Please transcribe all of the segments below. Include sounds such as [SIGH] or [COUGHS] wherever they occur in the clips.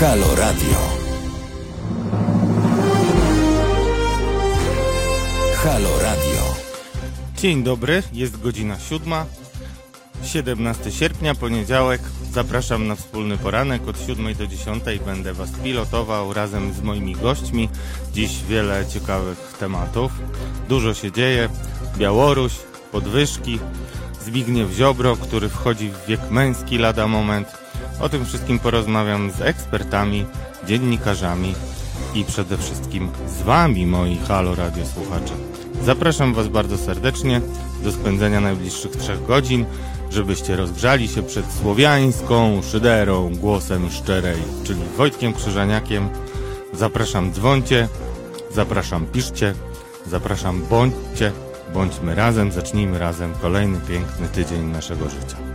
Halo Radio. Halo Radio. Dzień dobry, jest godzina siódma. 17 sierpnia, poniedziałek. Zapraszam na wspólny poranek od 7 do 10. Będę Was pilotował razem z moimi gośćmi. Dziś wiele ciekawych tematów. Dużo się dzieje. Białoruś, podwyżki, Zbigniew Ziobro, który wchodzi w wiek męski lada moment. O tym wszystkim porozmawiam z ekspertami, dziennikarzami i przede wszystkim z Wami, moi Halo Radio słuchacze. Zapraszam Was bardzo serdecznie do spędzenia najbliższych trzech godzin, żebyście rozgrzali się przed słowiańską szyderą głosem szczerej, czyli Wojtkiem Krzyżaniakiem. Zapraszam dzwońcie, zapraszam piszcie, zapraszam bądźcie, bądźmy razem, zacznijmy razem kolejny piękny tydzień naszego życia.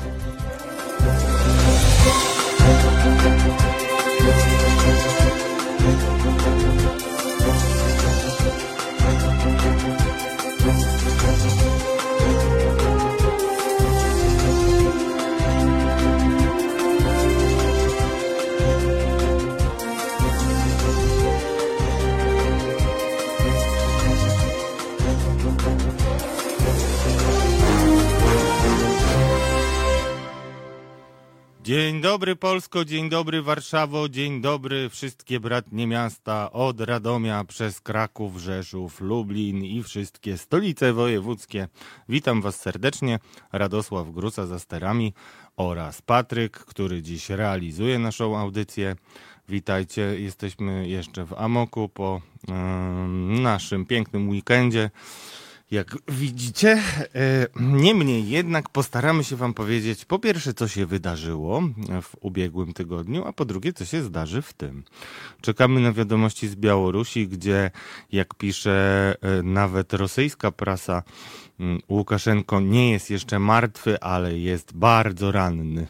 Dobry Polsko, dzień dobry Warszawo, dzień dobry wszystkie bratnie miasta od Radomia przez Kraków, Rzeszów, Lublin i wszystkie stolice wojewódzkie. Witam Was serdecznie, Radosław Gruca za sterami oraz Patryk, który dziś realizuje naszą audycję. Witajcie, jesteśmy jeszcze w Amoku po yy, naszym pięknym weekendzie. Jak widzicie, e, niemniej jednak postaramy się Wam powiedzieć po pierwsze, co się wydarzyło w ubiegłym tygodniu, a po drugie, co się zdarzy w tym. Czekamy na wiadomości z Białorusi, gdzie, jak pisze e, nawet rosyjska prasa, Łukaszenko nie jest jeszcze martwy, ale jest bardzo ranny.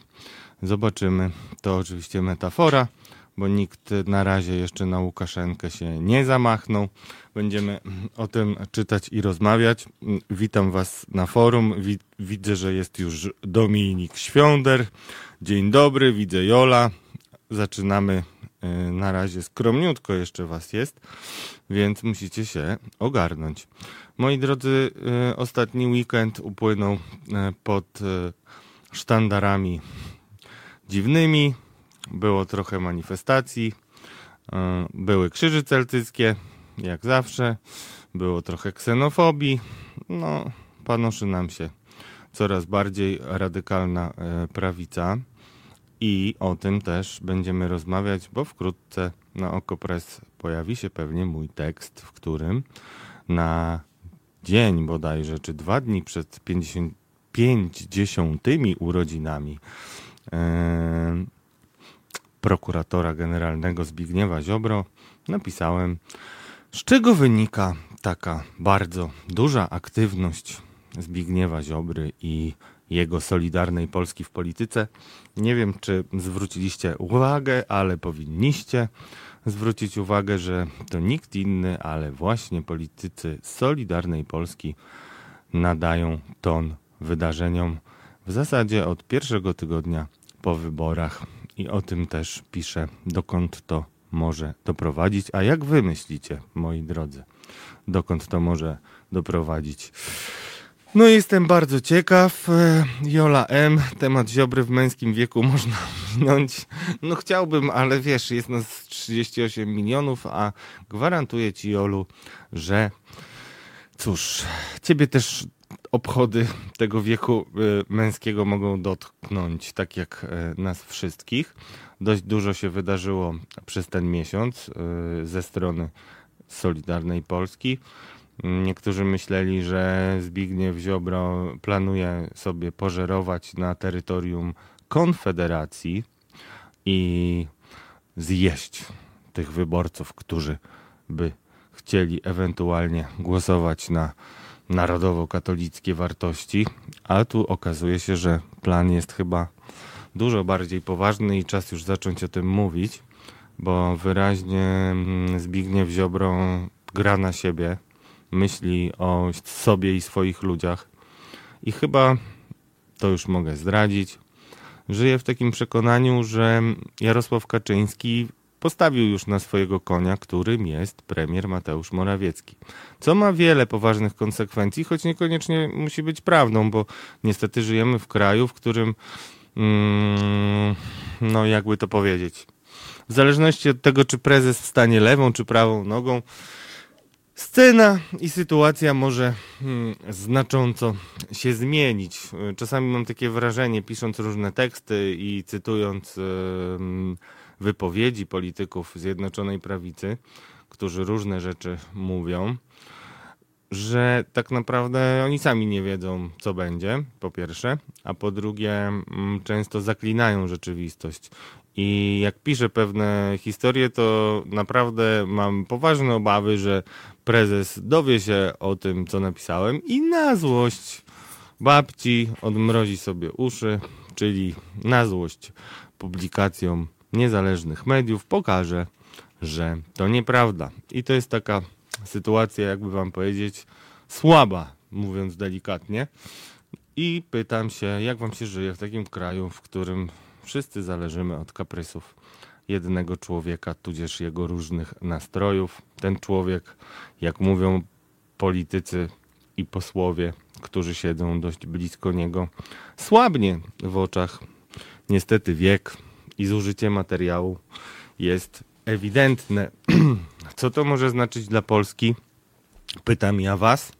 Zobaczymy. To oczywiście metafora bo nikt na razie jeszcze na Łukaszenkę się nie zamachnął. Będziemy o tym czytać i rozmawiać. Witam Was na forum. Widzę, że jest już Dominik Świąder. Dzień dobry, widzę Jola. Zaczynamy y, na razie skromniutko jeszcze Was jest, więc musicie się ogarnąć. Moi drodzy, y, ostatni weekend upłynął y, pod sztandarami dziwnymi, było trochę manifestacji, e, były krzyże celtyckie, jak zawsze, było trochę ksenofobii, no panoszy nam się coraz bardziej radykalna e, prawica. I o tym też będziemy rozmawiać, bo wkrótce na Okopres pojawi się pewnie mój tekst, w którym na dzień bodajże, czy dwa dni przed 50, 50 urodzinami yy, prokuratora generalnego Zbigniewa Ziobro napisałem, z czego wynika taka bardzo duża aktywność Zbigniewa Ziobry i jego Solidarnej Polski w polityce. Nie wiem, czy zwróciliście uwagę, ale powinniście zwrócić uwagę, że to nikt inny, ale właśnie politycy Solidarnej Polski nadają ton wydarzeniom w zasadzie od pierwszego tygodnia po wyborach i o tym też piszę, dokąd to może doprowadzić. A jak wy myślicie, moi drodzy, dokąd to może doprowadzić? No jestem bardzo ciekaw. E, Jola M. Temat ziobry w męskim wieku [LAUGHS] można minąć. No chciałbym, ale wiesz, jest nas 38 milionów, a gwarantuję ci, Jolu, że cóż, ciebie też obchody tego wieku y, męskiego mogą dotknąć, tak jak y, nas wszystkich. Dość dużo się wydarzyło przez ten miesiąc y, ze strony Solidarnej Polski. Niektórzy myśleli, że Zbigniew Ziobro planuje sobie pożerować na terytorium Konfederacji i zjeść tych wyborców, którzy by chcieli ewentualnie głosować na narodowo-katolickie wartości, a tu okazuje się, że plan jest chyba dużo bardziej poważny i czas już zacząć o tym mówić, bo wyraźnie mm, Zbigniew Ziobro gra na siebie, myśli o sobie i swoich ludziach i chyba to już mogę zdradzić. Żyję w takim przekonaniu, że Jarosław Kaczyński postawił już na swojego konia, którym jest premier Mateusz Morawiecki. Co ma wiele poważnych konsekwencji, choć niekoniecznie musi być prawdą, bo niestety żyjemy w kraju, w którym, mm, no jakby to powiedzieć, w zależności od tego, czy prezes wstanie lewą czy prawą nogą, scena i sytuacja może hmm, znacząco się zmienić. Czasami mam takie wrażenie, pisząc różne teksty i cytując wypowiedzi polityków Zjednoczonej Prawicy, którzy różne rzeczy mówią, że tak naprawdę oni sami nie wiedzą, co będzie, po pierwsze, a po drugie, mm, często zaklinają rzeczywistość. I jak piszę pewne historie, to naprawdę mam poważne obawy, że prezes dowie się o tym, co napisałem i na złość babci odmrozi sobie uszy, czyli na złość publikacjom niezależnych mediów pokaże, że to nieprawda. I to jest taka sytuacja, jakby wam powiedzieć, słaba, mówiąc delikatnie. I pytam się, jak wam się żyje w takim kraju, w którym wszyscy zależymy od kaprysów jednego człowieka, tudzież jego różnych nastrojów. Ten człowiek, jak mówią politycy i posłowie, którzy siedzą dość blisko niego, słabnie w oczach. Niestety wiek i zużycie materiału jest ewidentne. [CLEARS THROAT] Co to może znaczyć dla Polski? Pytam ja Was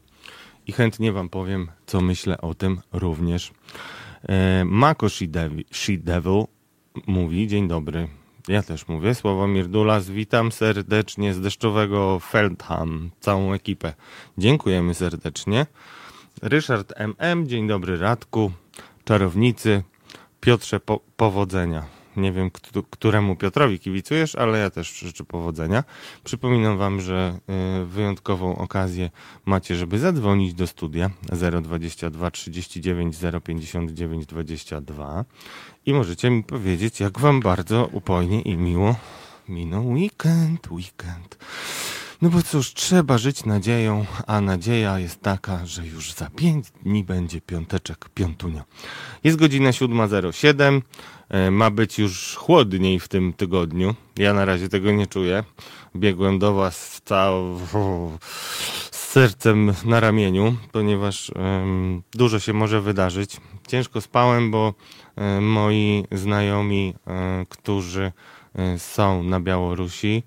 i chętnie Wam powiem, co myślę o tym również. E, Mako Devil mówi, dzień dobry. Ja też mówię, Sławomir Dulas, witam serdecznie z deszczowego Feldham, całą ekipę. Dziękujemy serdecznie. Ryszard MM, dzień dobry Radku, czarownicy, Piotrze po powodzenia. Nie wiem, któremu Piotrowi kibicujesz, ale ja też życzę powodzenia. Przypominam Wam, że y, wyjątkową okazję macie, żeby zadzwonić do studia 022 39 059 22 i możecie mi powiedzieć, jak Wam bardzo upojnie i miło minął weekend, weekend. No bo cóż, trzeba żyć nadzieją, a nadzieja jest taka, że już za pięć dni będzie piąteczek, piątunia. Jest godzina 7.07. E, ma być już chłodniej w tym tygodniu. Ja na razie tego nie czuję. Biegłem do Was całą, z sercem na ramieniu, ponieważ um, dużo się może wydarzyć. Ciężko spałem, bo um, moi znajomi, um, którzy są na Białorusi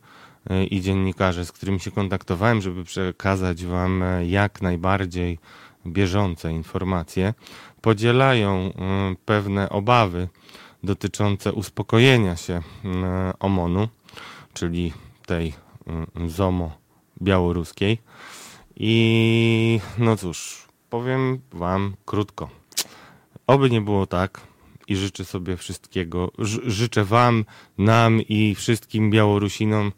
i dziennikarze, z którymi się kontaktowałem, żeby przekazać Wam jak najbardziej bieżące informacje, podzielają pewne obawy dotyczące uspokojenia się mm, OMON-u, czyli tej mm, ZOMO białoruskiej. I no cóż, powiem Wam krótko. Oby nie było tak i życzę sobie wszystkiego. życzę Wam, nam i wszystkim Białorusinom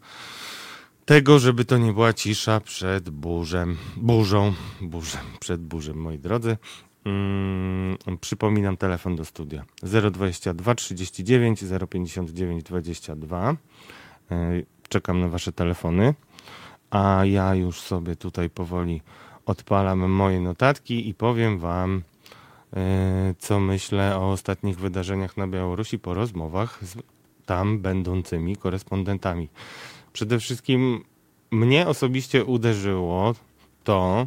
tego, żeby to nie była cisza przed burzem, burzą, burzem, przed burzem, moi drodzy. Mm, przypominam telefon do studia 022 39 059 22. Czekam na Wasze telefony, a ja już sobie tutaj powoli odpalam moje notatki i powiem Wam, e, co myślę o ostatnich wydarzeniach na Białorusi po rozmowach z tam będącymi korespondentami. Przede wszystkim mnie osobiście uderzyło to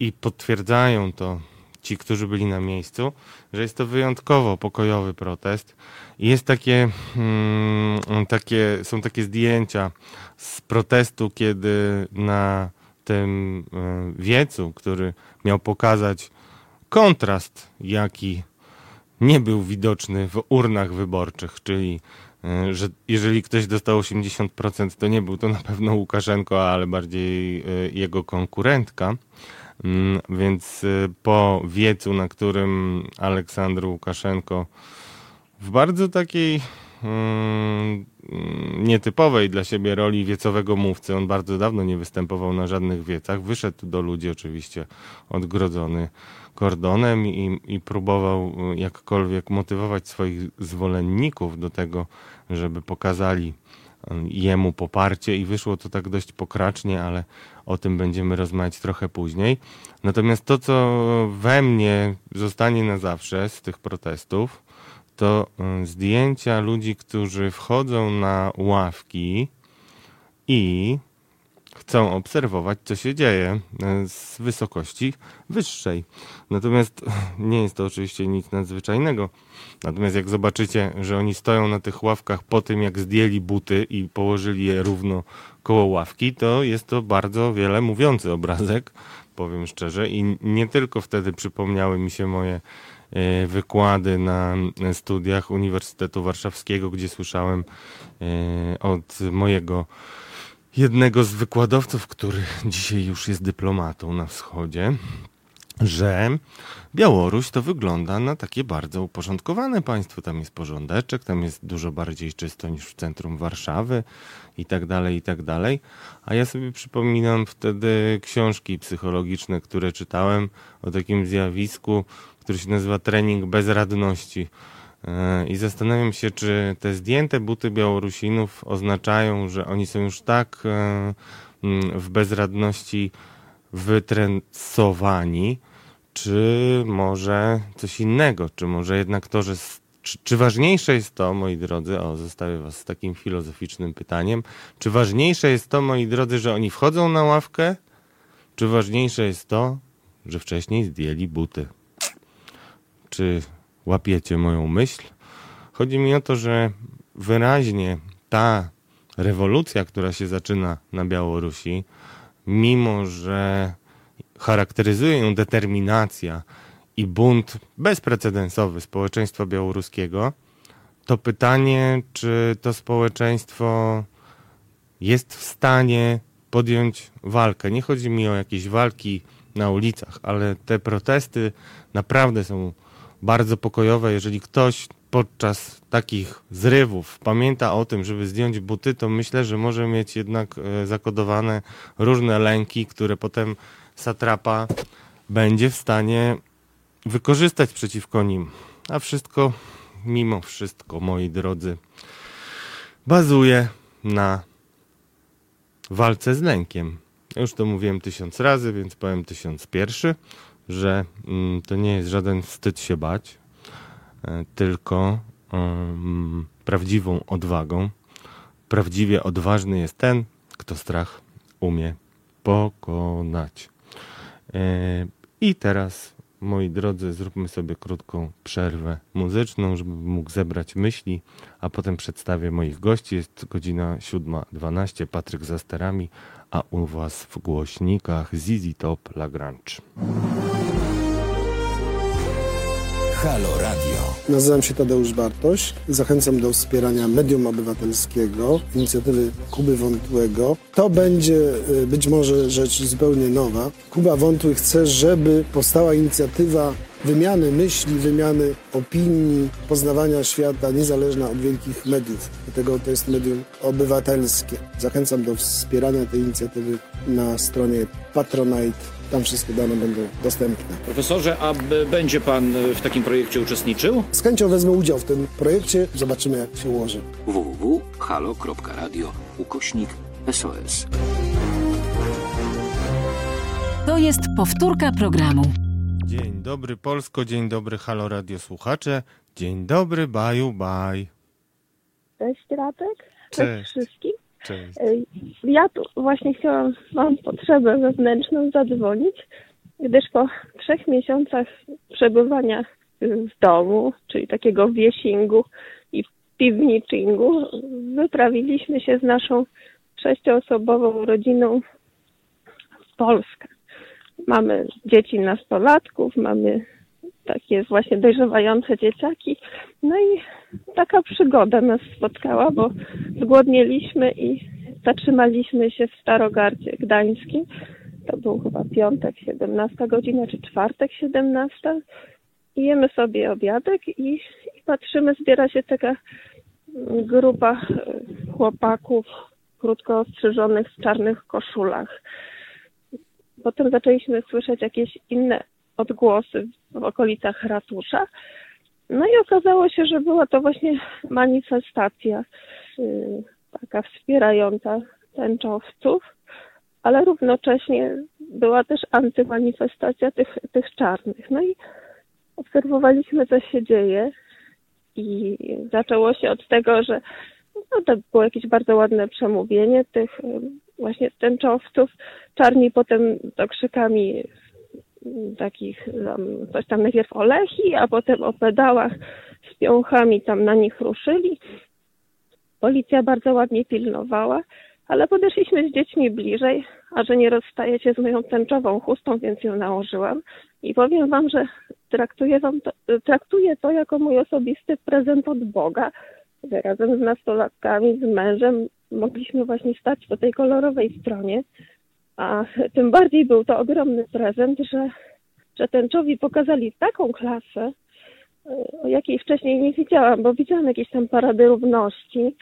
i potwierdzają to ci, którzy byli na miejscu, że jest to wyjątkowo pokojowy protest. I jest takie, mm, takie, są takie zdjęcia z protestu, kiedy na tym e, wiecu, który miał pokazać kontrast, jaki nie był widoczny w urnach wyborczych, czyli e, że jeżeli ktoś dostał 80%, to nie był to na pewno Łukaszenko, ale bardziej e, jego konkurentka. Mm, więc y, po wiecu, na którym Aleksandr Łukaszenko w bardzo takiej mm, nietypowej dla siebie roli wiecowego mówcy, on bardzo dawno nie występował na żadnych wiecach, wyszedł do ludzi oczywiście odgrodzony kordonem i, i próbował y, jakkolwiek motywować swoich zwolenników do tego, żeby pokazali jemu poparcie i wyszło to tak dość pokracznie, ale o tym będziemy rozmawiać trochę później. Natomiast to, co we mnie zostanie na zawsze z tych protestów, to y, zdjęcia ludzi, którzy wchodzą na ławki i chcą obserwować, co się dzieje y, z wysokości wyższej. Natomiast nie jest to oczywiście nic nadzwyczajnego. Natomiast jak zobaczycie, że oni stoją na tych ławkach po tym, jak zdjęli buty i położyli je równo koło ławki, to jest to bardzo wiele mówiący obrazek, powiem szczerze. I nie tylko wtedy przypomniały mi się moje e, wykłady na studiach Uniwersytetu Warszawskiego, gdzie słyszałem e, od mojego jednego z wykładowców, który dzisiaj już jest dyplomatą na wschodzie, że Białoruś to wygląda na takie bardzo uporządkowane państwo. Tam jest porządeczek, tam jest dużo bardziej czysto niż w centrum Warszawy i tak dalej, i tak dalej. A ja sobie przypominam wtedy książki psychologiczne, które czytałem o takim zjawisku, który się nazywa trening bezradności. E, I zastanawiam się, czy te zdjęte buty Białorusinów oznaczają, że oni są już tak e, mm, w bezradności wytrensowani, czy może coś innego, czy może jednak to, że czy, czy, ważniejsze jest to, moi drodzy, o zostawię was z takim filozoficznym pytaniem, czy ważniejsze jest to, moi drodzy, że oni wchodzą na ławkę, czy ważniejsze jest to, że wcześniej zdjęli buty? Czy łapiecie moją myśl? Chodzi mi o to, że wyraźnie ta rewolucja, która się zaczyna na Białorusi, mimo że charakteryzuje ją determinacja i bunt bezprecedensowy społeczeństwa białoruskiego, to pytanie, czy to społeczeństwo jest w stanie podjąć walkę. Nie chodzi mi o jakieś walki na ulicach, ale te protesty naprawdę są bardzo pokojowe. Jeżeli ktoś podczas takich zrywów pamięta o tym, żeby zdjąć buty, to myślę, że może mieć jednak e, zakodowane różne lęki, które potem satrapa będzie w stanie wykorzystać przeciwko nim. A wszystko, mimo wszystko, moi drodzy, bazuje na walce z lękiem. Ja już to mówiłem tysiąc razy, więc powiem tysiąc pierwszy, że mm, to nie jest żaden wstyd się bać, e, tylko um, prawdziwą odwagą. Prawdziwie odważny jest ten, kto strach umie pokonać. E, I teraz, moi drodzy, zróbmy sobie krótką przerwę muzyczną, żebym mógł zebrać myśli, a potem przedstawię moich gości. Jest godzina 7.12, Patryk za sterami, a u Was w głośnikach ZZ Top Lagrange. Halo Radio. Nazywam się Tadeusz Bartoś. Zachęcam do wspierania medium obywatelskiego, inicjatywy Kuby Wątłego. To będzie y, być może rzecz zupełnie nowa. Kuba Wątły chce, żeby powstała inicjatywa wymiany myśli, wymiany opinii, poznawania świata niezależna od wielkich mediów. Dlatego to jest medium obywatelskie. Zachęcam do wspierania tej inicjatywy na stronie Patronite tam wszystkie dane będą dostępne. Profesorze, a będzie Pan w takim projekcie uczestniczył? Z chęcią wezmę udział w tym projekcie. Zobaczymy, jak się ułoży. www.halo.radio ukośnik SOS. To jest powtórka programu. Dzień dobry Polsko, dzień dobry Halo Radio słuchacze, dzień dobry Baju Baj. Cześć Radek, cześć, Cześć. wszystkim. Cześć. Ej, Ja tu właśnie chciałam, mam potrzebę wewnętrzną zadzwonić, gdyż po trzech miesiącach przebywania w domu, czyli takiego wiesingu i piwniczingu, wyprawiliśmy się z naszą sześcioosobową rodziną w Polskę. Mamy dzieci nastolatków, mamy takie właśnie dojrzewające dzieciaki. No i taka przygoda nas spotkała, bo zgłodnieliśmy i zatrzymaliśmy się w Starogardzie Gdańskim. To był chyba piątek, 17 godzina, czy czwartek, 17. I jemy sobie obiadek i, i patrzymy, zbiera się taka grupa e, chłopaków krótko ostrzyżonych w czarnych koszulach. Potem zaczęliśmy słyszeć jakieś inne odgłosy w okolicach ratusza. No i okazało się, że była to właśnie manifestacja y, taka wspierająca tęczowców, ale równocześnie była też antymanifestacja tych, tych czarnych. No i obserwowaliśmy, co się dzieje i zaczęło się od tego, że no, to było jakieś bardzo ładne przemówienie tych właśnie tęczowców. Czarni potem to krzykami takich tam, coś tam najpierw o lechi, a potem o pedałach z piąchami tam na nich ruszyli. Policja bardzo ładnie pilnowała, ale podeszliśmy z dziećmi bliżej, a że nie rozstaje się z moją tęczową chustą, więc ją nałożyłam. I powiem wam, że traktuję, wam to, traktuję to jako mój osobisty prezent od Boga, że razem z nastolatkami, z mężem mogliśmy właśnie stać po tej kolorowej stronie. A tym bardziej był to ogromny prezent, że, że tęczowi pokazali taką klasę, o jakiej wcześniej nie widziałam, bo widziałam jakieś tam parady równości,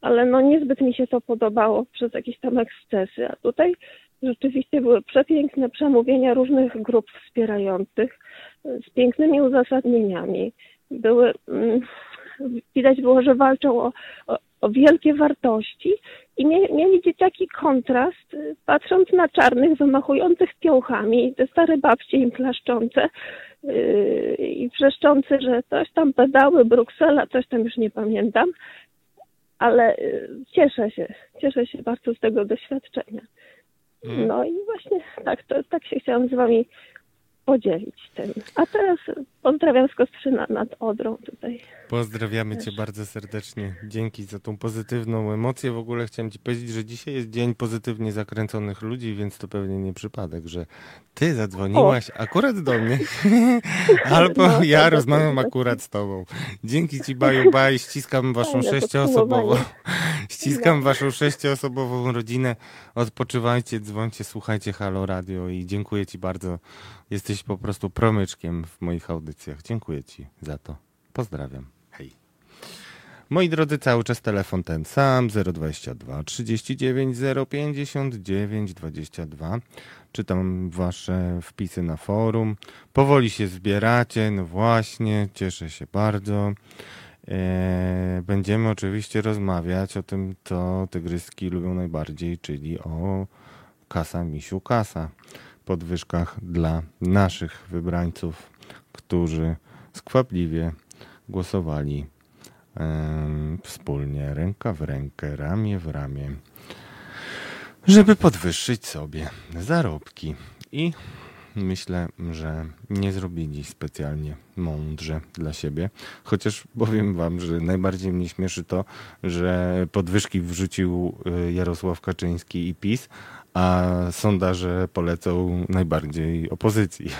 ale no niezbyt mi się to podobało przez jakieś tam ekscesy. A tutaj rzeczywiście były przepiękne przemówienia różnych grup wspierających z pięknymi uzasadnieniami. Były, mm, widać było, że walczą o, o, o wielkie wartości i mie, mieli dzieciaki kontrast, y, patrząc na czarnych, wymachujących piołchami, te stare babcie im klaszczące yy, i wrzeszczące, że coś tam pedały, Bruksela, coś tam już nie pamiętam, ale y, cieszę się, cieszę się bardzo z tego doświadczenia. No i właśnie tak, to, tak się chciałam z wami podzielić tym. A teraz pozdrawiam z Kostrzyna nad Odrą tutaj. Pozdrawiamy Cię bardzo serdecznie. Dzięki za tą pozytywną emocję. W ogóle chciałem Ci powiedzieć, że dzisiaj jest dzień pozytywnie zakręconych ludzi, więc to pewnie nie przypadek, że Ty zadzwoniłaś o. akurat do mnie, [LAUGHS] [LAUGHS] albo no, ja rozmawiam akurat z Tobą. Dzięki Ci, Baju Baj. Ściskam Waszą sześcioosobową, [LAUGHS] ściskam no. Waszą sześcioosobową rodzinę. Odpoczywajcie, dzwońcie, słuchajcie Halo Radio i dziękuję Ci bardzo. Jesteś po prostu promyczkiem w moich audycjach. Dziękuję Ci za to. Pozdrawiam. Hej. Moi drodzy, cały czas telefon ten sam 022 39 059 22. Czytam wasze wpisy na forum. Powoli się zbieracie, no właśnie, cieszę się bardzo. E, będziemy oczywiście rozmawiać o tym, co tygryski lubią najbardziej, czyli o kasa misiu kasa. Podwyżkach dla naszych wybrańców, którzy skwapliwie głosowali wspólnie, ręka w rękę, ramię w ramię, żeby podwyższyć sobie zarobki. I myślę, że nie zrobili specjalnie mądrze dla siebie. Chociaż powiem wam, że najbardziej mnie śmieszy to, że podwyżki wrzucił y, Jarosław Kaczyński i PiS, a sondaże polecą najbardziej opozycji.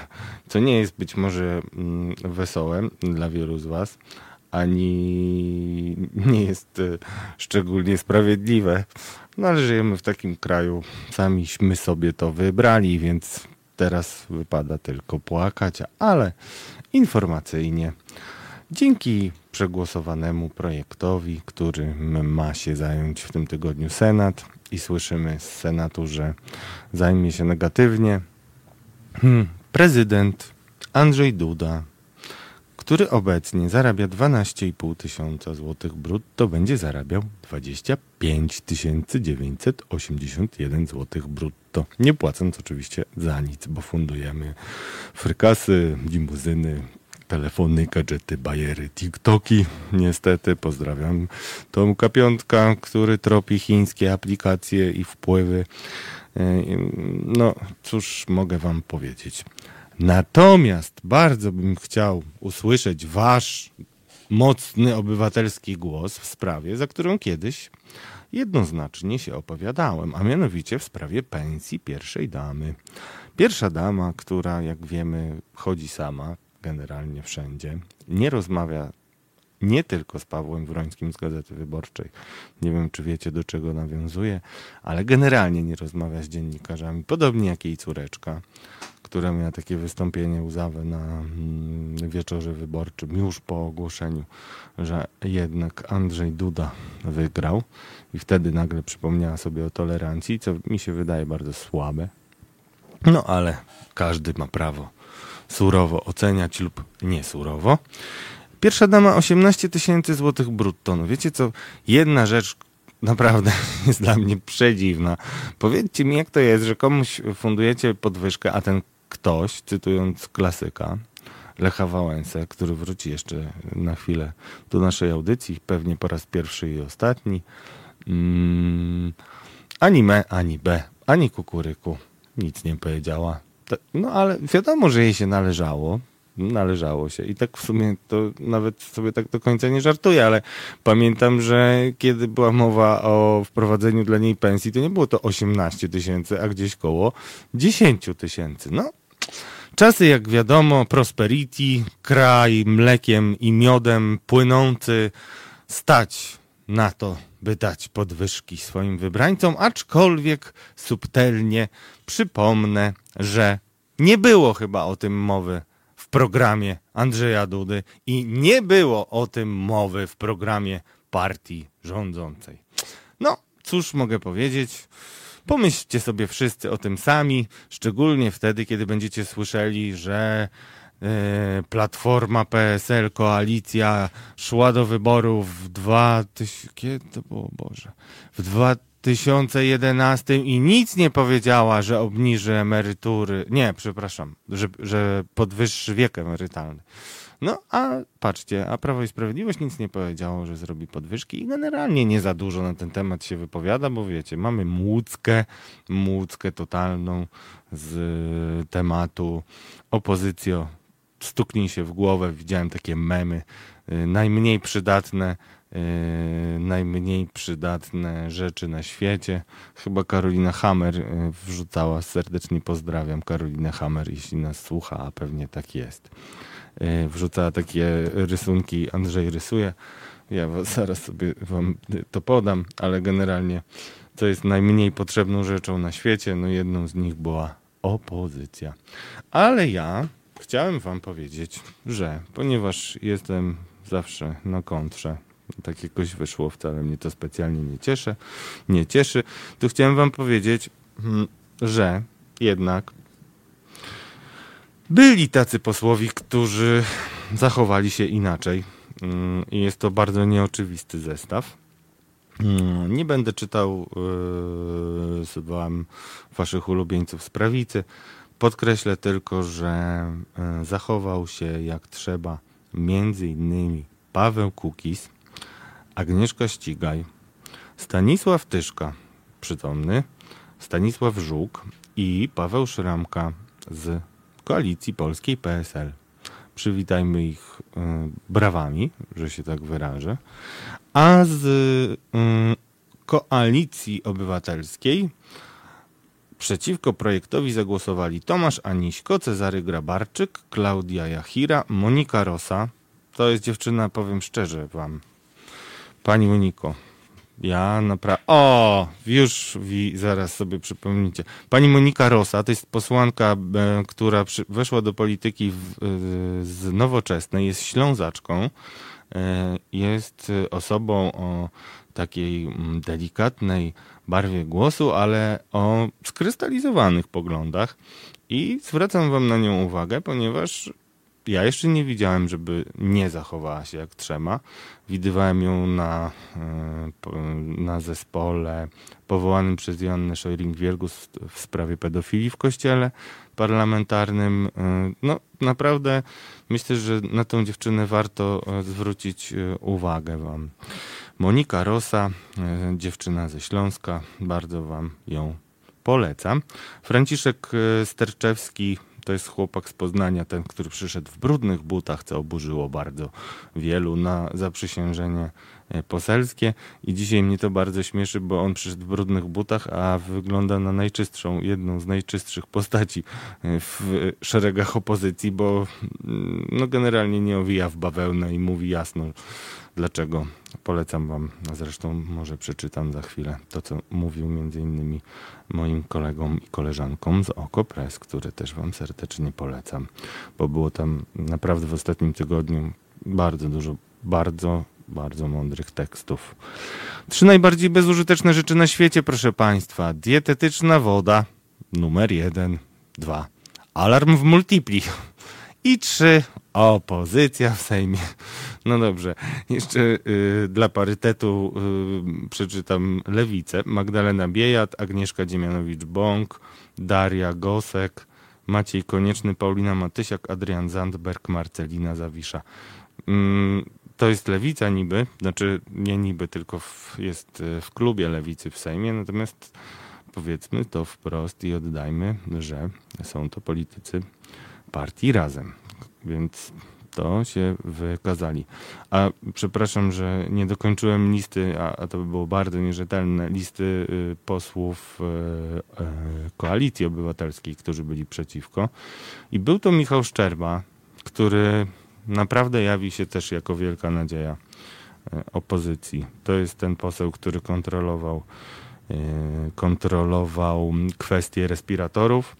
Co nie jest być może mm, wesołe dla wielu z was, ani nie jest e, szczególnie sprawiedliwe. No ale żyjemy w takim kraju, samiśmy sobie to wybrali, więc teraz wypada tylko płakać, ale informacyjnie dzięki przegłosowanemu projektowi, który ma się zająć w tym tygodniu Senat i słyszymy z Senatu, że zajmie się negatywnie, hmm, prezydent Andrzej Duda który obecnie zarabia 12,5 tysiąca złotych brutto, będzie zarabiał 25 981 złotych brutto. Nie płacąc oczywiście za nic, bo fundujemy frykasy, limuzyny, telefony, gadżety, bajery, TikToki. Niestety pozdrawiam Tomka Piątka, który tropi chińskie aplikacje i wpływy. E, no, cóż mogę wam powiedzieć. Natomiast bardzo bym chciał usłyszeć wasz mocny obywatelski głos w sprawie, za którą kiedyś jednoznacznie się opowiadałem, a mianowicie w sprawie pensji pierwszej damy. Pierwsza dama, która jak wiemy chodzi sama, generalnie wszędzie, nie rozmawia nie tylko z Pawłem Wrońskim z Gazety Wyborczej. Nie wiem, czy wiecie, do czego nawiązuje, ale generalnie nie rozmawia z dziennikarzami, podobnie jak jej córeczka która miała takie wystąpienie łzawe na mm, wieczorze wyborczym już po ogłoszeniu, że jednak Andrzej Duda wygrał i wtedy nagle przypomniała sobie o tolerancji, co mi się wydaje bardzo słabe. No ale każdy ma prawo surowo oceniać lub nie surowo. Pierwsza dama 18 tysięcy złotych brutto. No wiecie co, jedna rzecz, naprawdę [LAUGHS] jest dla mnie przedziwna. Powiedzcie mi, jak to jest, że komuś fundujecie podwyżkę, a ten ktoś, cytując klasyka, Lecha Wałęsę, który wróci jeszcze na chwilę do naszej audycji, pewnie po raz pierwszy i ostatni. Mm, ani me, ani b, ani kukuryku. Nic nie powiedziała. No ale wiadomo, że jej się należało. Należało się. I tak w sumie to nawet sobie tak do końca nie żartuję, ale pamiętam, że kiedy była mowa o wprowadzeniu dla niej pensji, to nie było to 18 tysięcy, a gdzieś koło 10 tysięcy. No, Czasy, jak wiadomo, prosperity, kraj mlekiem i miodem płynący, stać na to, by dać podwyżki swoim wybrańcom, aczkolwiek subtelnie przypomnę, że nie było chyba o tym mowy w programie Andrzeja Dudy i nie było o tym mowy w programie partii rządzącej. No, cóż mogę powiedzieć? Pomyślcie sobie wszyscy o tym sami, szczególnie wtedy, kiedy będziecie słyszeli, że e, Platforma, PSL, koalicja szła do wyborów w 2000, kiedy to było, Boże, w 2011 i nic nie powiedziała, że obniży emerytury, nie, przepraszam, że, że podwyższy wiek emerytalny. No a patrzcie, a Prawo i Sprawiedliwość nic nie powiedziało, że zrobi podwyżki i generalnie nie za dużo na ten temat się wypowiada, bo wiecie, mamy młódzkę, młódzkę totalną z tematu opozycjo. Stuknij się w głowę, widziałem takie memy, y, najmniej przydatne najmniej przydatne rzeczy na świecie. Chyba Karolina Hammer yy, wrzucała, serdecznie pozdrawiam Karolinę Hammer, jeśli nas słucha, a pewnie tak jest. Y, wrzuca takie rysunki, Andrzej rysuje. Ja zaraz sobie wam to podam, ale generalnie to jest najmniej potrzebną rzeczą na świecie. No jedną z nich była opozycja. Ale ja chciałem wam powiedzieć, że ponieważ jestem zawsze na kontrze, tak jakoś wyszło, wcale mnie to specjalnie nie cieszy, nie cieszy, to chciałem wam powiedzieć, hmm, że jednak byli tacy posłowie, którzy zachowali się inaczej. Mm, I jest to bardzo nieoczywisty zestaw. Mm, nie będę czytał yy, wam waszych ulubieńców z prawicy. Podkreślę tylko, że yy, zachował się jak trzeba między innymi Paweł Kukis, Agnieszka Ścigaj, Stanisław Tyszka, przytomny, Stanisław Żuk i Paweł Szramka z koalicji polskiej PSL. Przywitajmy ich y, brawami, że się tak wyrażę. A z y, koalicji obywatelskiej przeciwko projektowi zagłosowali Tomasz Aniśko, Cezary Grabarczyk, Klaudia Jachira, Monika Rosa. To jest dziewczyna, powiem szczerze wam. Pani Moniko, ja naprawdę. O, już wi, zaraz sobie przypomnicie. Pani Monika Rosa to jest posłanka, e, która przy, weszła do polityki w, e, z nowoczesnej, jest ślązaczką, e, jest osobą o takiej mm, delikatnej barwie głosu, ale o skrystalizowanych poglądach. I zwracam Wam na nią uwagę, ponieważ ja jeszcze nie widziałem, żeby nie zachowała się jak trzeba. Widywałem ją na, e, na zespole powołanym przez Joannę Szojring-Wielgus w sprawie pedofilii w kościele parlamentarnym. E, no naprawdę myślę, że na tą dziewczynę warto e, zwrócić uwagę wam. Monika Rosa, dziewczyna ze Śląska, bardzo wam ją polecam. Franciszek Sterczewski to jest chłopak z Poznania, ten, który przyszedł w brudnych butach, co oburzyło bardzo wielu na zaprzysiężenie e, poselskie. I dzisiaj mnie to bardzo śmieszy, bo on przyszedł w brudnych butach, a wygląda na najczystszą, jedną z najczystszych postaci e, w szeregach opozycji, bo mm, no, generalnie nie owija w bawełnę i mówi jasno, Dlaczego? Polecam Wam, zresztą może przeczytam za chwilę to, co mówił między innymi moim kolegom i koleżankom z Okopres, które też Wam serdecznie polecam, bo było tam naprawdę w ostatnim tygodniu bardzo dużo, bardzo, bardzo mądrych tekstów. Trzy najbardziej bezużyteczne rzeczy na świecie, proszę Państwa. Dietetyczna woda, numer jeden, dwa. Alarm w multipli. I trzy, opozycja w Sejmie. No dobrze, jeszcze y, dla parytetu y, przeczytam lewicę. Magdalena Biejat, Agnieszka Dziemianowicz-Bąk, Daria Gosek, Maciej Konieczny, Paulina Matysiak, Adrian Zandberg, Marcelina Zawisza. Mm, to jest lewica niby, znaczy nie niby, tylko w, jest y, w klubie lewicy w Sejmie, natomiast powiedzmy to wprost i oddajmy, że są to politycy partii razem. Więc to się wykazali. A przepraszam, że nie dokończyłem listy, a, a to by było bardzo nierzetelne, listy y, posłów y, y, Koalicji Obywatelskiej, którzy byli przeciwko. I był to Michał Szczerba, który naprawdę jawi się też jako wielka nadzieja opozycji. To jest ten poseł, który kontrolował, kontrolował kwestie respiratorów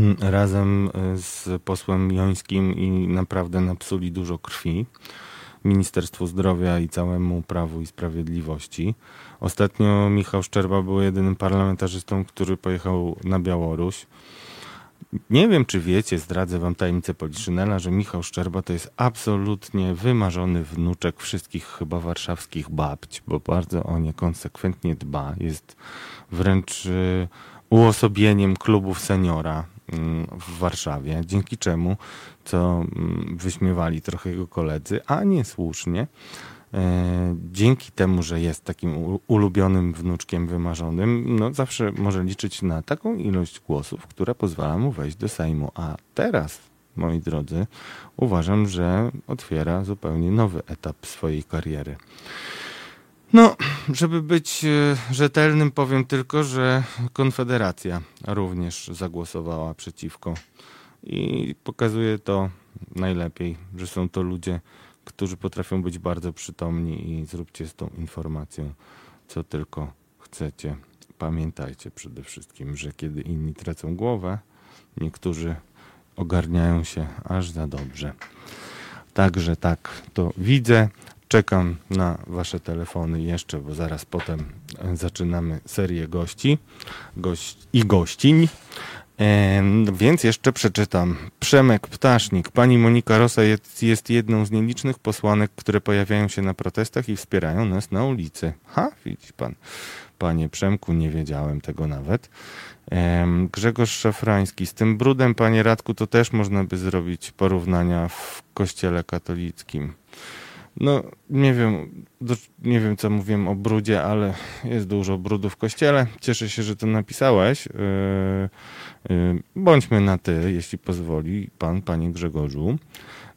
[CLEARS THROAT] razem z posłem Jońskim i naprawdę napsuli dużo krwi Ministerstwu Zdrowia i całemu Prawu i Sprawiedliwości. Ostatnio Michał Szczerba był jedynym parlamentarzystą, który pojechał na Białoruś. Nie wiem, czy wiecie, zdradzę wam tajemnicę Poliszynela, że Michał Szczerba to jest absolutnie wymarzony wnuczek wszystkich chyba warszawskich babć, bo bardzo o nie konsekwentnie dba. Jest wręcz y, uosobieniem klubów seniora w Warszawie, dzięki czemu, co mm, wyśmiewali trochę jego koledzy, a niesłusznie, e, dzięki temu, że jest takim ulubionym wnuczkiem wymarzonym, no zawsze może liczyć na taką ilość głosów, która pozwala mu wejść do Sejmu. A teraz, moi drodzy, uważam, że otwiera zupełnie nowy etap swojej kariery. No, żeby być e, rzetelnym, powiem tylko, że Konfederacja również zagłosowała przeciwko. I pokazuje to najlepiej, że są to ludzie, którzy potrafią być bardzo przytomni i zróbcie z tą informacją, co tylko chcecie. Pamiętajcie przede wszystkim, że kiedy inni tracą głowę, niektórzy ogarniają się aż za dobrze. Także tak to widzę. Czekam na Wasze telefony jeszcze, bo zaraz potem zaczynamy serię gości i gościń. E, więc jeszcze przeczytam. Przemek Ptasznik. Pani Monika Rosa jest, jest, jedną z nielicznych posłanek, które pojawiają się na protestach i wspierają nas na ulicy. Ha, widzi pan. Panie Przemku, nie wiedziałem tego nawet. E, Grzegorz Szafrański. Z tym brudem, panie Radku, to też można by zrobić porównania w kościele katolickim. No, nie wiem, nie wiem co mówiłem o brudzie, ale jest dużo brudu w kościele. Cieszę się, że to napisałeś. Yy, yy, bądźmy na ty, jeśli pozwoli pan, panie Grzegorzu.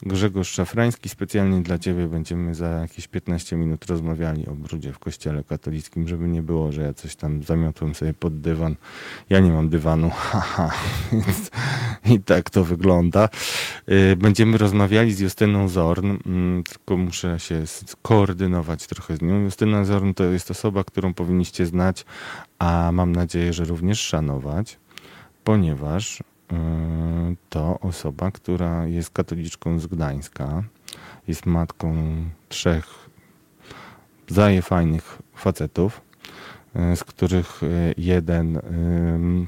Grzegorz Szafrański, specjalnie dla Ciebie będziemy za jakieś 15 minut rozmawiali o brudzie w kościele katolickim, żeby nie było, że ja coś tam zamiotłem sobie pod dywan. Ja nie mam dywanu, [LAUGHS] haha, więc i tak to wygląda. Y, będziemy rozmawiali z Justyną Zorn, mm, tylko muszę się skoordynować trochę z nią. Justyna Zorn to jest osoba, którą powinniście znać, a mam nadzieję, że również szanować, ponieważ to osoba, która jest katoliczką z Gdańska, jest matką trzech zaje fajnych facetów, y, z których y, jeden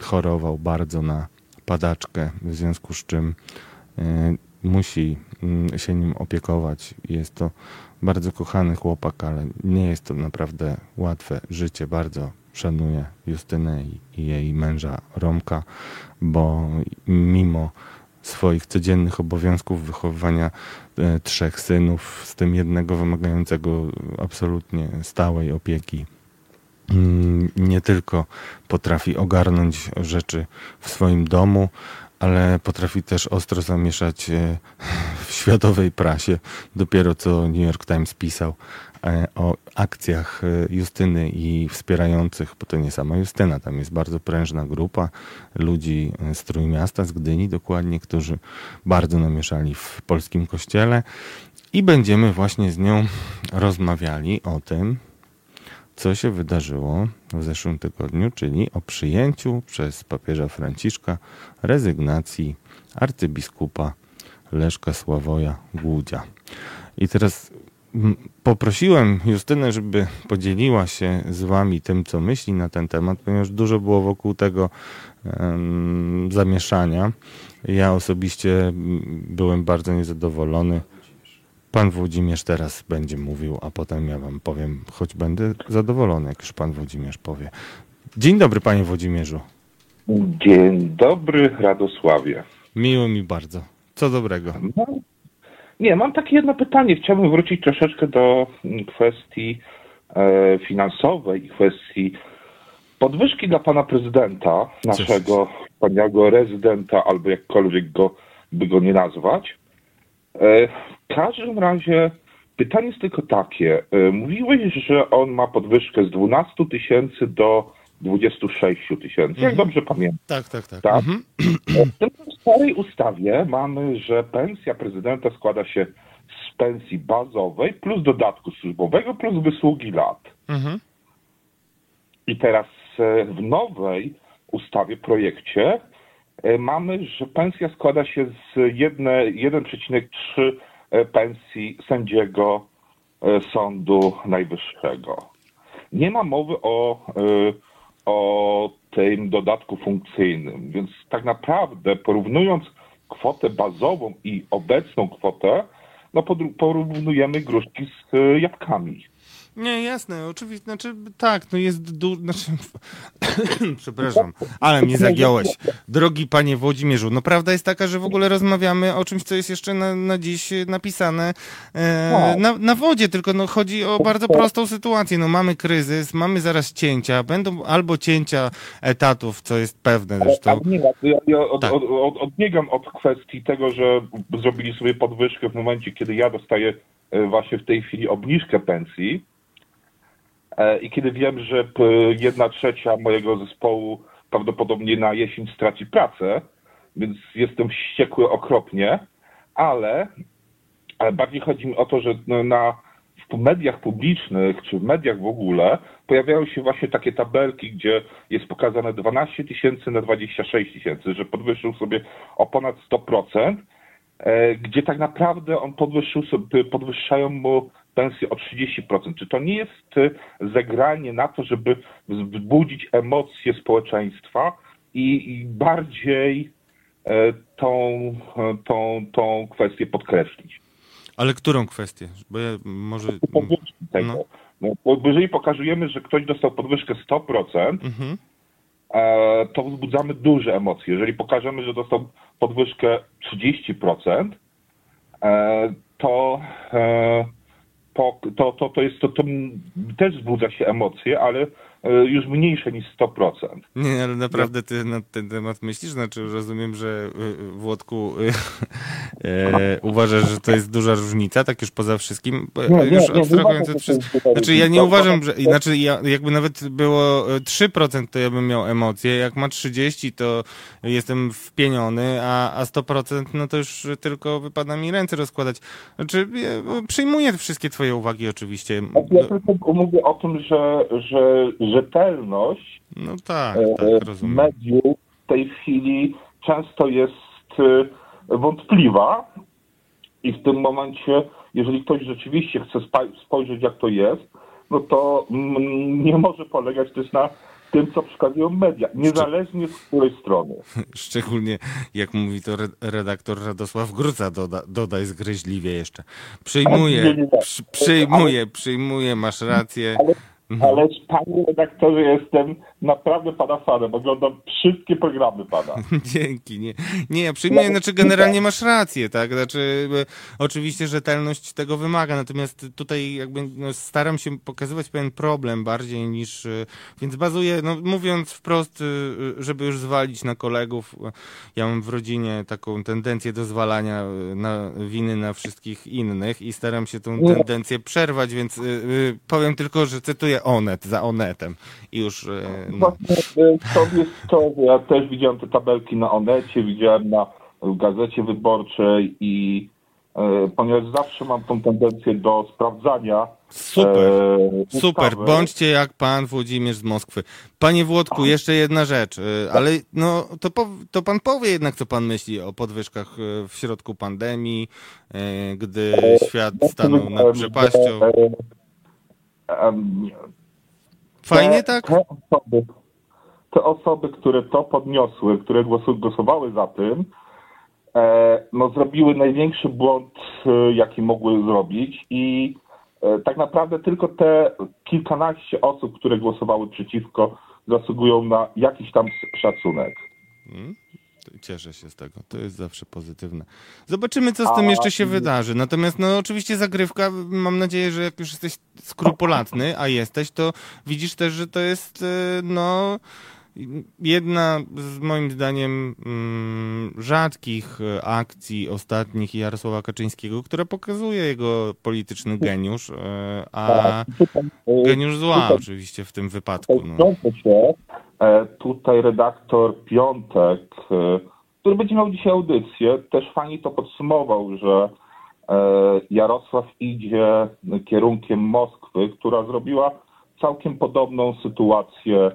chorował bardzo na padaczkę, w związku z czym musi się nim opiekować. Jest to bardzo kochany chłopak, ale nie jest to naprawdę łatwe życie. Bardzo szanuję Justynę i jej męża Romka, bo mimo swoich codziennych obowiązków wychowywania e, trzech synów, z tym jednego wymagającego absolutnie stałej opieki, mm, nie tylko potrafi ogarnąć rzeczy w swoim domu, ale potrafi też ostro zamieszać e, w światowej prasie. Dopiero co New York Times pisał o akcjach e, Justyny i wspierających, bo to nie sama Justyna, tam jest bardzo prężna grupa ludzi z Trójmiasta, z Gdyni dokładnie, którzy bardzo namieszali w polskim kościele i będziemy właśnie z nią rozmawiali o tym, co się wydarzyło w zeszłym tygodniu, czyli o przyjęciu przez papieża Franciszka rezygnacji arcybiskupa Leszka Sławoja Głudzia. I teraz poprosiłem Justynę, żeby podzieliła się z wami tym, co myśli na ten temat, ponieważ dużo było wokół tego em, zamieszania. Ja osobiście byłem bardzo niezadowolony. Pan Włodzimierz teraz będzie mówił, a potem ja wam powiem, choć będę zadowolony, jak już pan Włodzimierz powie. Dzień dobry, panie Włodzimierzu. Dzień dobry, Radosławie. Miło mi bardzo. Co dobrego. No, nie, mam takie jedno pytanie. Chciałbym wrócić troszeczkę do mm, kwestii e, finansowej i kwestii podwyżki dla pana prezydenta, naszego wspaniałego rezydenta, albo jakkolwiek go, by go nie nazwać. E, w każdym razie pytanie jest tylko takie. E, mówiłeś, że on ma podwyżkę z 12 tysięcy do 26 tysięcy, jak dobrze pamiętam. Tak, tak, tak. Tak? Mhm. [CLEARS THROAT] W starej ustawie mamy, że pensja prezydenta składa się z pensji bazowej plus dodatku służbowego plus wysługi lat. Mhm. I teraz e, w nowej ustawie, projekcie e, mamy, że pensja składa się z jedne- 1,3 e, pensji sędziego Sądu Najwyższego. Nie ma mowy o, e, o tym dodatku funkcyjnym, więc tak naprawdę porównując kwotę bazową i obecną kwotę, no porównujemy gruszki z e, jabłkami. Nie, jasne, oczywiście, znaczy tak, no jest du... Znaczy, [COUGHS] przepraszam, ale mnie zagiąłeś. Drogi panie Włodzimierzu, no prawda jest taka, że w ogóle rozmawiamy o czymś, co jest jeszcze na, na dziś napisane e, na, na wodzie, tylko no chodzi o bardzo prostą sytuację. No mamy kryzys, mamy zaraz cięcia, będą albo cięcia etatów, co jest pewne zresztą. Ja, ja od, Tak. od, od, odbiegam od kwestii tego, że zrobili sobie podwyżkę w momencie, kiedy ja dostaję e, właśnie w tej chwili obniżkę pensji e, i kiedy wiem, że jedna trzecia mojego zespołu prawdopodobnie na jesień straci pracę, więc jestem wściekły okropnie, ale, ale bardziej chodzi mi o to, że no, na, w mediach publicznych, czy w mediach w ogóle, pojawiają się właśnie takie tabelki, gdzie jest pokazane 12 tysięcy na 26 tysięcy, że podwyższył sobie o ponad 100%, e, gdzie tak naprawdę on podwyższył sobie, podwyższają mu pensję o 30%. Czy to nie jest e, zagranie na to, żeby wzbudzić emocje społeczeństwa i, i bardziej e, tą, e, tą, tą kwestię podkreślić? Ale którą kwestię? Bo ja może... tego. No. No. bo jeżeli pokazujemy, że ktoś dostał podwyżkę 100%, Mhm. e, to wzbudzamy duże emocje. Jeżeli pokażemy, że dostał podwyżkę 30%, e, to, to, to, jest, to, to też wzbudza się emocje, ale już mniejsze niż 100%. Nie, ale naprawdę ty na ten temat myślisz? Znaczy rozumiem, że y, Włodku y, e, uważasz, że to jest duża różnica, tak już poza wszystkim, Nie, już nie, abstrahując od że wszystkiego. Znaczy ja nie uważam, że, że- znaczy ja, jakby nawet było y, 3%, to ja bym miał emocje, jak ma 30, to jestem wpieniony, a, a 100% no to już tylko wypada mi ręce rozkładać. Znaczy ja przyjmuję wszystkie twoje uwagi oczywiście. Ja tylko mówię o tym, że, że rzetelność No tak, e, tak, mediów w tej chwili często jest e, wątpliwa i w tym momencie, jeżeli ktoś rzeczywiście chce spojrzeć jak to jest, no to mm, nie może polegać też na tym, co przekazują media, niezależnie z której strony. [LAUGHS] Szczególnie jak mówi to re- redaktor Radosław Gruca, doda, dodaj zgryźliwie jeszcze. Przyjmuję, przy, przyjmuję, przyjmuję, masz rację. Ale, ale panie redaktorze, jestem naprawdę pana fanem, oglądam wszystkie programy pana. [LAUGHS] Dzięki, nie. Nie, ja przyjmuję, znaczy generalnie masz rację, tak? Znaczy e, oczywiście rzetelność tego wymaga, natomiast tutaj jakby no, staram się pokazywać pewien problem bardziej niż, e, więc bazuję, no mówiąc wprost, e, żeby już zwalić na kolegów, ja mam w rodzinie taką tendencję do zwalania na winy na wszystkich innych i staram się tą tendencję przerwać, więc powiem tylko, że cytuję Onet za Onetem i już, no. Właśnie to jest to, że ja też widziałem te tabelki na Onecie, widziałem na Gazecie Wyborczej i e, ponieważ zawsze mam tą tendencję do sprawdzania. Super, e, super. Bądźcie jak pan Włodzimierz z Moskwy. Panie Włodku, jeszcze jedna rzecz, y, ale no, to, po, to pan powie jednak, co pan myśli o podwyżkach y, w środku pandemii, y, gdy świat stanął nad przepaścią. Fajnie te, tak? Te osoby, te osoby, które to podniosły, które głosowały za tym, e, no, zrobiły największy błąd, e, jaki mogły zrobić i e, tak naprawdę tylko te kilkanaście osób, które głosowały przeciwko, zasługują na jakiś tam szacunek. Cieszę się z tego. To jest zawsze pozytywne. Zobaczymy, co z tym jeszcze się wydarzy. Natomiast, no, oczywiście zagrywka. Mam nadzieję, że jak już jesteś skrupulatny, a jesteś, to widzisz też, że to jest, e, no, jedna z moim zdaniem mm, rzadkich e, akcji ostatnich Jarosława Kaczyńskiego, która pokazuje jego polityczny geniusz, e, a E, geniusz zła oczywiście w tym wypadku. No. Się. E, Tutaj redaktor Piątek, e, który będzie miał dzisiaj audycję, też fajnie to podsumował, że e, Jarosław idzie kierunkiem Moskwy, która zrobiła całkiem podobną sytuację, e,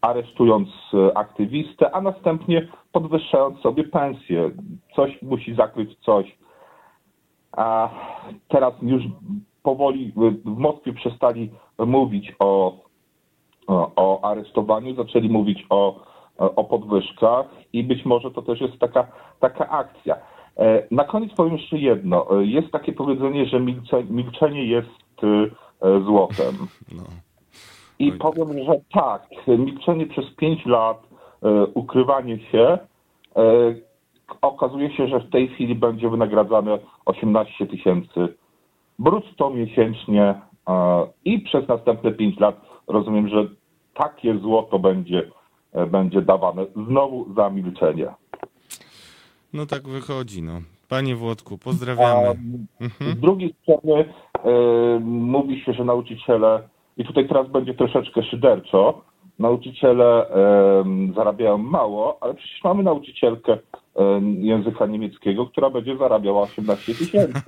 aresztując aktywistę, a następnie podwyższając sobie pensję. Coś musi zakryć coś. A teraz już powoli w Moskwie przestali mówić o, o, o aresztowaniu, zaczęli mówić o, o podwyżkach i być może to też jest taka, taka akcja. E, Na koniec powiem jeszcze jedno. E, Jest takie powiedzenie, że milcze, milczenie jest e, złotem. [LAUGHS] No. I powiem, że tak, milczenie przez 5 lat, e, ukrywanie się, e, okazuje się, że w tej chwili będzie wynagradzane 18 tysięcy brutto miesięcznie e, i przez następne 5 lat rozumiem, że takie złoto będzie, e, będzie dawane znowu za milczenie. no tak wychodzi, no. Panie Włodku, pozdrawiamy. Mhm. Z drugiej strony e, mówi się, że nauczyciele, i tutaj teraz będzie troszeczkę szyderczo, nauczyciele zarabiają mało, ale przecież mamy nauczycielkę języka niemieckiego, która będzie zarabiała 18 tysięcy.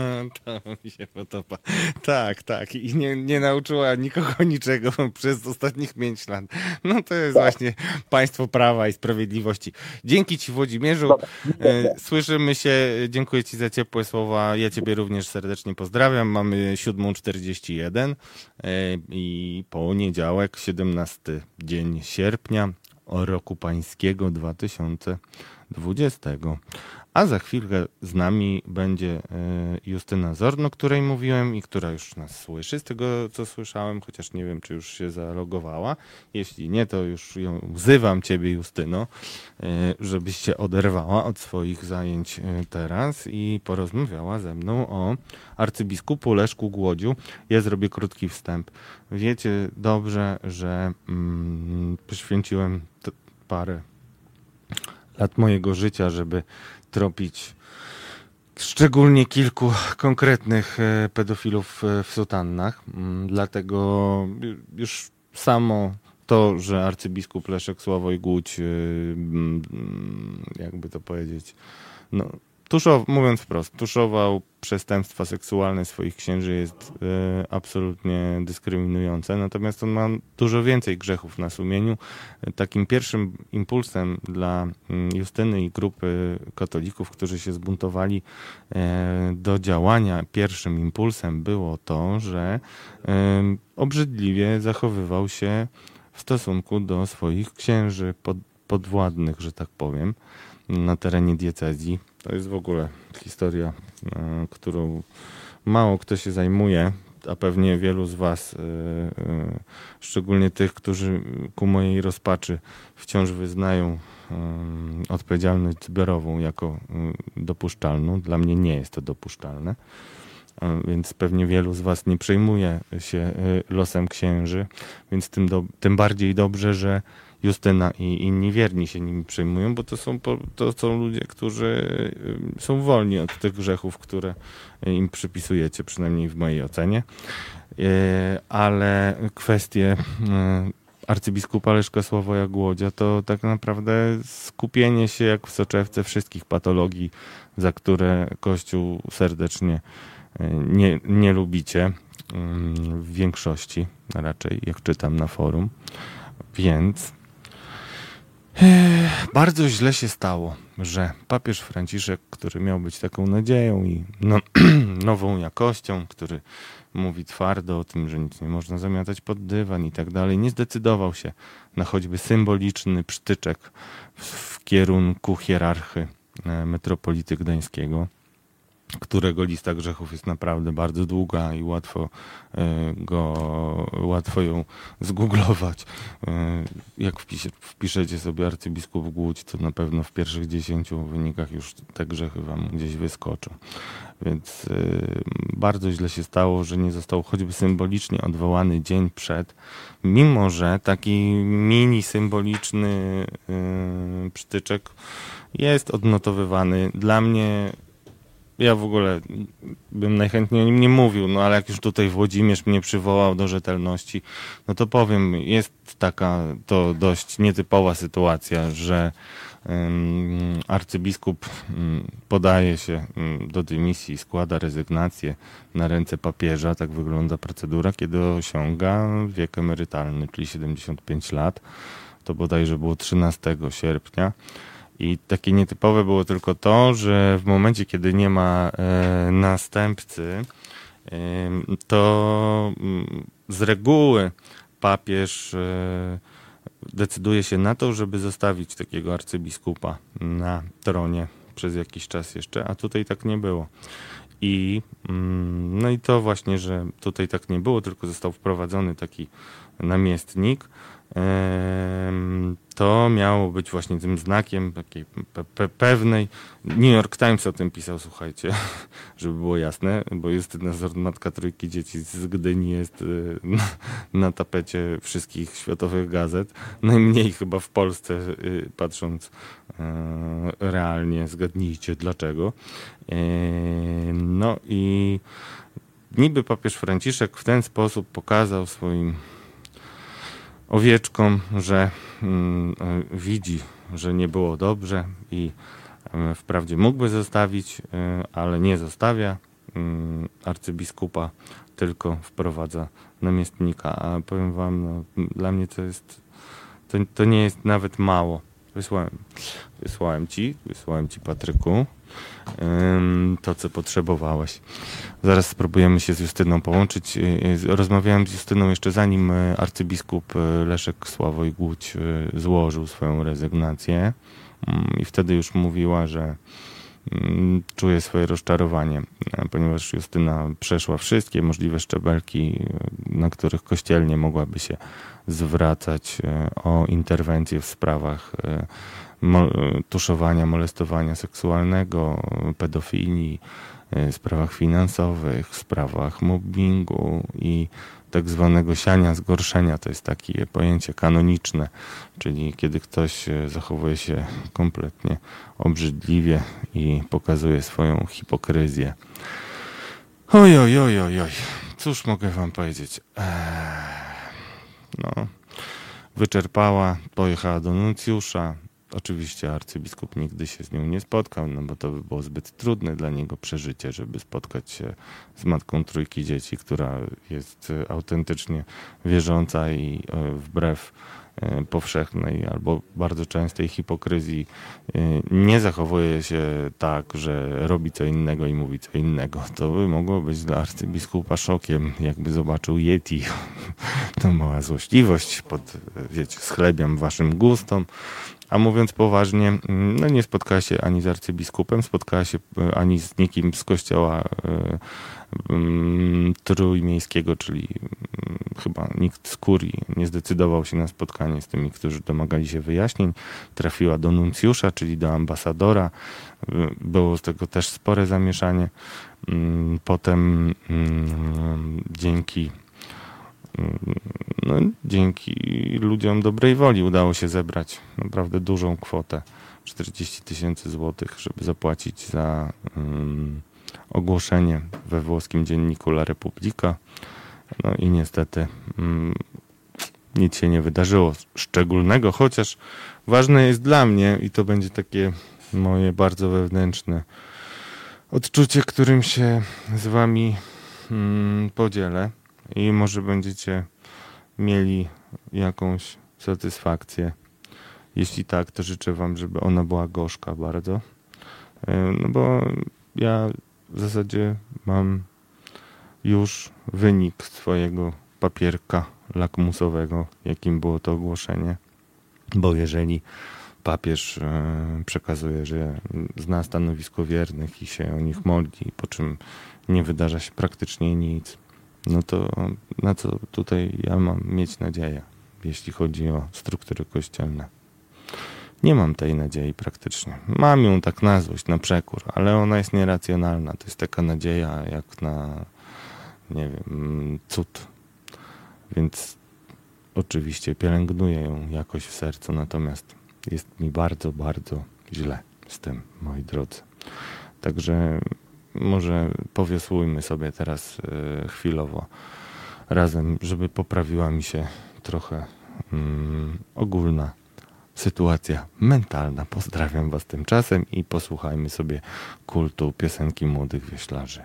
[LAUGHS] to mi się podoba. Tak, tak. I nie, nie nauczyła nikogo [LAUGHS] niczego przez ostatnich pięć lat. No to jest właśnie państwo prawa i sprawiedliwości. Dzięki Ci Włodzimierzu. E, Słyszymy się. Dziękuję Ci za ciepłe słowa. Ja Ciebie również serdecznie pozdrawiam. Mamy 7.41 e, i poniedziałek, 17 dzień sierpnia roku pańskiego 2020. A za chwilkę z nami będzie e, Justyna Zorno, której mówiłem i która już nas słyszy, z tego co słyszałem, chociaż nie wiem, czy już się zalogowała. Jeśli nie, to już ją wzywam ciebie, Justyno, e, żebyś się oderwała od swoich zajęć e, teraz i porozmawiała ze mną o arcybiskupu Leszku Głodziu. Ja zrobię krótki wstęp. Wiecie dobrze, że mm, poświęciłem parę lat mojego życia, żeby tropić szczególnie kilku konkretnych e, pedofilów e, w sutannach. Mm, Dlatego już samo to, że arcybiskup Leszek Sławoj Głódź, e, jakby to powiedzieć, no, tuszow, mówiąc wprost, tuszował przestępstwa seksualne swoich księży jest e, absolutnie dyskryminujące, natomiast on ma dużo więcej grzechów na sumieniu. Takim pierwszym impulsem dla mm, Justyny i grupy katolików, którzy się zbuntowali e, do działania, pierwszym impulsem było to, że e, obrzydliwie zachowywał się w stosunku do swoich księży pod, podwładnych, że tak powiem, na terenie diecezji. To jest w ogóle historia, e, którą mało kto się zajmuje, a pewnie wielu z Was, e, e, szczególnie tych, którzy ku mojej rozpaczy wciąż wyznają odpowiedzialność zbiorową jako dopuszczalną. Dla mnie nie jest to dopuszczalne. Więc pewnie wielu z Was nie przejmuje się losem księży, więc tym, do, tym bardziej dobrze, że Justyna i inni wierni się nimi przejmują, bo to są, to są ludzie, którzy y, są wolni od tych grzechów, które im przypisujecie, przynajmniej w mojej ocenie. E, Ale kwestie y, arcybiskupa Leszka Sławoja Głodzia, to tak naprawdę skupienie się jak w soczewce wszystkich patologii, za które Kościół serdecznie nie, nie lubicie w większości, raczej jak czytam na forum. Więc bardzo źle się stało, że papież Franciszek, który miał być taką nadzieją i no, [CLEARS THROAT] nową jakością, który mówi twardo o tym, że nic nie można zamiatać pod dywan i tak dalej, nie zdecydował się na choćby symboliczny psztyczek w, w kierunku hierarchy e, metropolity gdańskiego którego lista grzechów jest naprawdę bardzo długa i łatwo e, go, łatwo ją zgooglować. E, jak wpisze, wpiszecie sobie arcybiskup Głódź, to na pewno w pierwszych dziesięciu wynikach już te grzechy wam gdzieś wyskoczą. Więc e, bardzo źle się stało, że nie został choćby symbolicznie odwołany dzień przed, mimo że taki mini symboliczny przytyczek jest odnotowywany. Dla mnie ja w ogóle bym najchętniej o nim nie mówił, no ale jak już tutaj Włodzimierz mnie przywołał do rzetelności, no to powiem, jest taka to dość nietypowa sytuacja, że um, arcybiskup um, podaje się um, do dymisji, składa rezygnację na ręce papieża, tak wygląda procedura, kiedy osiąga wiek emerytalny, czyli 75 lat. To bodajże było 13 sierpnia. I takie nietypowe było tylko to, że w momencie, kiedy nie ma e, następcy, to mm, z reguły papież e, decyduje się na to, żeby zostawić takiego arcybiskupa na tronie przez jakiś czas jeszcze, a tutaj tak nie było. I mm, no i to właśnie, że tutaj tak nie było, tylko został wprowadzony taki namiestnik, to miało być właśnie tym znakiem takiej pe pe pewnej. New York Times o tym pisał, słuchajcie, [LAUGHS] żeby było jasne, bo Justyna Zord, matka trójki dzieci z Gdyni jest y, [LAUGHS] na, tapecie wszystkich światowych gazet. Najmniej chyba w Polsce, y, patrząc y, realnie, zgadnijcie dlaczego. No i niby papież Franciszek w ten sposób pokazał swoim owieczkom, że mm, e, widzi, że nie było dobrze i e, wprawdzie mógłby zostawić, e, ale nie zostawia mm, arcybiskupa, tylko wprowadza namiestnika. A powiem wam, no, dla mnie to jest, to, to nie jest nawet mało. Wysłałem, wysłałem ci, wysłałem ci Patryku to, co potrzebowałeś. Zaraz spróbujemy się z Justyną połączyć. Y, y, rozmawiałem z Justyną jeszcze zanim y, arcybiskup Leszek Sławoj Głódź złożył swoją rezygnację mm, i wtedy już mówiła, że mm, czuje swoje rozczarowanie, ponieważ Justyna przeszła wszystkie możliwe szczebelki, na których kościelnie mogłaby się zwracać o interwencję w sprawach tuszowania, molestowania seksualnego, pedofilii, e, sprawach finansowych, sprawach mobbingu i tak zwanego siania zgorszenia. To jest takie pojęcie kanoniczne, czyli kiedy ktoś e, zachowuje się kompletnie obrzydliwie i pokazuje swoją hipokryzję. Oj, oj, oj, oj, oj. Cóż mogę wam powiedzieć? Eee, no, wyczerpała, pojechała do nuncjusza, Oczywiście arcybiskup nigdy się z nią nie spotkał, no bo to by było zbyt trudne dla niego przeżycie, żeby spotkać się z matką trójki dzieci, która jest e, autentycznie wierząca i e, wbrew e, powszechnej albo bardzo częstej hipokryzji nie zachowuje się tak, że robi co innego i mówi co innego. To by mogło być dla arcybiskupa szokiem, jakby zobaczył Yeti. [LAUGHS] To mała złośliwość pod, wiecie, schlebiam waszym gustom. A mówiąc poważnie, mm, no nie spotkała się ani z arcybiskupem, spotkała się e, ani z nikim z kościoła e, mm, trójmiejskiego, czyli mm, chyba nikt z kurii nie zdecydował się na spotkanie z tymi, którzy domagali się wyjaśnień. Trafiła do nuncjusza, czyli do ambasadora. E, było z tego też spore zamieszanie. Potem dzięki no, dzięki ludziom dobrej woli udało się zebrać naprawdę dużą kwotę 40 tysięcy złotych, żeby zapłacić za um, ogłoszenie we włoskim dzienniku La Repubblica. No i niestety um, nic się nie wydarzyło szczególnego, chociaż ważne jest dla mnie i to będzie takie moje bardzo wewnętrzne odczucie, którym się z wami mm, podzielę i może będziecie mieli jakąś satysfakcję. Jeśli tak, to życzę wam, żeby ona była gorzka bardzo. E, No bo ja w zasadzie mam już wynik swojego papierka lakmusowego, jakim było to ogłoszenie. Bo jeżeli papież e, przekazuje, że zna stanowisko wiernych i się o nich modli, po czym nie wydarza się praktycznie nic, no to na co tutaj ja mam mieć nadzieję, jeśli chodzi o struktury kościelne? Nie mam tej nadziei praktycznie. Mam ją tak na złość, na przekór, ale ona jest nieracjonalna. To jest taka nadzieja jak na, nie wiem, cud. Więc oczywiście pielęgnuję ją jakoś w sercu, natomiast jest mi bardzo, bardzo źle z tym, moi drodzy. Także może powiosłujmy sobie teraz e, chwilowo razem, żeby poprawiła mi się trochę mm, ogólna sytuacja mentalna. Pozdrawiam Was tymczasem i posłuchajmy sobie kultu piosenki młodych wioślarzy.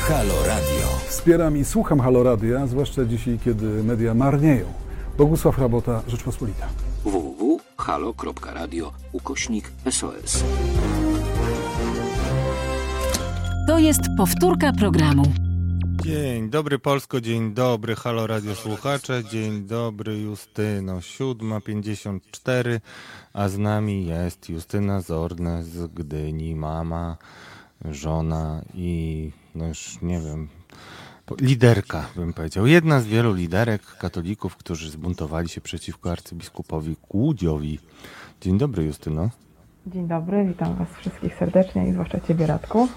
Halo Radio. Wspieram i słucham Halo Radia, zwłaszcza dzisiaj, kiedy media marnieją. Bogusław Rabota, Rzeczpospolita. www.halo.radio ukośnik SOS. To jest powtórka programu. Dzień dobry Polsko, dzień dobry Halo Radio Słuchacze, dzień dobry Justyno, 7.54, a z nami jest Justyna Zorne z Gdyni, mama, żona i no już nie wiem, liderka bym powiedział, jedna z wielu liderek katolików, którzy zbuntowali się przeciwko arcybiskupowi Kłudziowi. Dzień dobry Justyno. Dzień dobry, witam Was wszystkich serdecznie i zwłaszcza Ciebie Radku.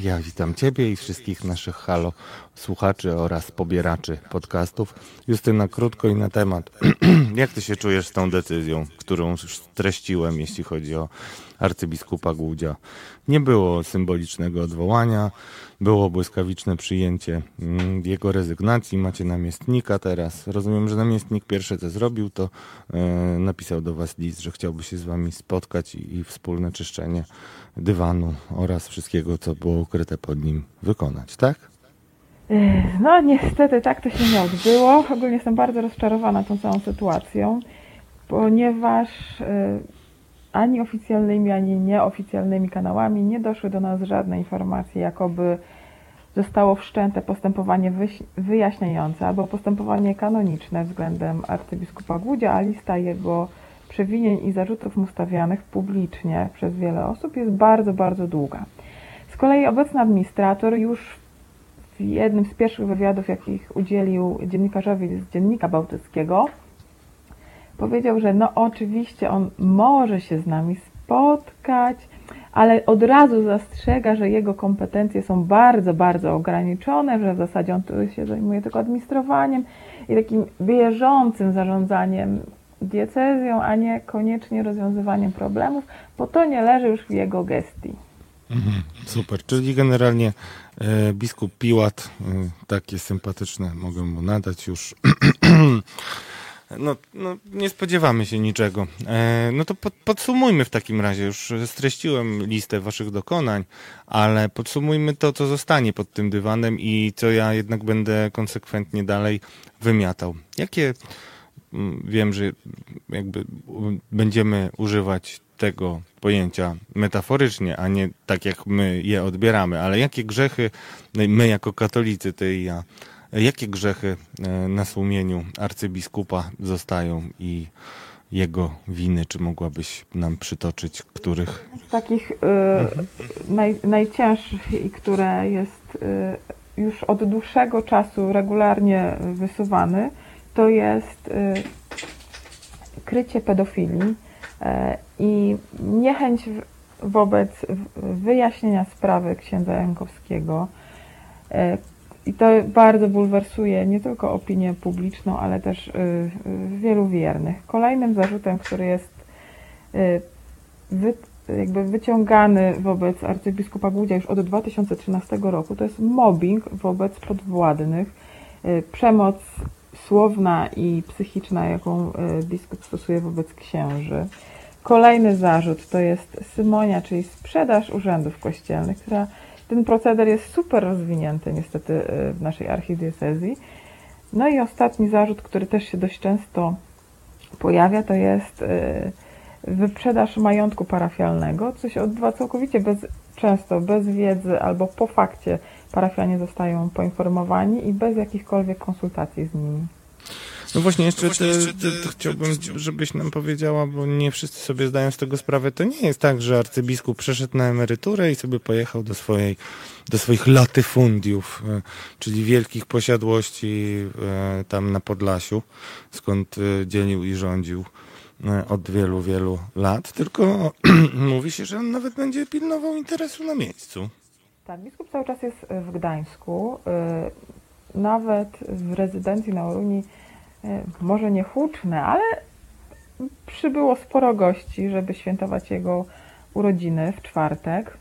Ja witam Ciebie i wszystkich naszych halo słuchaczy oraz pobieraczy podcastów. Justyna, krótko i na temat. [CLEARS THROAT] Jak Ty się czujesz z tą decyzją, którą już streściłem, jeśli chodzi o arcybiskupa Głudzia? Nie było symbolicznego odwołania, było błyskawiczne przyjęcie mm, jego rezygnacji. Macie namiestnika teraz. Rozumiem, że namiestnik pierwsze co zrobił, to e, napisał do Was list, że chciałby się z Wami spotkać i, wspólne czyszczenie dywanu oraz wszystkiego, co było ukryte pod nim, wykonać, tak? Ech, No niestety tak to się nie odbyło. Ogólnie jestem bardzo rozczarowana tą całą sytuacją, ponieważ e, ani oficjalnymi, ani nieoficjalnymi kanałami nie doszły do nas żadne informacje, jakoby zostało wszczęte postępowanie wyjaśniające albo postępowanie kanoniczne względem arcybiskupa Głudzia, a lista jego przewinień i zarzutów mu stawianych publicznie przez wiele osób jest bardzo, bardzo długa. Z kolei obecny administrator już w jednym z pierwszych wywiadów, jakich udzielił dziennikarzowi z Dziennika Bałtyckiego, powiedział, że no oczywiście on może się z nami spotkać, ale od razu zastrzega, że jego kompetencje są bardzo, bardzo ograniczone, że w zasadzie on tu się zajmuje tylko administrowaniem i takim bieżącym zarządzaniem diecezją, a nie koniecznie rozwiązywaniem problemów, bo to nie leży już w jego gestii. Super, czyli generalnie e, biskup Piłat, e, takie sympatyczne mogę mu nadać już. [CLEARS THROAT] No, no, nie spodziewamy się niczego. E, no to pod, podsumujmy w takim razie. Już streściłem listę waszych dokonań, ale podsumujmy to, co zostanie pod tym dywanem i co ja jednak będę konsekwentnie dalej wymiatał. Jakie mm, wiem, że jakby będziemy używać tego pojęcia metaforycznie, a nie tak jak my je odbieramy, ale jakie grzechy my jako katolicy, ty i ja, jakie grzechy e, na sumieniu arcybiskupa zostają i jego winy, czy mogłabyś nam przytoczyć, których Z takich y, naj, najcięższych i które jest y, już od dłuższego czasu regularnie wysuwany, to jest y, krycie pedofilii i niechęć wobec wyjaśnienia sprawy księdza Jankowskiego. I to bardzo bulwersuje nie tylko opinię publiczną, ale też y, y, wielu wiernych. Kolejnym zarzutem, który jest y, wy, jakby wyciągany wobec arcybiskupa Głudzia już od 2013 roku, to jest mobbing wobec podwładnych. przemoc słowna i psychiczna, jaką biskup stosuje wobec księży. Kolejny zarzut to jest symonia, czyli sprzedaż urzędów kościelnych, która ten proceder jest super rozwinięty niestety y, w naszej archidiecezji. No i ostatni zarzut, który też się dość często pojawia, to jest wyprzedaż majątku parafialnego, co się odbywa całkowicie bez, często bez wiedzy albo po fakcie parafianie zostają poinformowani i bez jakichkolwiek konsultacji z nimi. No właśnie, jeszcze, no właśnie te, jeszcze te, te, chciałbym, żebyś nam powiedziała, bo nie wszyscy sobie zdają z tego sprawę. To nie jest tak, że arcybiskup przeszedł na emeryturę i sobie pojechał do, swojej, do swoich latyfundiów, e, czyli wielkich posiadłości e, tam na Podlasiu, skąd e, dzielił i rządził od wielu, wielu lat, tylko [CLEARS THROAT] mówi się, że on nawet będzie pilnował interesu na miejscu. Tak, biskup cały czas jest w Gdańsku. Nawet w rezydencji na Oruni może nie huczne, ale przybyło sporo gości, żeby świętować jego urodziny w czwartek.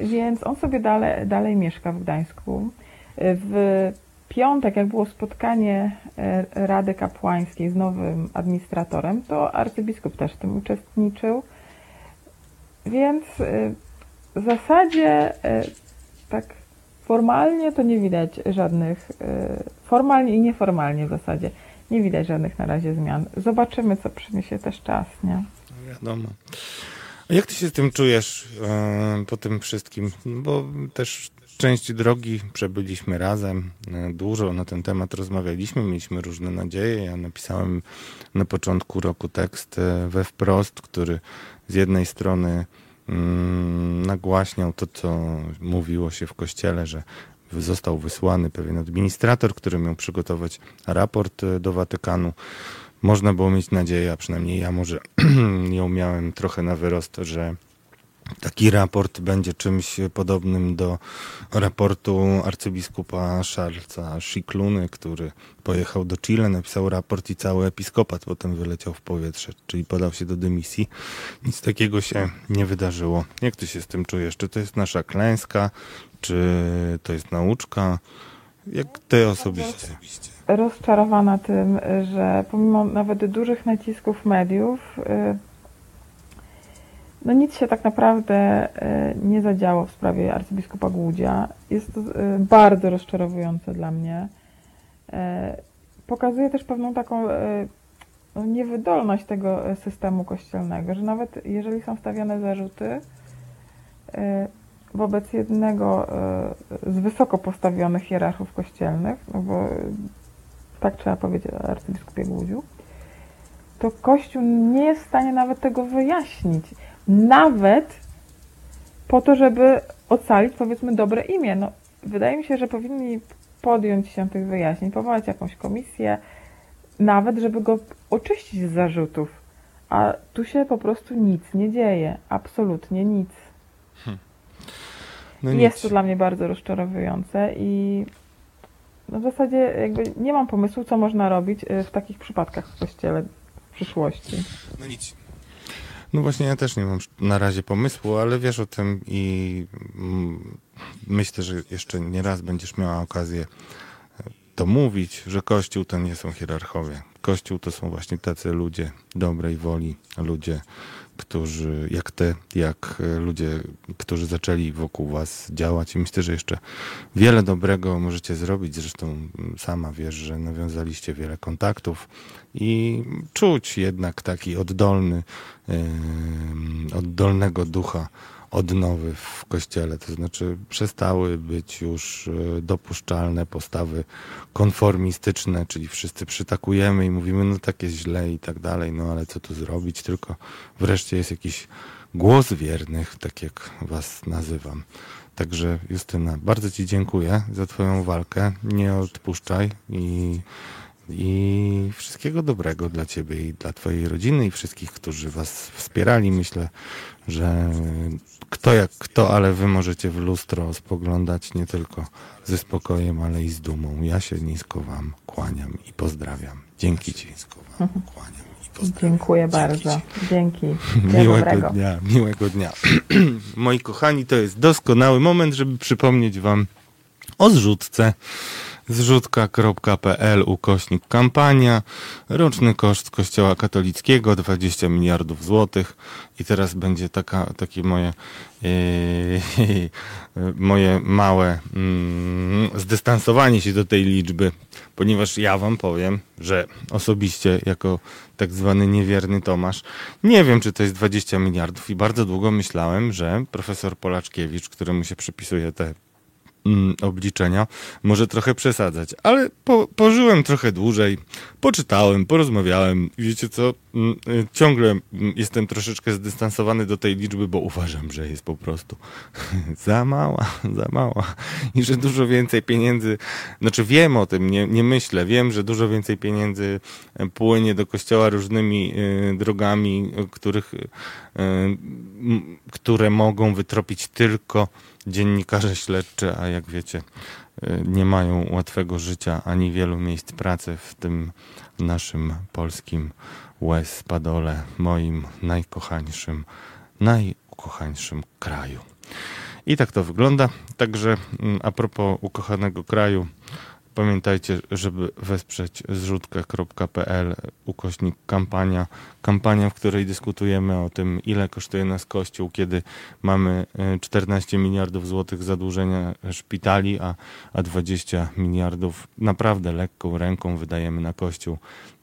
Więc on sobie dalej, dalej mieszka w Gdańsku. W piątek, jak było spotkanie e, Rady Kapłańskiej z nowym administratorem, to arcybiskup też w tym uczestniczył. Więc e, w zasadzie tak Formalnie to nie widać żadnych, e, formalnie i nieformalnie w zasadzie, nie widać żadnych na razie zmian. Zobaczymy, co przyniesie też czas, nie? No wiadomo. A jak ty się z tym czujesz e, po tym wszystkim? Bo też część drogi przebyliśmy razem, e, dużo na ten temat rozmawialiśmy, mieliśmy różne nadzieje. Ja napisałem na początku roku tekst we wprost, który z jednej strony nagłaśniał to, co mówiło się w kościele, że został wysłany pewien administrator, który miał przygotować raport e, do Watykanu. Można było mieć nadzieję, a przynajmniej ja może [CLEARS THROAT] ją miałem trochę na wyrost, że Taki raport będzie czymś podobnym do raportu arcybiskupa Charlesa Szikluny, który pojechał do Chile, napisał raport i cały episkopat potem wyleciał w powietrze, czyli podał się do dymisji. Nic takiego się nie wydarzyło. Jak ty się z tym czujesz? Czy to jest nasza klęska? Czy to jest nauczka? Jak ty osobiście? Rozczarowana tym, że pomimo nawet dużych nacisków mediów, y, no nic się tak naprawdę e, nie zadziało w sprawie arcybiskupa Głudzia. Jest to e, bardzo rozczarowujące dla mnie. E, pokazuje też pewną taką no, niewydolność tego systemu kościelnego, że nawet jeżeli są stawiane zarzuty wobec jednego z wysoko postawionych hierarchów kościelnych, no bo tak trzeba powiedzieć o arcybiskupie Głudziu, to Kościół nie jest w stanie nawet tego wyjaśnić nawet po to, żeby ocalić powiedzmy dobre imię. No, wydaje mi się, że powinni podjąć się tych wyjaśnień, powołać jakąś komisję, nawet żeby go oczyścić z zarzutów. A tu się po prostu nic nie dzieje. Absolutnie nic. Hmm. No Jest nic. to dla mnie bardzo rozczarowujące i no w zasadzie jakby nie mam pomysłu, co można robić y, w takich przypadkach w kościele w przyszłości. No nic. No właśnie, ja też nie mam na razie pomysłu, ale wiesz o tym i mm, myślę, że jeszcze nie raz będziesz miała okazję e, to mówić, że Kościół to nie są hierarchowie. Kościół to są właśnie tacy ludzie dobrej woli, ludzie którzy, jak te, jak e, ludzie, którzy zaczęli wokół was działać i myślę, że jeszcze wiele dobrego możecie zrobić. Zresztą sama wiesz, że nawiązaliście wiele kontaktów i czuć jednak taki oddolny, oddolnego ducha odnowy w kościele, to znaczy przestały być już e, dopuszczalne postawy konformistyczne, czyli wszyscy przytakujemy i mówimy, no tak jest źle i tak dalej, no ale co tu zrobić, tylko wreszcie jest jakiś głos wiernych, tak jak was nazywam. Także Justyna, bardzo Ci dziękuję za Twoją walkę. Nie odpuszczaj i, i wszystkiego dobrego dla Ciebie i dla Twojej rodziny i wszystkich, którzy Was wspierali. Myślę, że kto jak kto, ale wy możecie w lustro spoglądać nie tylko ze spokojem, ale i z dumą. Ja się nisko wam kłaniam i pozdrawiam. Dzięki ci. Dziękuję bardzo. Dzięki. [LAUGHS] Miłego dobrego. dnia, miłego dnia. [CLEARS THROAT] Moi kochani, to jest doskonały moment, żeby przypomnieć wam o zrzutce zrzutka.pl ukośnik kampania, roczny koszt kościoła katolickiego 20 miliardów złotych. I teraz będzie taka, takie moje yy, [LAUGHS] moje małe yy, zdystansowanie się do tej liczby, ponieważ ja wam powiem, że osobiście jako tak zwany niewierny Tomasz, nie wiem czy to jest 20 miliardów i bardzo długo myślałem, że profesor Polaczkiewicz, któremu się przypisuje te mm, obliczenia, może trochę przesadzać, ale po, pożyłem trochę dłużej, poczytałem, porozmawiałem. Wiecie co, mm, y, ciągle mm, jestem troszeczkę zdystansowany do tej liczby, bo uważam, że jest po prostu [LAUGHS] za mała, [LAUGHS] za mała i że dużo więcej pieniędzy, znaczy wiem o tym, nie, nie myślę, wiem, że dużo więcej pieniędzy e, płynie do kościoła różnymi y, drogami, których, y, które mogą wytropić tylko dziennikarze śledczy, a jak wiecie, y, nie mają łatwego życia ani wielu miejsc pracy w tym naszym polskim łez padole, moim najkochańszym, najukochańszym kraju. I tak to wygląda. Także mm, a propos ukochanego kraju, Pamiętajcie, żeby wesprzeć zrzutka.pl ukośnik kampania. Kampania, w której dyskutujemy o tym, ile kosztuje nas Kościół, kiedy mamy 14 e, miliardów złotych zadłużenia szpitali, a, a 20 miliardów naprawdę lekką ręką wydajemy na Kościół.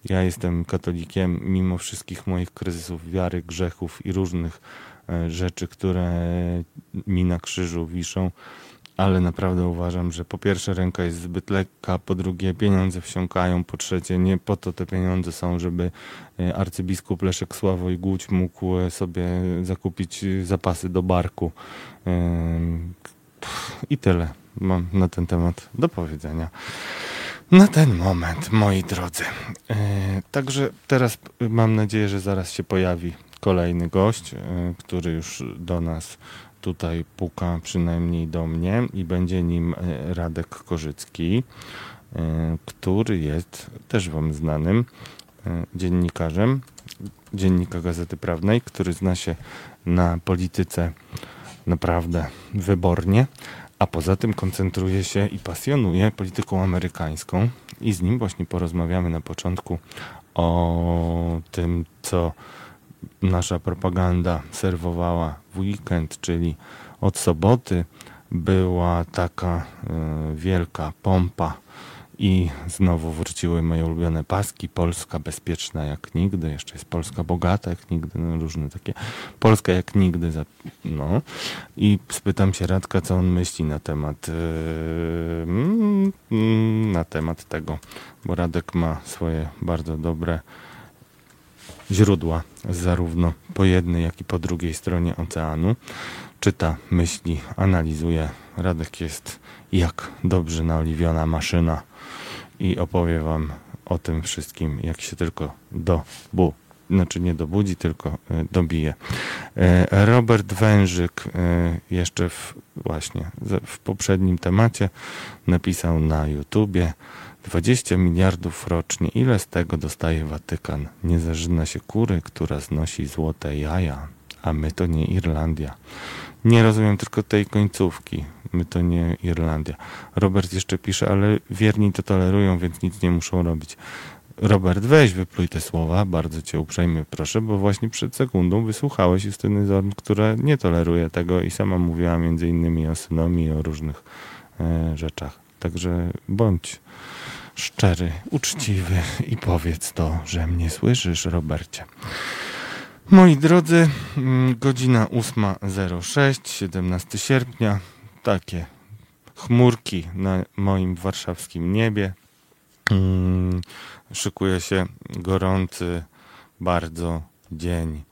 Ja jestem katolikiem, mimo wszystkich moich kryzysów wiary, grzechów i różnych e, rzeczy, które mi na krzyżu wiszą ale naprawdę uważam, że po pierwsze ręka jest zbyt lekka, po drugie pieniądze wsiąkają, po trzecie nie po to te pieniądze są, żeby e, arcybiskup Leszek Sławoj Głódź mógł e, sobie zakupić e, zapasy do barku. I tyle mam na ten temat do powiedzenia. Na ten moment, moi drodzy. Także teraz mam nadzieję, że zaraz się pojawi kolejny gość, który już do nas tutaj puka przynajmniej do mnie i będzie nim e, Radek Korzycki, e, który jest też wam znanym e, dziennikarzem Dziennika Gazety Prawnej, który zna się na polityce naprawdę wybornie, a poza tym koncentruje się i pasjonuje polityką amerykańską. I z nim właśnie porozmawiamy na początku o tym, co nasza propaganda serwowała w weekend, czyli od soboty była taka y, wielka pompa i znowu wróciły moje ulubione paski. Polska bezpieczna jak nigdy, jeszcze jest Polska bogata jak nigdy, no różne takie. Polska jak nigdy, no. I spytam się Radka, co on myśli na temat yy, na temat tego, bo Radek ma swoje bardzo dobre źródła zarówno po jednej, jak i po drugiej stronie oceanu. Czyta myśli, analizuje. Radek jest jak dobrze naoliwiona maszyna i opowie wam o tym wszystkim, jak się tylko do bu, znaczy nie dobudzi, tylko e, dobije. E, Robert Wężyk e, jeszcze w, właśnie w poprzednim temacie napisał na YouTubie 20 miliardów rocznie. Ile z tego dostaje Watykan? Nie zażyna się kury, która znosi złote jaja, a my to nie Irlandia. Nie rozumiem tylko tej końcówki. My to nie Irlandia. Robert jeszcze pisze, ale wierni to tolerują, więc nic nie muszą robić. Robert, weź wypluj te słowa, bardzo cię uprzejmie proszę, bo właśnie przed sekundą wysłuchałeś Justyny Zorn, która nie toleruje tego i sama mówiła między innymi o synomii i o różnych e, rzeczach. Także bądź szczery, uczciwy i powiedz to, że mnie słyszysz, Robercie. Moi drodzy, mm, godzina 8.06, 17 sierpnia. Takie chmurki na moim warszawskim niebie. Mm, szykuje się gorący bardzo dzień.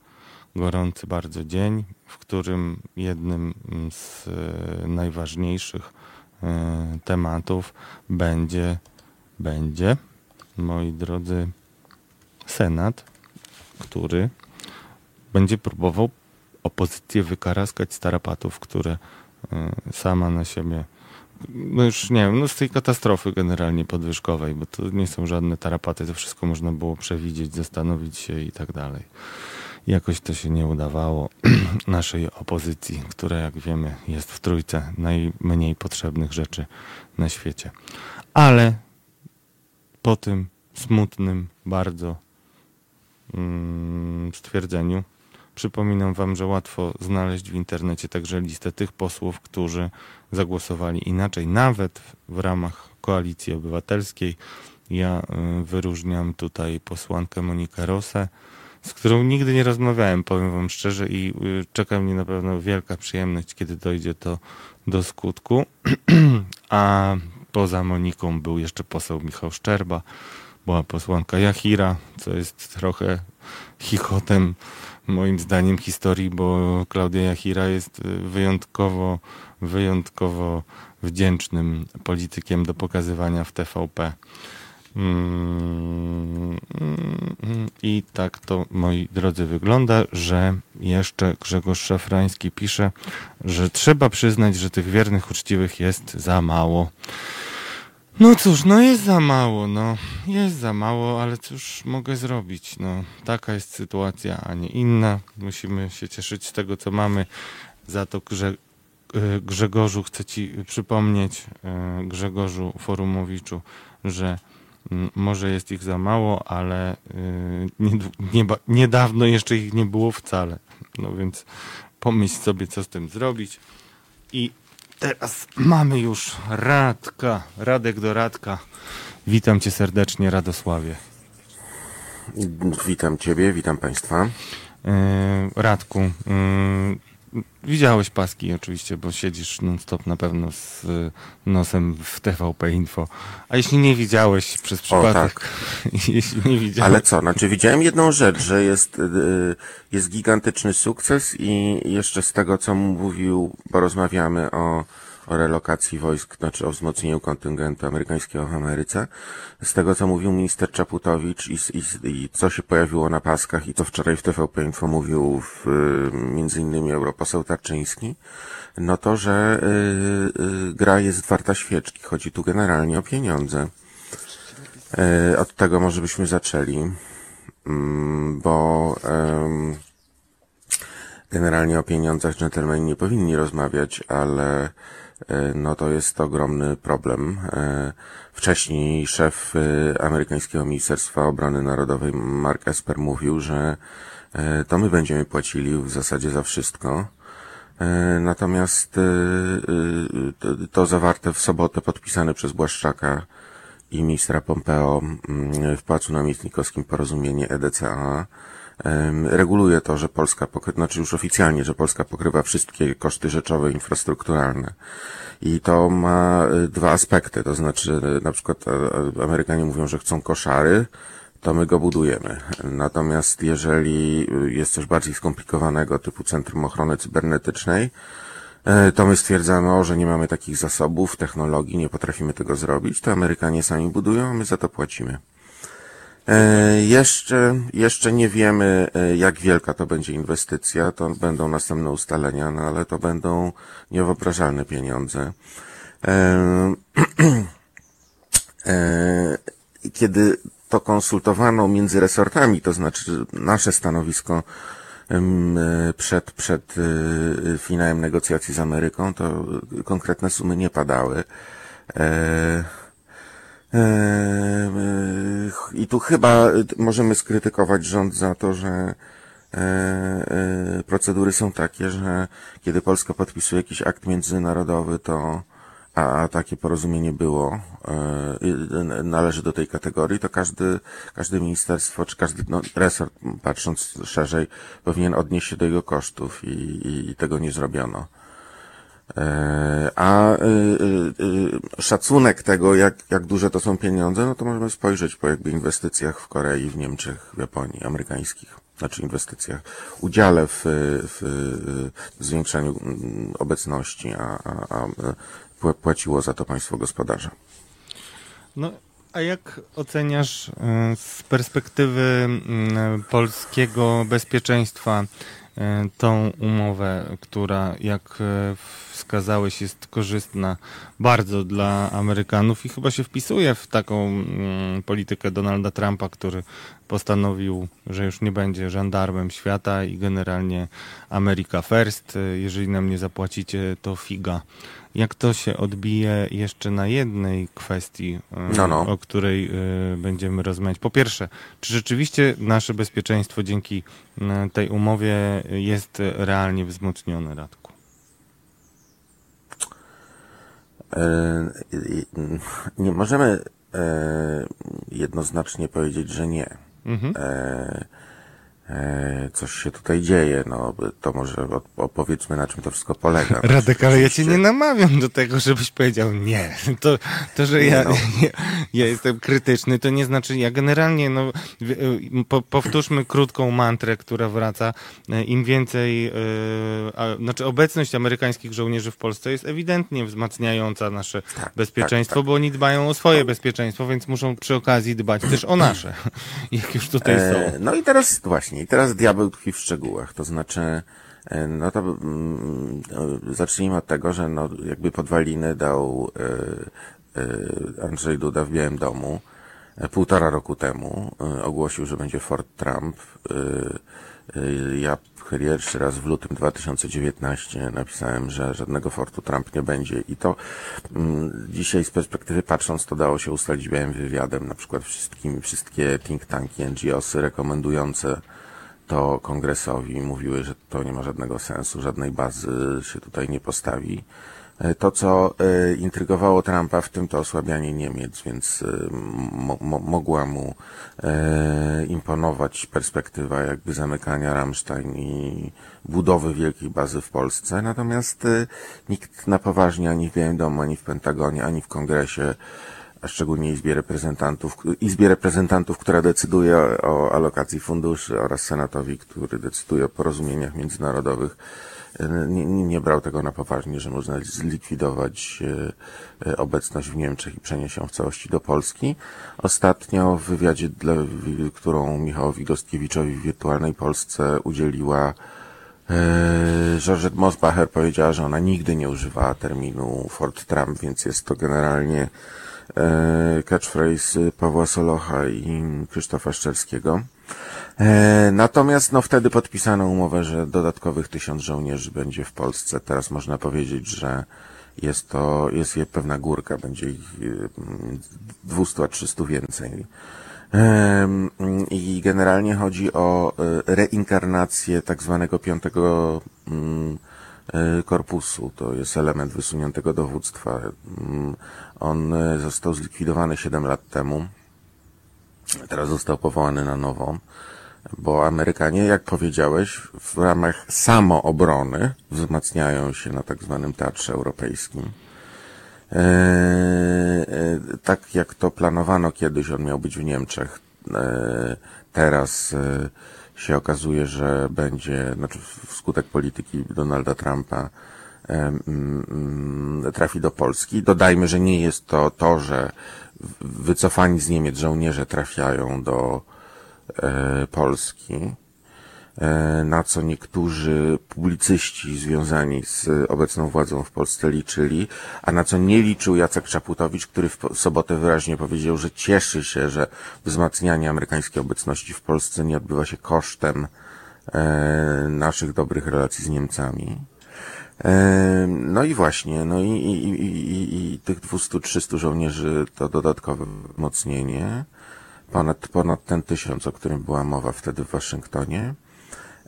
Gorący bardzo dzień, w którym jednym z e, najważniejszych e, tematów będzie będzie, moi drodzy, Senat, który będzie próbował opozycję wykaraskać z tarapatów, które e, sama na siebie no już nie wiem, no z tej katastrofy generalnie podwyżkowej, bo to nie są żadne tarapaty, to wszystko można było przewidzieć, zastanowić się i tak dalej. Jakoś to się nie udawało [CLEARS THROAT] naszej opozycji, która jak wiemy jest w trójce najmniej potrzebnych rzeczy na świecie. Ale po tym smutnym bardzo mm, stwierdzeniu przypominam wam, że łatwo znaleźć w internecie także listę tych posłów, którzy zagłosowali inaczej, nawet w ramach koalicji obywatelskiej. Ja y, wyróżniam tutaj posłankę Monikę Rosę, z którą nigdy nie rozmawiałem, powiem wam szczerze, i y, czeka mnie na pewno wielka przyjemność, kiedy dojdzie to do skutku. [CLEARS THROAT] A poza Moniką był jeszcze poseł Michał Szczerba, była posłanka Jachira, co jest trochę chichotem moim zdaniem historii, bo Klaudia Jachira jest y, wyjątkowo, wyjątkowo wdzięcznym politykiem do pokazywania w TVP. Mm, I tak to, moi drodzy, wygląda, że jeszcze Grzegorz Szafrański pisze, że trzeba przyznać, że tych wiernych, uczciwych jest za mało. No cóż, no jest za mało, no. Jest za mało, ale cóż mogę zrobić, no. Taka jest sytuacja, a nie inna. Musimy się cieszyć z tego, co mamy. Za to Grze y, Grzegorzu chcę ci przypomnieć, y, Grzegorzu Forumowiczu, że mm, może jest ich za mało, ale y, nie, nie, niedawno jeszcze ich nie było wcale. No więc pomyśl sobie, co z tym zrobić. I Teraz mamy już Radka, Radek do Radka. Witam cię serdecznie, Radosławie. Witam ciebie, witam państwa. Yy, Radku, yy, widziałeś paski oczywiście, bo siedzisz non-stop na pewno z y, nosem w TVP Info. A jeśli nie widziałeś przez przypadek... Tak. [LAUGHS] jeśli nie widziałeś... Ale co, znaczy widziałem jedną rzecz, że jest, y, jest gigantyczny sukces i jeszcze z tego, co mówił, porozmawiamy o o relokacji wojsk, znaczy o wzmocnieniu kontyngentu amerykańskiego w Ameryce. Z tego, co mówił minister Czaputowicz i, i, i co się pojawiło na paskach i co wczoraj w TVP Info mówił w, między innymi europoseł Tarczyński, no to, że y, y, gra jest warta świeczki. Chodzi tu generalnie o pieniądze. Y, od tego może byśmy zaczęli, mm, bo generalnie o pieniądzach dżentelmeni nie powinni rozmawiać, ale no to jest ogromny problem. E, wcześniej szef e, amerykańskiego Ministerstwa Obrony Narodowej Mark Esper mówił, że to my będziemy płacili w zasadzie za wszystko. Natomiast to zawarte w sobotę podpisane przez Błaszczaka i ministra Pompeo mm, w Pałacu Namiestnikowskim porozumienie EDCA reguluje to, że Polska pokrywa, znaczy już oficjalnie, że Polska pokrywa wszystkie koszty rzeczowe infrastrukturalne. I to ma y, dwa aspekty, to znaczy na przykład Amerykanie mówią, że chcą koszary, to my go budujemy. Natomiast jeżeli jest coś bardziej skomplikowanego, typu Centrum Ochrony Cybernetycznej, e, to my stwierdzamy, o, że nie mamy takich zasobów, technologii, nie potrafimy tego zrobić, to Amerykanie sami budują, a my za to płacimy. E, jeszcze, jeszcze nie wiemy, e, jak wielka to będzie inwestycja, to będą następne ustalenia, no ale to będą niewyobrażalne pieniądze. E, [CLEARS THROAT] kiedy to konsultowano między resortami, to znaczy nasze stanowisko przed, przed finałem negocjacji z Ameryką, to konkretne sumy nie padały. Eee, I tu chyba możemy skrytykować rząd za to, że e, e, procedury są takie, że kiedy Polska podpisuje jakiś akt międzynarodowy, to a takie porozumienie było, e, należy do tej kategorii, to każdy, każde ministerstwo, czy każdy no, resort, patrząc szerzej, powinien odnieść się do jego kosztów i, i tego nie zrobiono. E, a y, y, szacunek tego, jak, jak duże to są pieniądze, no to możemy spojrzeć po jakby inwestycjach w Korei, w Niemczech, w Japonii, amerykańskich, znaczy inwestycjach, udziale w, w, w zwiększaniu mm, obecności, a, a, a płaciło za to państwo gospodarza. No, a jak oceniasz z perspektywy mm, polskiego bezpieczeństwa tą umowę, która jak wskazałeś, jest korzystna bardzo dla Amerykanów i chyba się wpisuje w taką mm, politykę Donalda Trumpa, który postanowił, że już nie będzie żandarmem świata i generalnie America First. Jeżeli nam nie zapłacicie, to figa. Jak to się odbije jeszcze na jednej kwestii, e, No, no. o której e, będziemy rozmawiać. Po pierwsze, czy rzeczywiście nasze bezpieczeństwo dzięki e, tej umowie jest realnie wzmocnione, Radku? E, i- Nie możemy e, jednoznacznie powiedzieć, że nie. Mhm. E, e, Coś się tutaj dzieje, no to może op- opowiedzmy na czym to wszystko polega. [LAUGHS] Radek, ale ja cię nie namawiam do tego, żebyś powiedział nie. [LAUGHS] To, to że ja, Nie, no. [LAUGHS] ja, ja jestem krytyczny, to nie znaczy, ja generalnie, no, y, po, powtórzmy krótką mantrę, która wraca. E, Im więcej, e, a, znaczy obecność amerykańskich żołnierzy w Polsce jest ewidentnie wzmacniająca nasze bezpieczeństwo, tak. bo oni dbają o swoje bezpieczeństwo, więc muszą przy okazji dbać też o nasze, jak już tutaj E, są. No i teraz właśnie, i teraz diabeł tkwi w szczegółach, to znaczy, e, no to mm, e, zacznijmy od tego, że no jakby podwaliny dał e, Andrzej Duda w Białym Domu półtora roku temu, ogłosił, że będzie Fort Trump. Ja pierwszy raz w lutym 2019 napisałem, że żadnego Fortu Trump nie będzie i to mm, dzisiaj z perspektywy patrząc to dało się ustalić białym wywiadem, na przykład wszystkim, wszystkie think tanki, NGOsy rekomendujące to kongresowi mówiły, że to nie ma żadnego sensu, żadnej bazy się tutaj nie postawi. E, To, co e, intrygowało Trumpa w tym, to osłabianie Niemiec, więc e, mo, mo, mogła mu imponować perspektywa jakby zamykania Rammstein i budowy wielkiej bazy w Polsce. Natomiast nikt na poważnie ani w Białym Domu, ani w Pentagonie, ani w Kongresie a szczególnie Izbie Reprezentantów, Izbie Reprezentantów, która decyduje o alokacji funduszy oraz Senatowi, który decyduje o porozumieniach międzynarodowych, e, nie, nie brał tego na poważnie, że można zlikwidować e, e, obecność w Niemczech i przenieść ją w całości do Polski. Ostatnio w wywiadzie, dla, którą Michałowi Gostkiewiczowi w Wirtualnej Polsce udzieliła Georgette Mosbacher powiedziała, że ona nigdy nie używała terminu Fort Trump, więc jest to generalnie catchphrase Pawła Solocha i Krzysztofa Szczerskiego. E, Natomiast no wtedy podpisano umowę, że dodatkowych tysiąc żołnierzy będzie w Polsce. Teraz można powiedzieć, że jest to, jest je pewna górka, będzie ich e, 200 a 300 więcej. I generalnie chodzi o e, reinkarnację tak zwanego piątego mm, e, korpusu. To jest element wysuniętego dowództwa. Mm, On e, został zlikwidowany 7 lat temu. Teraz został powołany na nowo, bo Amerykanie, jak powiedziałeś, w ramach samoobrony wzmacniają się na tak zwanym teatrze europejskim. E, e, tak jak to planowano kiedyś, on miał być w Niemczech. E, teraz e, się okazuje, że będzie, znaczy wskutek polityki Donalda Trumpa mm, trafi do Polski. Dodajmy, że nie jest to to, że wycofani z Niemiec żołnierze trafiają do e, Polski na co niektórzy publicyści związani z obecną władzą w Polsce liczyli, a na co nie liczył Jacek Czaputowicz, który w sobotę wyraźnie powiedział, że cieszy się, że wzmacnianie amerykańskiej obecności w Polsce nie odbywa się kosztem e, naszych dobrych relacji z Niemcami. E, No i właśnie, no i, i, i, i, i tych 200-300 żołnierzy to dodatkowe wzmocnienie, ponad, ponad ten tysiąc, o którym była mowa wtedy w Waszyngtonie.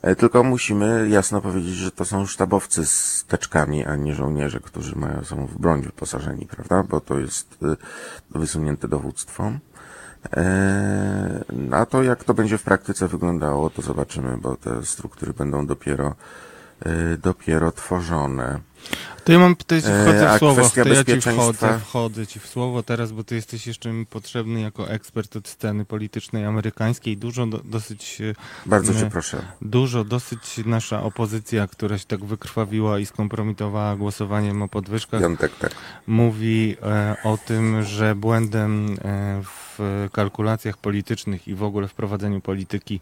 E, Tylko musimy jasno powiedzieć, że to są sztabowcy z teczkami, a nie żołnierze, którzy mają, są w broń wyposażeni, prawda? Bo to jest y, wysunięte dowództwo. E, A to jak to będzie w praktyce wyglądało, to zobaczymy, bo te struktury będą dopiero, dopiero tworzone. To ja mam, to ja ci E, wchodzę w słowo, to ja ci wchodzę, wchodzę ci w słowo teraz, bo ty jesteś jeszcze mi potrzebny jako ekspert od sceny politycznej amerykańskiej. Dużo do, dosyć... e, Bardzo cię proszę. Dużo, dosyć nasza opozycja, która się tak wykrwawiła i skompromitowała głosowaniem o podwyżkach, Piątek, tak. mówi e, o tym, że błędem e, w kalkulacjach politycznych i w ogóle w prowadzeniu polityki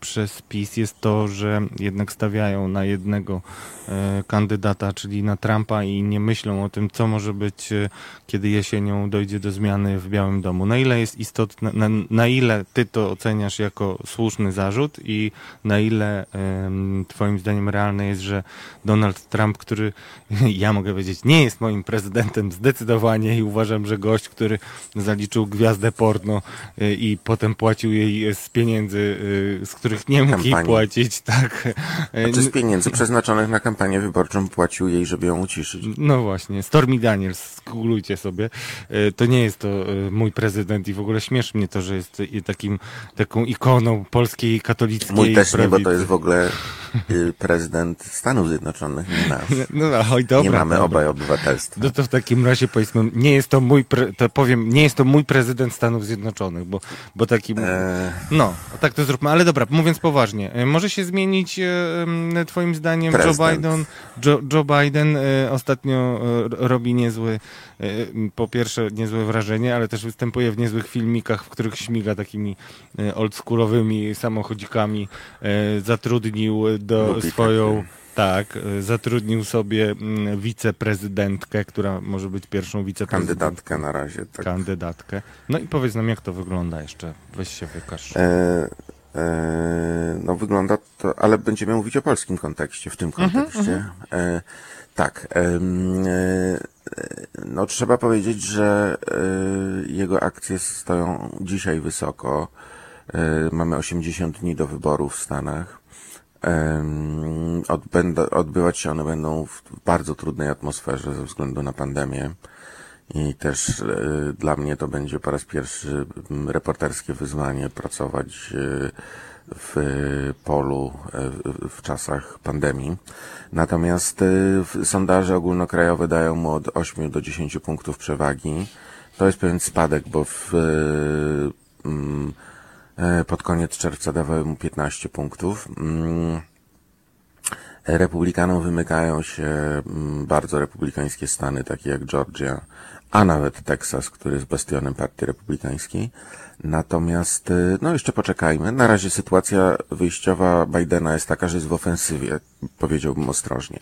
przez PiS jest to, że jednak stawiają na jednego e, kandydata, czyli na Trumpa i nie myślą o tym, co może być, e, kiedy jesienią dojdzie do zmiany w Białym Domu. Na ile jest istotne, na, na ile ty to oceniasz jako słuszny zarzut i na ile twoim zdaniem realne jest, że Donald Trump, który [LAUGHS] ja mogę powiedzieć, nie jest moim prezydentem zdecydowanie i uważam, że gość, który zaliczył gwiazdę porno i potem płacił jej z pieniędzy, z których nie mógł jej Kampanii. płacić, tak. Znaczy z pieniędzy przeznaczonych na kampanię wyborczą płacił jej, żeby ją uciszyć. No właśnie, Stormy Daniels, skooglujcie sobie. Y, To nie jest to y, mój prezydent i w ogóle śmieszy mnie to, że jest takim, taką ikoną polskiej katolickiej Mój też nie, bo to prawicy. jest w ogóle [LAUGHS] prezydent Stanów Zjednoczonych, nie nas. No, oj, dobra. nie mamy dobra. obaj obywatelstwa. No to w takim razie powiedzmy, nie jest to mój, pre, to powiem, nie jest to mój prezydent Stanów Zjednoczonych, bo, bo taki, Eee, no, tak to zróbmy, ale dobra, mówiąc poważnie, e, może się zmienić e, twoim zdaniem Joe Prezydent. Biden, Joe, Joe Biden e, ostatnio e, robi niezły, e, po pierwsze niezłe wrażenie, ale też występuje w niezłych filmikach, w których śmiga takimi e, oldschoolowymi samochodzikami, e, zatrudnił do Lubi swoją tak, zatrudnił sobie mm, wiceprezydentkę, która może być pierwszą wiceprezydentką. kandydatkę na razie. Tak. Kandydatkę. No i powiedz nam, jak to wygląda jeszcze. Weź się wykaż. E, e, no wygląda to, ale będziemy mówić o polskim kontekście, w tym kontekście. E, tak. e, no trzeba powiedzieć, że e, jego akcje stoją dzisiaj wysoko. E, mamy 80 dni do wyborów w Stanach. Em, Odbędą, odbywać się one będą w bardzo trudnej atmosferze ze względu na pandemię. I też e, dla mnie to będzie po raz pierwszy reporterskie wyzwanie pracować e, w polu e, w- czasach pandemii. Natomiast sondaże ogólnokrajowe dają mu od 8 do 10 punktów przewagi. To jest pewien spadek, bo w, pod koniec czerwca dawały mu 15 punktów. Mm, Republikanom wymykają się mm, bardzo republikańskie stany, takie jak Georgia, a nawet Teksas, który jest bastionem partii republikańskiej. Natomiast, y, no jeszcze poczekajmy. Na razie sytuacja wyjściowa Bidena jest taka, że jest w ofensywie, powiedziałbym ostrożnie.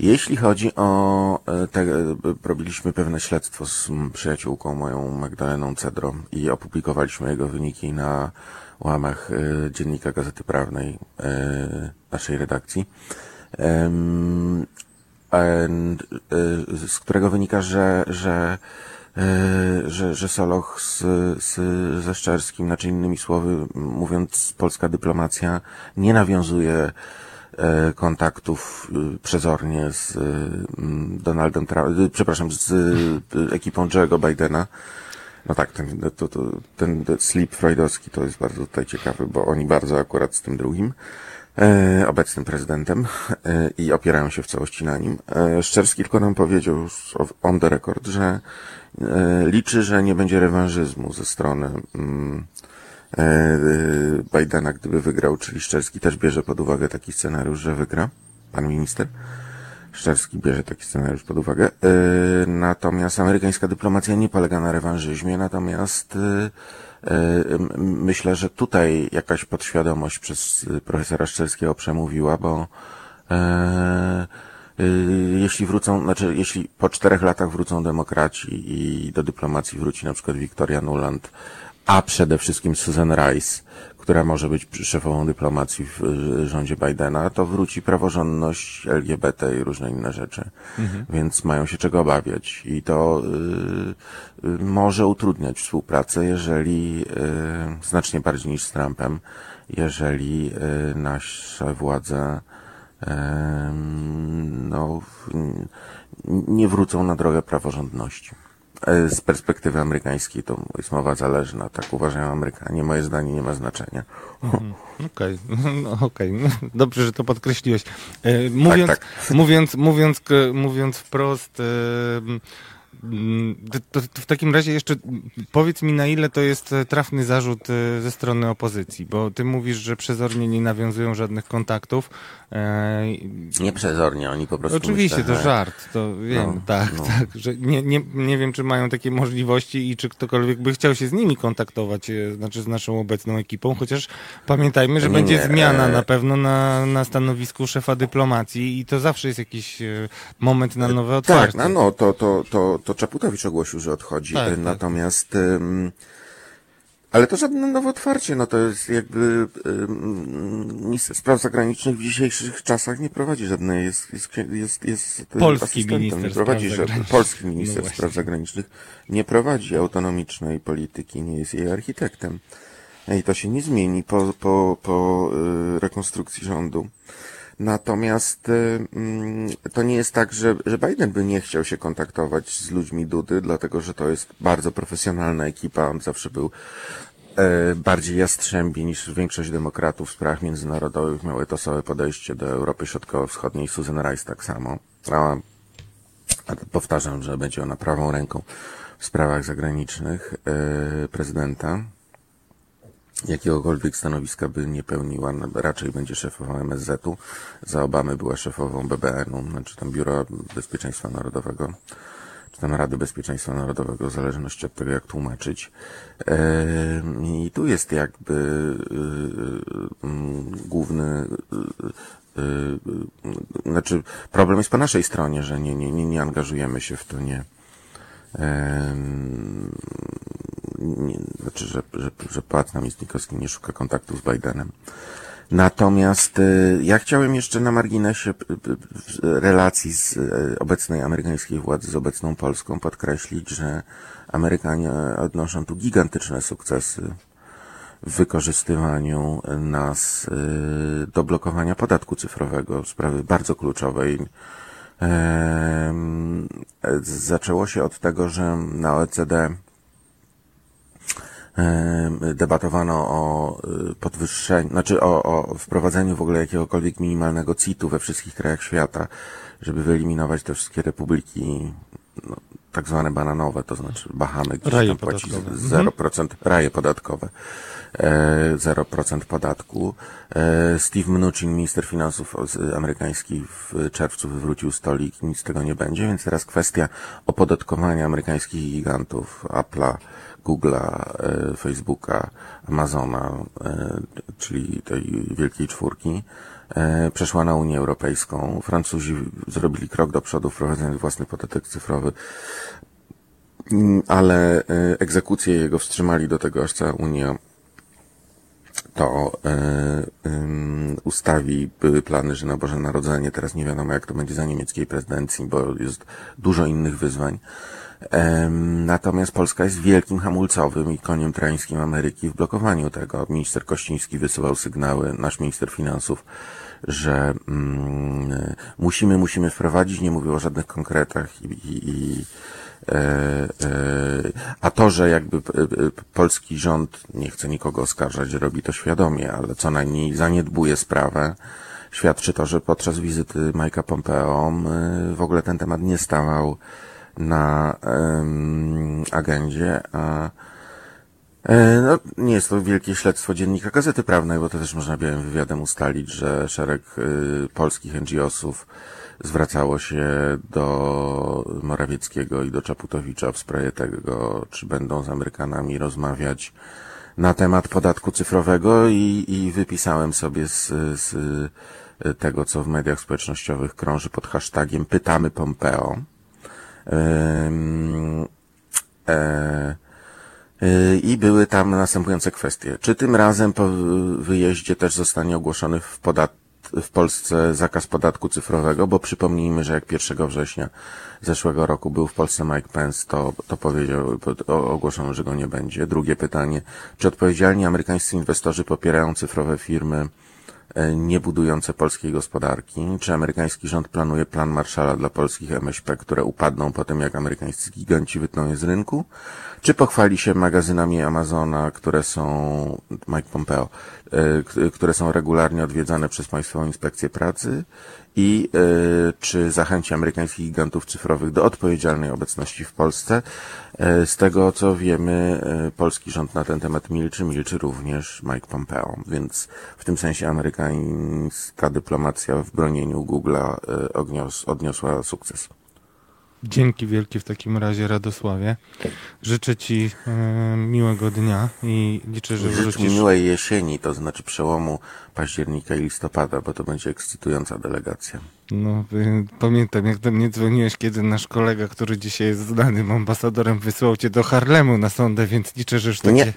Jeśli chodzi o e, te, e, robiliśmy pewne śledztwo z przyjaciółką moją Magdaleną Cedro i opublikowaliśmy jego wyniki na łamach e, Dziennika Gazety Prawnej e, naszej redakcji. E, z którego wynika, że, że, e, że, że Soloch z, z, ze Szczerskim, znaczy innymi słowy mówiąc, polska dyplomacja nie nawiązuje e, kontaktów e, przezornie z e, m, Donaldem Trump, e, przepraszam, z e, ekipą Joe'ego Bidena. No tak, ten, to, to, ten slip freudowski to jest bardzo tutaj ciekawy, bo oni bardzo akurat z tym drugim e, obecnym prezydentem e, i opierają się w całości na nim. E, Szczerski tylko nam powiedział on the record, że liczy, że nie będzie rewanżyzmu ze strony mm, Bidena, gdyby wygrał, czyli Szczerski też bierze pod uwagę taki scenariusz, że wygra, pan minister. Szczerski bierze taki scenariusz pod uwagę. Natomiast amerykańska dyplomacja nie polega na rewanżyzmie, natomiast myślę, że tutaj jakaś podświadomość przez e, profesora Szczerskiego przemówiła, bo e, e, jeśli wrócą, znaczy jeśli po czterech latach wrócą demokraci i do dyplomacji wróci na przykład Victoria Nuland, a przede wszystkim Susan Rice, która może być szefową dyplomacji w y, rządzie Bidena, to wróci praworządność LGBT i różne inne rzeczy. Więc mają się czego obawiać. I to y, y, może utrudniać współpracę, jeżeli y, znacznie bardziej niż z Trumpem, jeżeli nasze władze no, nie wrócą na drogę praworządności. E, Z perspektywy amerykańskiej to jest mowa zależna, tak uważają Amerykanie. Moje zdanie nie ma znaczenia. Okej, [LAUGHS] no, okej. No, Dobrze, że to podkreśliłeś. E, Mówiąc, tak. mówiąc, mówiąc, k- mówiąc wprost, e, to, to, w takim razie jeszcze powiedz mi, na ile to jest e, trafny zarzut e, ze strony opozycji, bo ty mówisz, że przezornie nie nawiązują żadnych kontaktów. E... Nie przezornie, oni po prostu Oczywiście, myślę, to żart, to wiem, no, tak, no. tak, że nie, nie, nie wiem, czy mają takie możliwości i czy ktokolwiek by chciał się z nimi kontaktować, znaczy z naszą obecną ekipą, chociaż pamiętajmy, że nie, będzie nie, zmiana e... na pewno na, na stanowisku szefa dyplomacji i to zawsze jest jakiś moment na nowe otwarcie. Tak, no, no to, to, to, to Czaputowicz ogłosił, że odchodzi. Tak, tak. Natomiast ale to żadne nowe otwarcie, no to jest jakby minister spraw zagranicznych w dzisiejszych czasach nie prowadzi żadnej, jest, jest, jest, jest polski minister nie prowadzi żadnej, polski minister no spraw zagranicznych nie prowadzi autonomicznej polityki, nie jest jej architektem. I to się nie zmieni po, po, po rekonstrukcji rządu. Natomiast y, mm, to nie jest tak, że, że Biden by nie chciał się kontaktować z ludźmi Dudy, dlatego że to jest bardzo profesjonalna ekipa. On zawsze był e, bardziej jastrzębi niż większość demokratów w sprawach międzynarodowych. Miały etosowe podejście do Europy Środkowo-Wschodniej. Susan Rice tak samo. A, a powtarzam, że będzie ona prawą ręką w sprawach zagranicznych e, prezydenta jakiegokolwiek stanowiska by nie pełniła, no, raczej będzie szefową MSZ-u. Za Obamy była szefową BBN-u, znaczy tam Biura Bezpieczeństwa Narodowego, czy tam Rady Bezpieczeństwa Narodowego, w zależności od tego, jak tłumaczyć. I tu jest jakby y, y, główny znaczy problem jest po naszej stronie, że nie, nie, nie, nie angażujemy się w to, nie, nie, znaczy, że, że, że Płatna Mistnikowski nie szuka kontaktu z Bidenem. Natomiast y, ja chciałem jeszcze na marginesie relacji z y, obecnej amerykańskiej władzy z obecną Polską podkreślić, że Amerykanie odnoszą tu gigantyczne sukcesy w wykorzystywaniu nas y, do blokowania podatku cyfrowego, sprawy bardzo kluczowej. Zaczęło się od tego, że na OECD debatowano o y, podwyższeniu, znaczy o, o wprowadzeniu w ogóle jakiegokolwiek minimalnego CIT-u we wszystkich krajach świata, żeby wyeliminować te wszystkie republiki no, tak zwane bananowe, to znaczy Bahamy, gdzie raje tam płaci 0% mhm. raje podatkowe. 0% e, podatku. E, Steve Mnuchin, minister finansów amerykański w czerwcu wywrócił stolik, nic z tego nie będzie, więc teraz kwestia opodatkowania amerykańskich gigantów, Apple'a, Google'a, e, Facebooka, Amazona, czyli tej wielkiej czwórki, przeszła na Unię Europejską. Francuzi zrobili krok do przodu, wprowadzając własny podatek cyfrowy, mm, ale egzekucję jego wstrzymali do tego, aż cała Unia to y, ustawi, były plany, że na Boże Narodzenie, teraz nie wiadomo jak to będzie za niemieckiej prezydencji, bo jest dużo innych wyzwań. Natomiast Polska jest wielkim hamulcowym i koniem trańskim Ameryki w blokowaniu tego. Minister Kościński wysyłał sygnały, nasz minister finansów, że mm, musimy, musimy wprowadzić, nie mówił o żadnych konkretach i, i, i a to, że jakby e, polski rząd, nie chce nikogo oskarżać, robi to świadomie, ale co najmniej zaniedbuje sprawę, świadczy to, że podczas wizyty Majka Pompeo w ogóle ten temat nie stawał na agendzie, a no, nie jest to wielkie śledztwo dziennika Gazety Prawnej, bo to też można białym wywiadem ustalić, że szereg polskich NGO-sów zwracało się do Morawieckiego i do Czaputowicza w sprawie tego, czy będą z Amerykanami rozmawiać na temat podatku cyfrowego i, i wypisałem sobie z, z tego, co w mediach społecznościowych krąży pod hashtagiem Pytamy Pompeo. E, I były tam następujące kwestie. Czy tym razem po wyjeździe też zostanie ogłoszony w podatku w Polsce zakaz podatku cyfrowego, bo przypomnijmy, że jak 1 września zeszłego roku był w Polsce Mike Pence, to, to powiedział, ogłoszono, że go nie będzie. Drugie pytanie, czy odpowiedzialni amerykańscy inwestorzy popierają cyfrowe firmy e, niebudujące polskiej gospodarki? Czy amerykański rząd planuje plan Marshalla dla polskich MŚP, które upadną po tym, jak amerykańscy giganci wytną je z rynku? Czy pochwali się magazynami Amazona, które są, Mike Pompeo, które są regularnie odwiedzane przez Państwową Inspekcję Pracy? I y, czy zachęci amerykańskich gigantów cyfrowych do odpowiedzialnej obecności w Polsce? Y, z tego co wiemy, polski rząd na ten temat milczy, milczy również Mike Pompeo, więc w tym sensie amerykańska dyplomacja w bronieniu Google'a odniosła sukces. Dzięki wielkie w takim razie Radosławie. Życzę Ci e, miłego dnia i liczę, że Życz wrócisz... mi miłej jesieni, to znaczy przełomu października i listopada, bo to będzie ekscytująca delegacja. No, pamiętam, jak do mnie dzwoniłeś, kiedy nasz kolega, który dzisiaj jest znanym ambasadorem, wysłał cię do Harlemu na sondę, więc liczę, że już takie...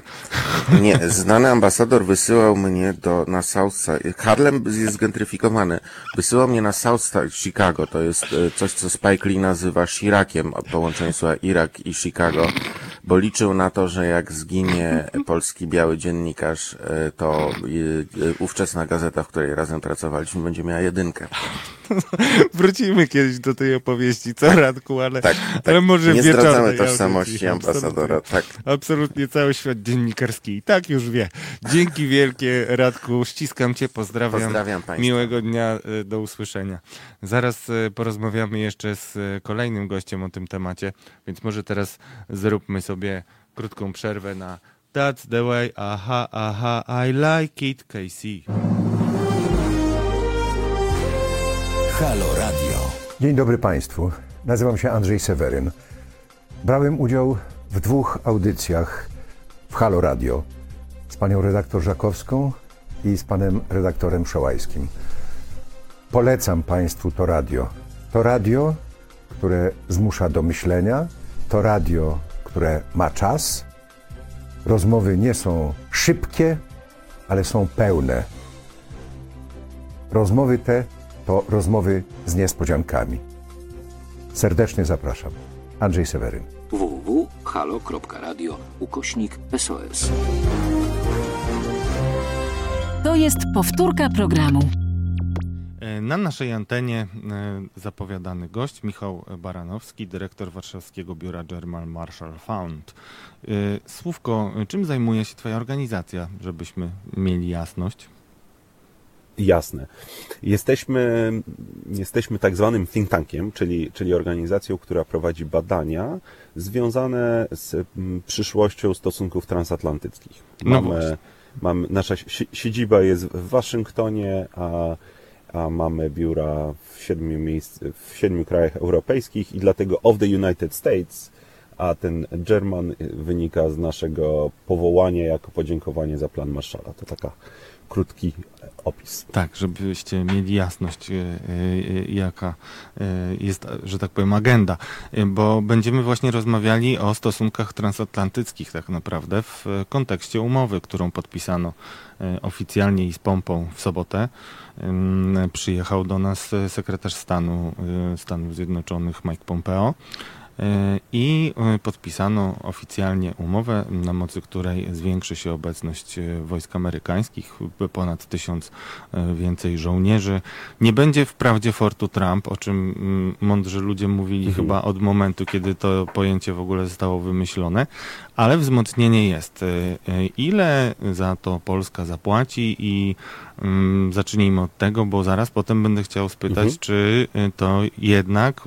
Nie, nie znany ambasador wysyłał mnie do, na Southside. Harlem jest zgentryfikowany. Wysyłał mnie na Southside Chicago. To jest e, coś, co Spike Lee nazywa Shirakiem, połączenie słowa Irak i Chicago, bo liczył na to, że jak zginie polski biały dziennikarz, e, to ówczesna gazeta, w której razem pracowaliśmy, będzie miała jedynkę. [LAUGHS] Wrócimy kiedyś do tej opowieści, co Radku, ale, tak, tak. ale może Nie zdradzamy tożsamości ambasadora. Absolutnie, tak. absolutnie cały świat dziennikarski i tak już wie. Dzięki wielkie Radku, ściskam cię, pozdrawiam. Pozdrawiam Państwa. Miłego dnia, e, do usłyszenia. Zaraz e, porozmawiamy jeszcze z e, kolejnym gościem o tym temacie, więc może teraz zróbmy sobie krótką przerwę na That's the way, aha, aha, I like it, Casey. Halo Radio. Dzień dobry Państwu. Nazywam się Andrzej Seweryn. Brałem udział w dwóch audycjach w Halo Radio z panią redaktor Żakowską i z panem redaktorem Szołajskim. Polecam Państwu to radio. To radio, które zmusza do myślenia, to radio, które ma czas. Rozmowy nie są szybkie, ale są pełne. Rozmowy te to rozmowy z niespodziankami. Serdecznie zapraszam. Andrzej Seweryn. www.halo.radio ukośnik SOS. To jest powtórka programu. E, na naszej antenie e, zapowiadany gość Michał Baranowski, dyrektor warszawskiego biura German Marshall Fund. E, Słówko, czym zajmuje się Twoja organizacja, żebyśmy mieli jasność? Jasne. Jesteśmy, jesteśmy tak zwanym think tankiem, czyli, czyli organizacją, która prowadzi badania związane z przyszłością stosunków transatlantyckich. No mamy, mamy, nasza siedziba jest w Waszyngtonie, a, a mamy biura w siedmiu, miejsc, w siedmiu krajach europejskich i dlatego of the United States, a ten German wynika z naszego powołania jako podziękowanie za plan Marshalla. To taka krótki opis. Tak, żebyście mieli jasność, e, e, jaka e, jest, że tak powiem, agenda, bo będziemy właśnie rozmawiali o stosunkach transatlantyckich tak naprawdę w kontekście umowy, którą podpisano oficjalnie i z pompą w sobotę. Przyjechał do nas sekretarz stanu Stanów Zjednoczonych Mike Pompeo i podpisano oficjalnie umowę, na mocy której zwiększy się obecność wojsk amerykańskich, ponad tysiąc więcej żołnierzy. Nie będzie wprawdzie Fortu Trump, o czym mądrzy ludzie mówili mhm. chyba od momentu, kiedy to pojęcie w ogóle zostało wymyślone, ale wzmocnienie jest. Ile za to Polska zapłaci i zacznijmy od tego, bo zaraz potem będę chciał spytać, mhm. czy to jednak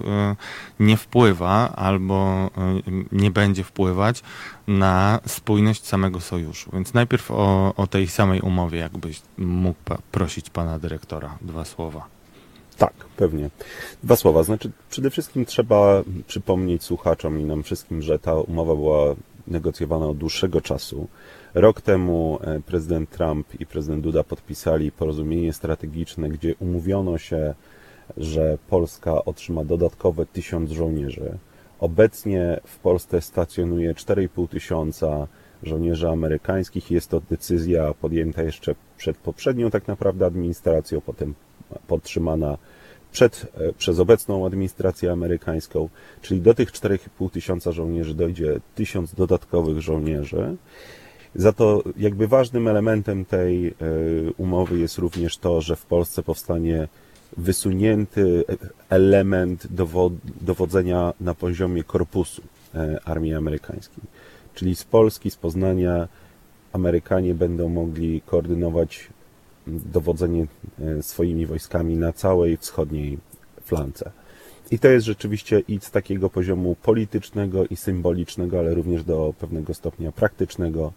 nie wpływa albo nie będzie wpływać na spójność samego sojuszu. Więc najpierw o, o tej samej umowie, jakbyś mógł prosić pana dyrektora dwa słowa. Tak, pewnie. Dwa słowa. Znaczy, przede wszystkim trzeba przypomnieć słuchaczom i nam wszystkim, że ta umowa była negocjowana od dłuższego czasu. Rok temu prezydent Trump i prezydent Duda podpisali porozumienie strategiczne, gdzie umówiono się, że Polska otrzyma dodatkowe tysiąc żołnierzy. Obecnie w Polsce stacjonuje 4,5 tysiąca żołnierzy amerykańskich. Jest to decyzja podjęta jeszcze przed poprzednią tak naprawdę administracją, potem podtrzymana przed, przez obecną administrację amerykańską, czyli do tych 4,5 tysiąca żołnierzy dojdzie tysiąc dodatkowych żołnierzy. Za to jakby ważnym elementem tej umowy jest również to, że w Polsce powstanie wysunięty element dowodzenia na poziomie korpusu armii amerykańskiej. Czyli z Polski, z Poznania Amerykanie będą mogli koordynować dowodzenie e, swoimi wojskami na całej wschodniej flance. I to jest rzeczywiście i z takiego poziomu politycznego i symbolicznego, ale również do pewnego stopnia praktycznego,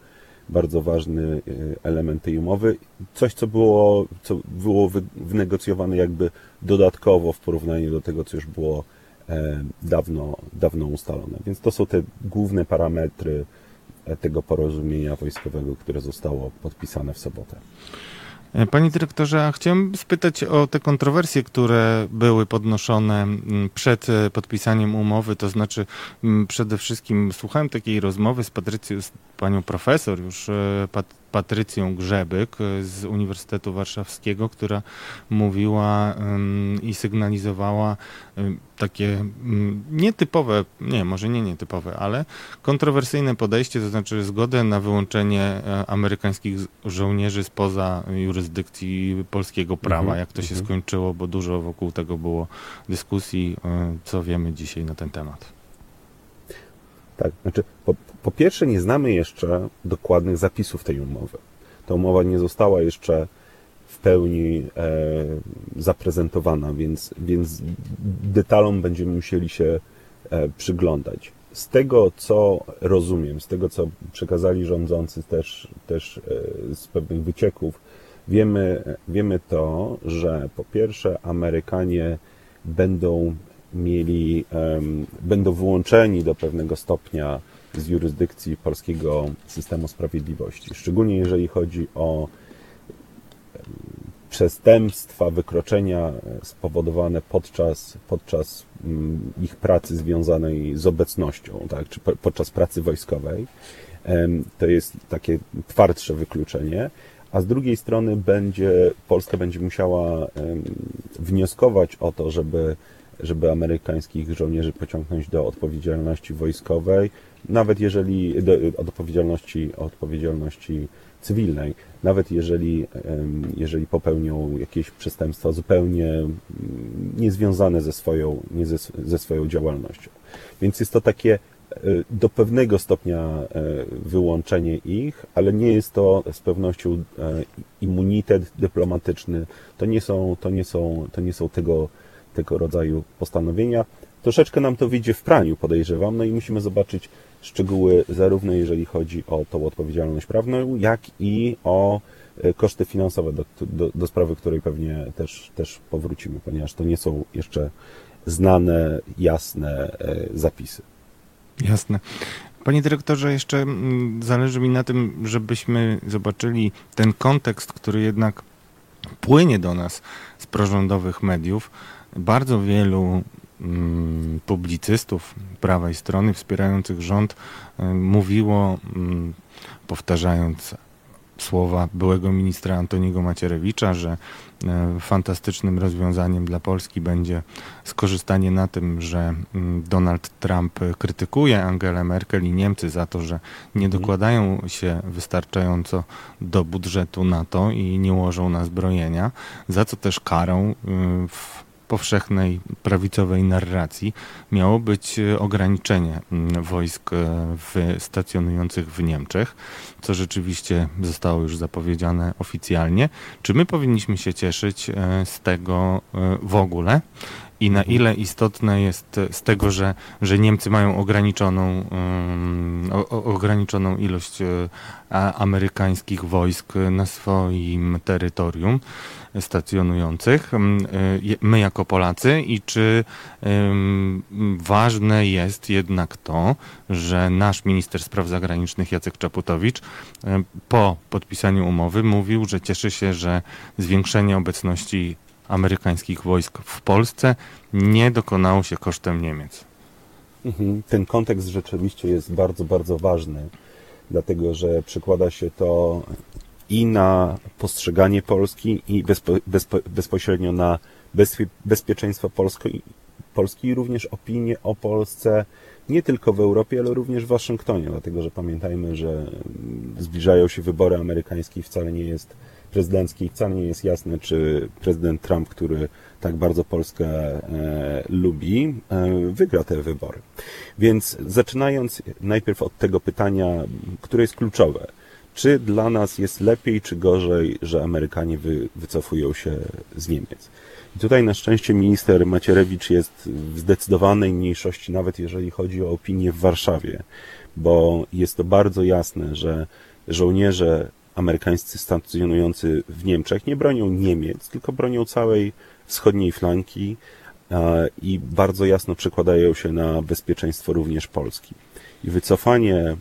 bardzo ważny e, element tej umowy. Coś, co było, co było wynegocjowane jakby dodatkowo w porównaniu do tego, co już było e, dawno, dawno ustalone. Więc to są te główne parametry tego porozumienia wojskowego, które zostało podpisane w sobotę. E, panie dyrektorze, chciałem spytać o te kontrowersje, które były podnoszone mm, przed e, podpisaniem umowy, to znaczy mm, przede wszystkim słuchałem takiej rozmowy z Patrycją, z panią profesor już e, Pat Patrycją Grzebyk z Uniwersytetu Warszawskiego, która mówiła i sygnalizowała takie nietypowe, nie, może nie nietypowe, ale kontrowersyjne podejście, to znaczy zgodę na wyłączenie e, amerykańskich żołnierzy spoza jurysdykcji polskiego prawa. Mhm, Jak to się mhm. skończyło, bo dużo wokół tego było dyskusji, e, co wiemy dzisiaj na ten temat. Tak, znaczy po, po pierwsze nie znamy jeszcze dokładnych zapisów tej umowy. Ta umowa nie została jeszcze w pełni e, zaprezentowana, więc, więc detalom będziemy musieli się e, przyglądać. Z tego, co rozumiem, z tego, co przekazali rządzący też, też e, z pewnych wycieków, wiemy, wiemy to, że po pierwsze Amerykanie będą mieli, będą wyłączeni do pewnego stopnia z jurysdykcji polskiego systemu sprawiedliwości. Szczególnie jeżeli chodzi o przestępstwa, wykroczenia spowodowane podczas, podczas mm, ich pracy związanej z obecnością, tak, czy podczas pracy wojskowej. To jest takie twardsze wykluczenie. A z drugiej strony będzie, Polska będzie musiała wnioskować o to, żeby żeby amerykańskich żołnierzy pociągnąć do odpowiedzialności wojskowej, nawet jeżeli do odpowiedzialności, odpowiedzialności cywilnej, nawet jeżeli, jeżeli popełnią jakieś przestępstwa zupełnie mm, niezwiązane ze swoją, nie ze, ze swoją działalnością. Więc jest to takie e, do pewnego stopnia e, wyłączenie ich, ale nie jest to z pewnością e, immunitet dyplomatyczny. To nie są, to nie są, to nie są tego tego rodzaju postanowienia. Troszeczkę nam to wyjdzie w praniu, podejrzewam, no i musimy zobaczyć szczegóły, zarówno jeżeli chodzi o tą odpowiedzialność prawną, jak i o e, koszty finansowe, do, do, do sprawy której pewnie też, też powrócimy, ponieważ to nie są jeszcze znane, jasne e, zapisy. Jasne. Panie dyrektorze, jeszcze mm, zależy mi na tym, żebyśmy zobaczyli ten kontekst, który jednak płynie do nas z prorządowych mediów, bardzo wielu publicystów prawej strony wspierających rząd mówiło, mm, powtarzając słowa byłego ministra Antoniego Macierewicza, że y, fantastycznym rozwiązaniem dla Polski będzie skorzystanie na tym, że mm, Donald Trump krytykuje Angelę Merkel i Niemcy za to, że nie mhm. dokładają się wystarczająco do budżetu NATO i nie łożą na zbrojenia, za co też karą y, w powszechnej prawicowej narracji miało być e, ograniczenie mm, wojsk e, w, stacjonujących w Niemczech, co rzeczywiście zostało już zapowiedziane oficjalnie. Czy my powinniśmy się cieszyć e, z tego w ogóle? I na ile istotne jest z tego, że, że Niemcy mają ograniczoną, um, o, ograniczoną ilość amerykańskich wojsk na swoim terytorium, stacjonujących, y, my jako Polacy i czy ważne jest jednak to, że nasz minister spraw zagranicznych Jacek Czaputowicz po podpisaniu umowy mówił, że cieszy się, że zwiększenie obecności amerykańskich wojsk w Polsce nie dokonało się kosztem Niemiec. Mhm. Ten kontekst rzeczywiście jest bardzo, bardzo ważny, dlatego że przekłada się to i na postrzeganie Polski i bezpo, bezpo, bezpośrednio na bezpie, bezpieczeństwo Polski, Polski i również opinie o Polsce nie tylko w Europie, ale również w Waszyngtonie, dlatego że pamiętajmy, że zbliżają się wybory amerykańskie i wcale nie jest prezydenckie i wcale nie jest jasne, czy prezydent Trump, który tak bardzo Polskę e, lubi, e, wygra te wybory. Więc zaczynając najpierw od tego pytania, które jest kluczowe. Czy dla nas jest lepiej, czy gorzej, że Amerykanie wy, wycofują się z Niemiec? I tutaj na szczęście minister Macierewicz jest w zdecydowanej mniejszości, nawet jeżeli chodzi o opinię w Warszawie, bo jest to bardzo jasne, że żołnierze amerykańscy stacjonujący w Niemczech nie bronią Niemiec, tylko bronią całej wschodniej flanki i bardzo jasno przekładają się na bezpieczeństwo również Polski. I wycofanie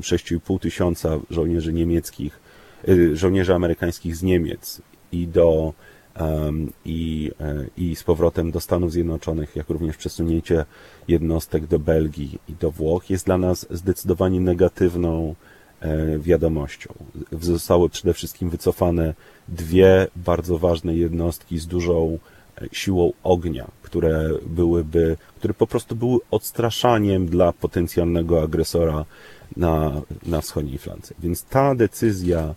6,5 tysiąca żołnierzy niemieckich, y, żołnierzy amerykańskich z Niemiec i do i, e, i z powrotem do Stanów Zjednoczonych, jak również przesunięcie jednostek do Belgii i do Włoch jest dla nas zdecydowanie negatywną wiadomością. Zostały przede wszystkim wycofane dwie bardzo ważne jednostki z dużą e, siłą ognia, które byłyby, które po prostu były odstraszaniem dla potencjalnego agresora na, na wschodniej flance. Więc ta decyzja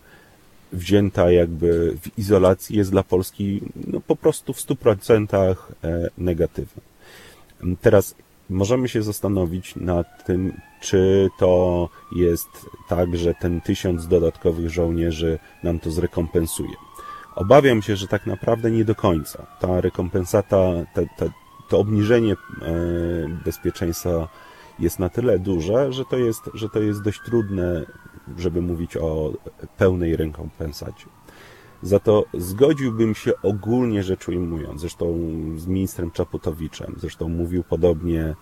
wzięta jakby w izolacji jest dla Polski no, po prostu w 100% e, negatywna. Teraz możemy się zastanowić nad tym, czy to jest tak, że ten tysiąc dodatkowych żołnierzy nam to zrekompensuje. Obawiam się, że tak naprawdę nie do końca. Ta rekompensata, ta, ta, to obniżenie e, bezpieczeństwa jest na tyle duże, że to jest, że to jest dość trudne żeby mówić o pełnej rekompensacie. Za to zgodziłbym się ogólnie rzecz ujmując, zresztą z ministrem Czaputowiczem, zresztą mówił podobnie,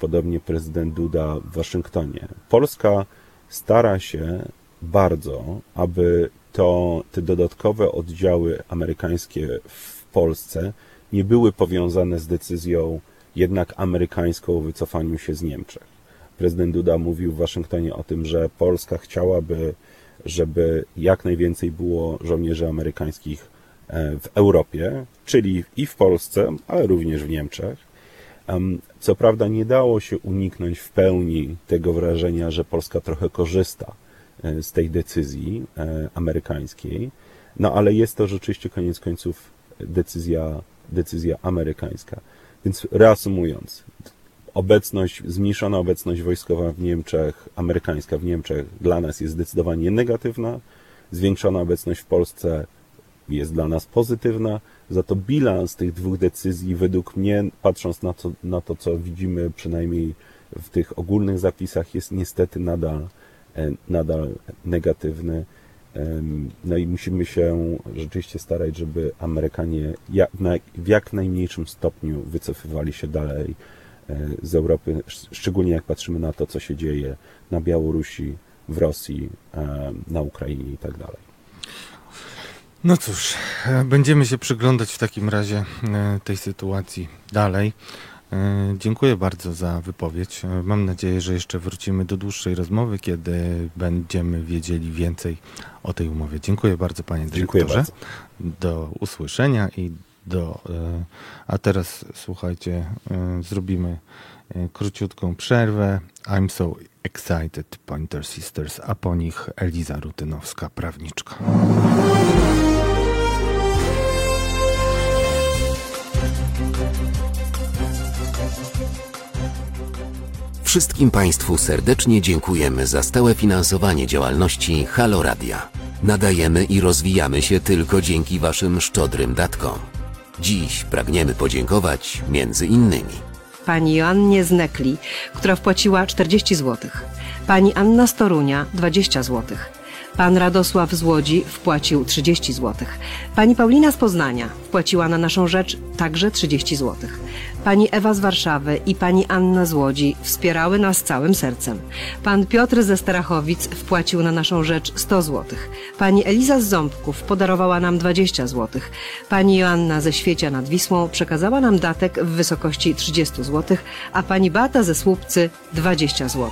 podobnie prezydent Duda w Waszyngtonie. Polska stara się bardzo, aby to, te dodatkowe oddziały amerykańskie w Polsce nie były powiązane z decyzją jednak amerykańską o wycofaniu się z Niemczech. Prezydent Duda mówił w Waszyngtonie o tym, że Polska chciałaby, żeby jak najwięcej było żołnierzy amerykańskich e, w Europie, czyli i w Polsce, ale również w Niemczech. Co prawda nie dało się uniknąć w pełni tego wrażenia, że Polska trochę korzysta e, z tej decyzji e, amerykańskiej, no ale jest to rzeczywiście koniec końców decyzja, decyzja amerykańska. Więc reasumując, obecność, zmniejszona obecność wojskowa w Niemczech, amerykańska w Niemczech dla nas jest zdecydowanie negatywna, zwiększona obecność w Polsce jest dla nas pozytywna, za to bilans tych dwóch decyzji według mnie, patrząc na to, na to co widzimy przynajmniej w tych ogólnych zapisach, jest niestety nadal, e, nadal negatywny. No i musimy się rzeczywiście starać, żeby Amerykanie w jak najmniejszym stopniu wycofywali się dalej z Europy, szczególnie jak patrzymy na to, co się dzieje na Białorusi, w Rosji, e, na Ukrainie i tak dalej. No cóż, e, będziemy się przyglądać w takim razie e, tej sytuacji dalej. Dziękuję bardzo za wypowiedź. Mam nadzieję, że jeszcze wrócimy do dłuższej rozmowy, kiedy będziemy wiedzieli więcej o tej umowie. Dziękuję bardzo, panie dyrektorze. Dziękuję bardzo. Do usłyszenia i do. E, a teraz słuchajcie, e, zrobimy e, króciutką przerwę. I'm so excited, Pointer Sisters, a po nich Eliza Rutynowska, prawniczka. Wszystkim Państwu serdecznie dziękujemy za stałe finansowanie działalności Halo Radia. Nadajemy i rozwijamy się tylko dzięki Waszym szczodrym datkom. Dziś pragniemy podziękować między innymi pani Joannie Znekli, która wpłaciła 40 zł, pani Anna Storunia 20 złotych, Pan Radosław z Łodzi wpłacił 30 zł. Pani Paulina z Poznania wpłaciła na naszą rzecz także 30 zł. Pani Ewa z Warszawy i pani Anna z Łodzi wspierały nas całym sercem. Pan Piotr ze Starachowic wpłacił na naszą rzecz 100 zł. Pani Eliza z Ząbków podarowała nam 20 zł. Pani Joanna ze Świecia nad Wisłą przekazała nam datek w wysokości 30 zł, a pani Bata ze Słupcy 20 zł.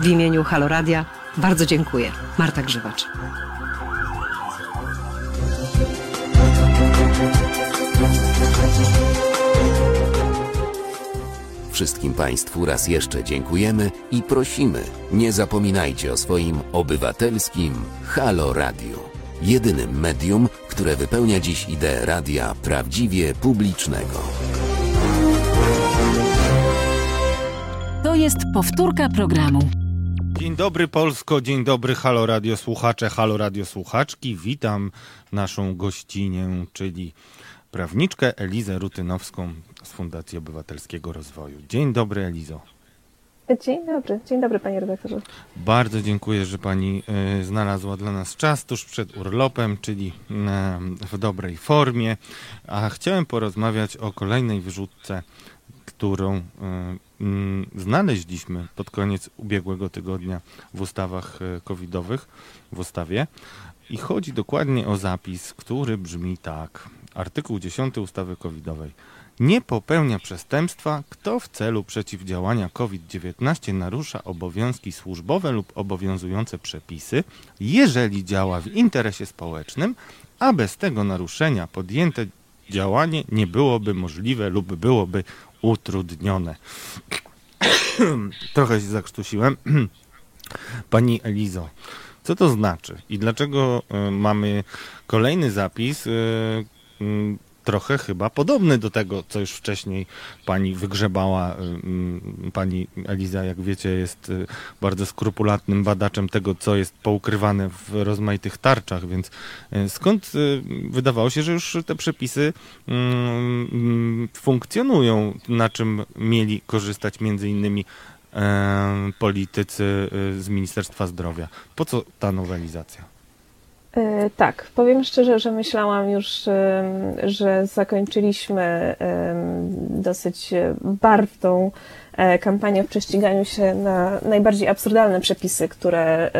W imieniu Haloradia bardzo dziękuję. Marta Grzywacz. Wszystkim Państwu raz jeszcze dziękujemy i prosimy, nie zapominajcie o swoim obywatelskim Halo Radio. Jedynym medium, które wypełnia dziś ideę radia prawdziwie publicznego. To jest powtórka programu. Dzień dobry Polsko, dzień dobry Halo Radio słuchacze, Halo Radio słuchaczki. Witam naszą gościnię, czyli prawniczkę Elizę Rutynowską z Fundacji Obywatelskiego Rozwoju. Dzień dobry Elizo. Dzień dobry, dzień dobry panie redaktorze. Bardzo dziękuję, że pani y, znalazła dla nas czas tuż przed urlopem, czyli y, w dobrej formie. A chciałem porozmawiać o kolejnej wyrzutce, którą y, mm, znaleźliśmy pod koniec ubiegłego tygodnia w ustawach y, covidowych, w ustawie. I chodzi dokładnie o zapis, który brzmi tak. Artykuł 10 ustawy covidowej. Nie popełnia przestępstwa, kto w celu przeciwdziałania COVID-19 narusza obowiązki służbowe lub obowiązujące przepisy, jeżeli działa w interesie społecznym, a bez tego naruszenia podjęte działanie nie byłoby możliwe lub byłoby utrudnione. Trochę się zakrztusiłem. Pani Elizo, co to znaczy i dlaczego y, mamy kolejny zapis, y, trochę chyba podobny do tego, co już wcześniej pani wygrzebała. Pani Eliza, jak wiecie, jest bardzo skrupulatnym badaczem tego, co jest poukrywane w rozmaitych tarczach, więc skąd wydawało się, że już te przepisy funkcjonują, na czym mieli korzystać między innymi politycy z Ministerstwa Zdrowia. Po co ta nowelizacja? Tak, powiem szczerze, że myślałam już, że zakończyliśmy dosyć barwną kampanię w prześciganiu się na najbardziej absurdalne przepisy, które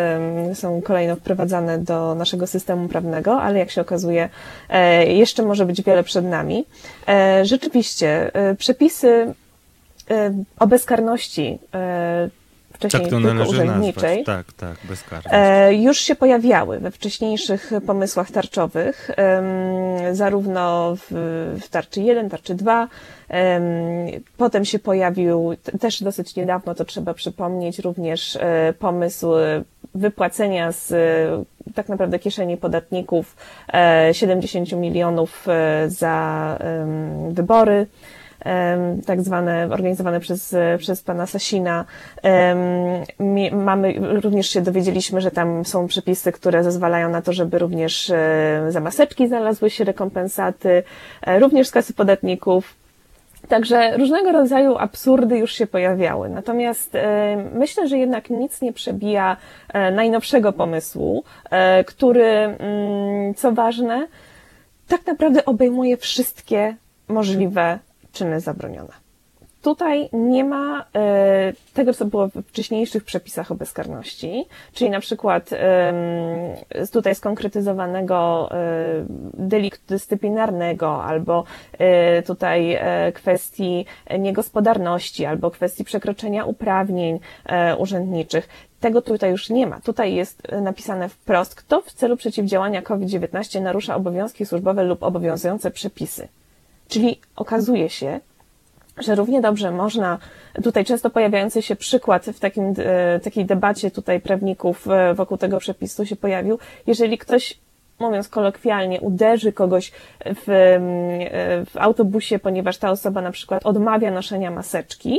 są kolejno wprowadzane do naszego systemu prawnego, ale jak się okazuje, jeszcze może być wiele przed nami. Rzeczywiście, przepisy o bezkarności wcześniej tak to tylko urzędniczej, nazwać. Tak, tak, bezkarność. e, już się pojawiały we wcześniejszych pomysłach tarczowych, zarówno w, w tarczy 1, tarczy 2, em, potem się pojawił też dosyć niedawno, to trzeba przypomnieć, również e, pomysł wypłacenia z e, tak naprawdę kieszeni podatników e, 70 milionów e, za em, wybory tak zwane, organizowane przez, przez pana Sasina. Mamy, również się dowiedzieliśmy, że tam są przepisy, które zezwalają na to, żeby również e, za maseczki znalazły się rekompensaty, e, również z kasy podatników. Także różnego rodzaju absurdy już się pojawiały. Natomiast e, myślę, że jednak nic nie przebija najnowszego pomysłu, który, mm, co ważne, tak naprawdę obejmuje wszystkie możliwe czyny zabronione. Tutaj nie ma e, tego, co było w wcześniejszych przepisach o bezkarności, czyli na przykład tutaj skonkretyzowanego e, deliktu dyscyplinarnego, albo e, tutaj kwestii niegospodarności, albo kwestii przekroczenia uprawnień urzędniczych. Tego tutaj już nie ma. Tutaj jest napisane wprost, kto w celu przeciwdziałania COVID-19 narusza obowiązki służbowe lub obowiązujące przepisy. Czyli okazuje się, że równie dobrze można, tutaj często pojawiający się przykład w takim, e, takiej debacie tutaj prawników e, wokół tego przepisu się pojawił, jeżeli ktoś mówiąc kolokwialnie, uderzy kogoś w, mm, e, w autobusie, ponieważ ta osoba na przykład odmawia noszenia maseczki,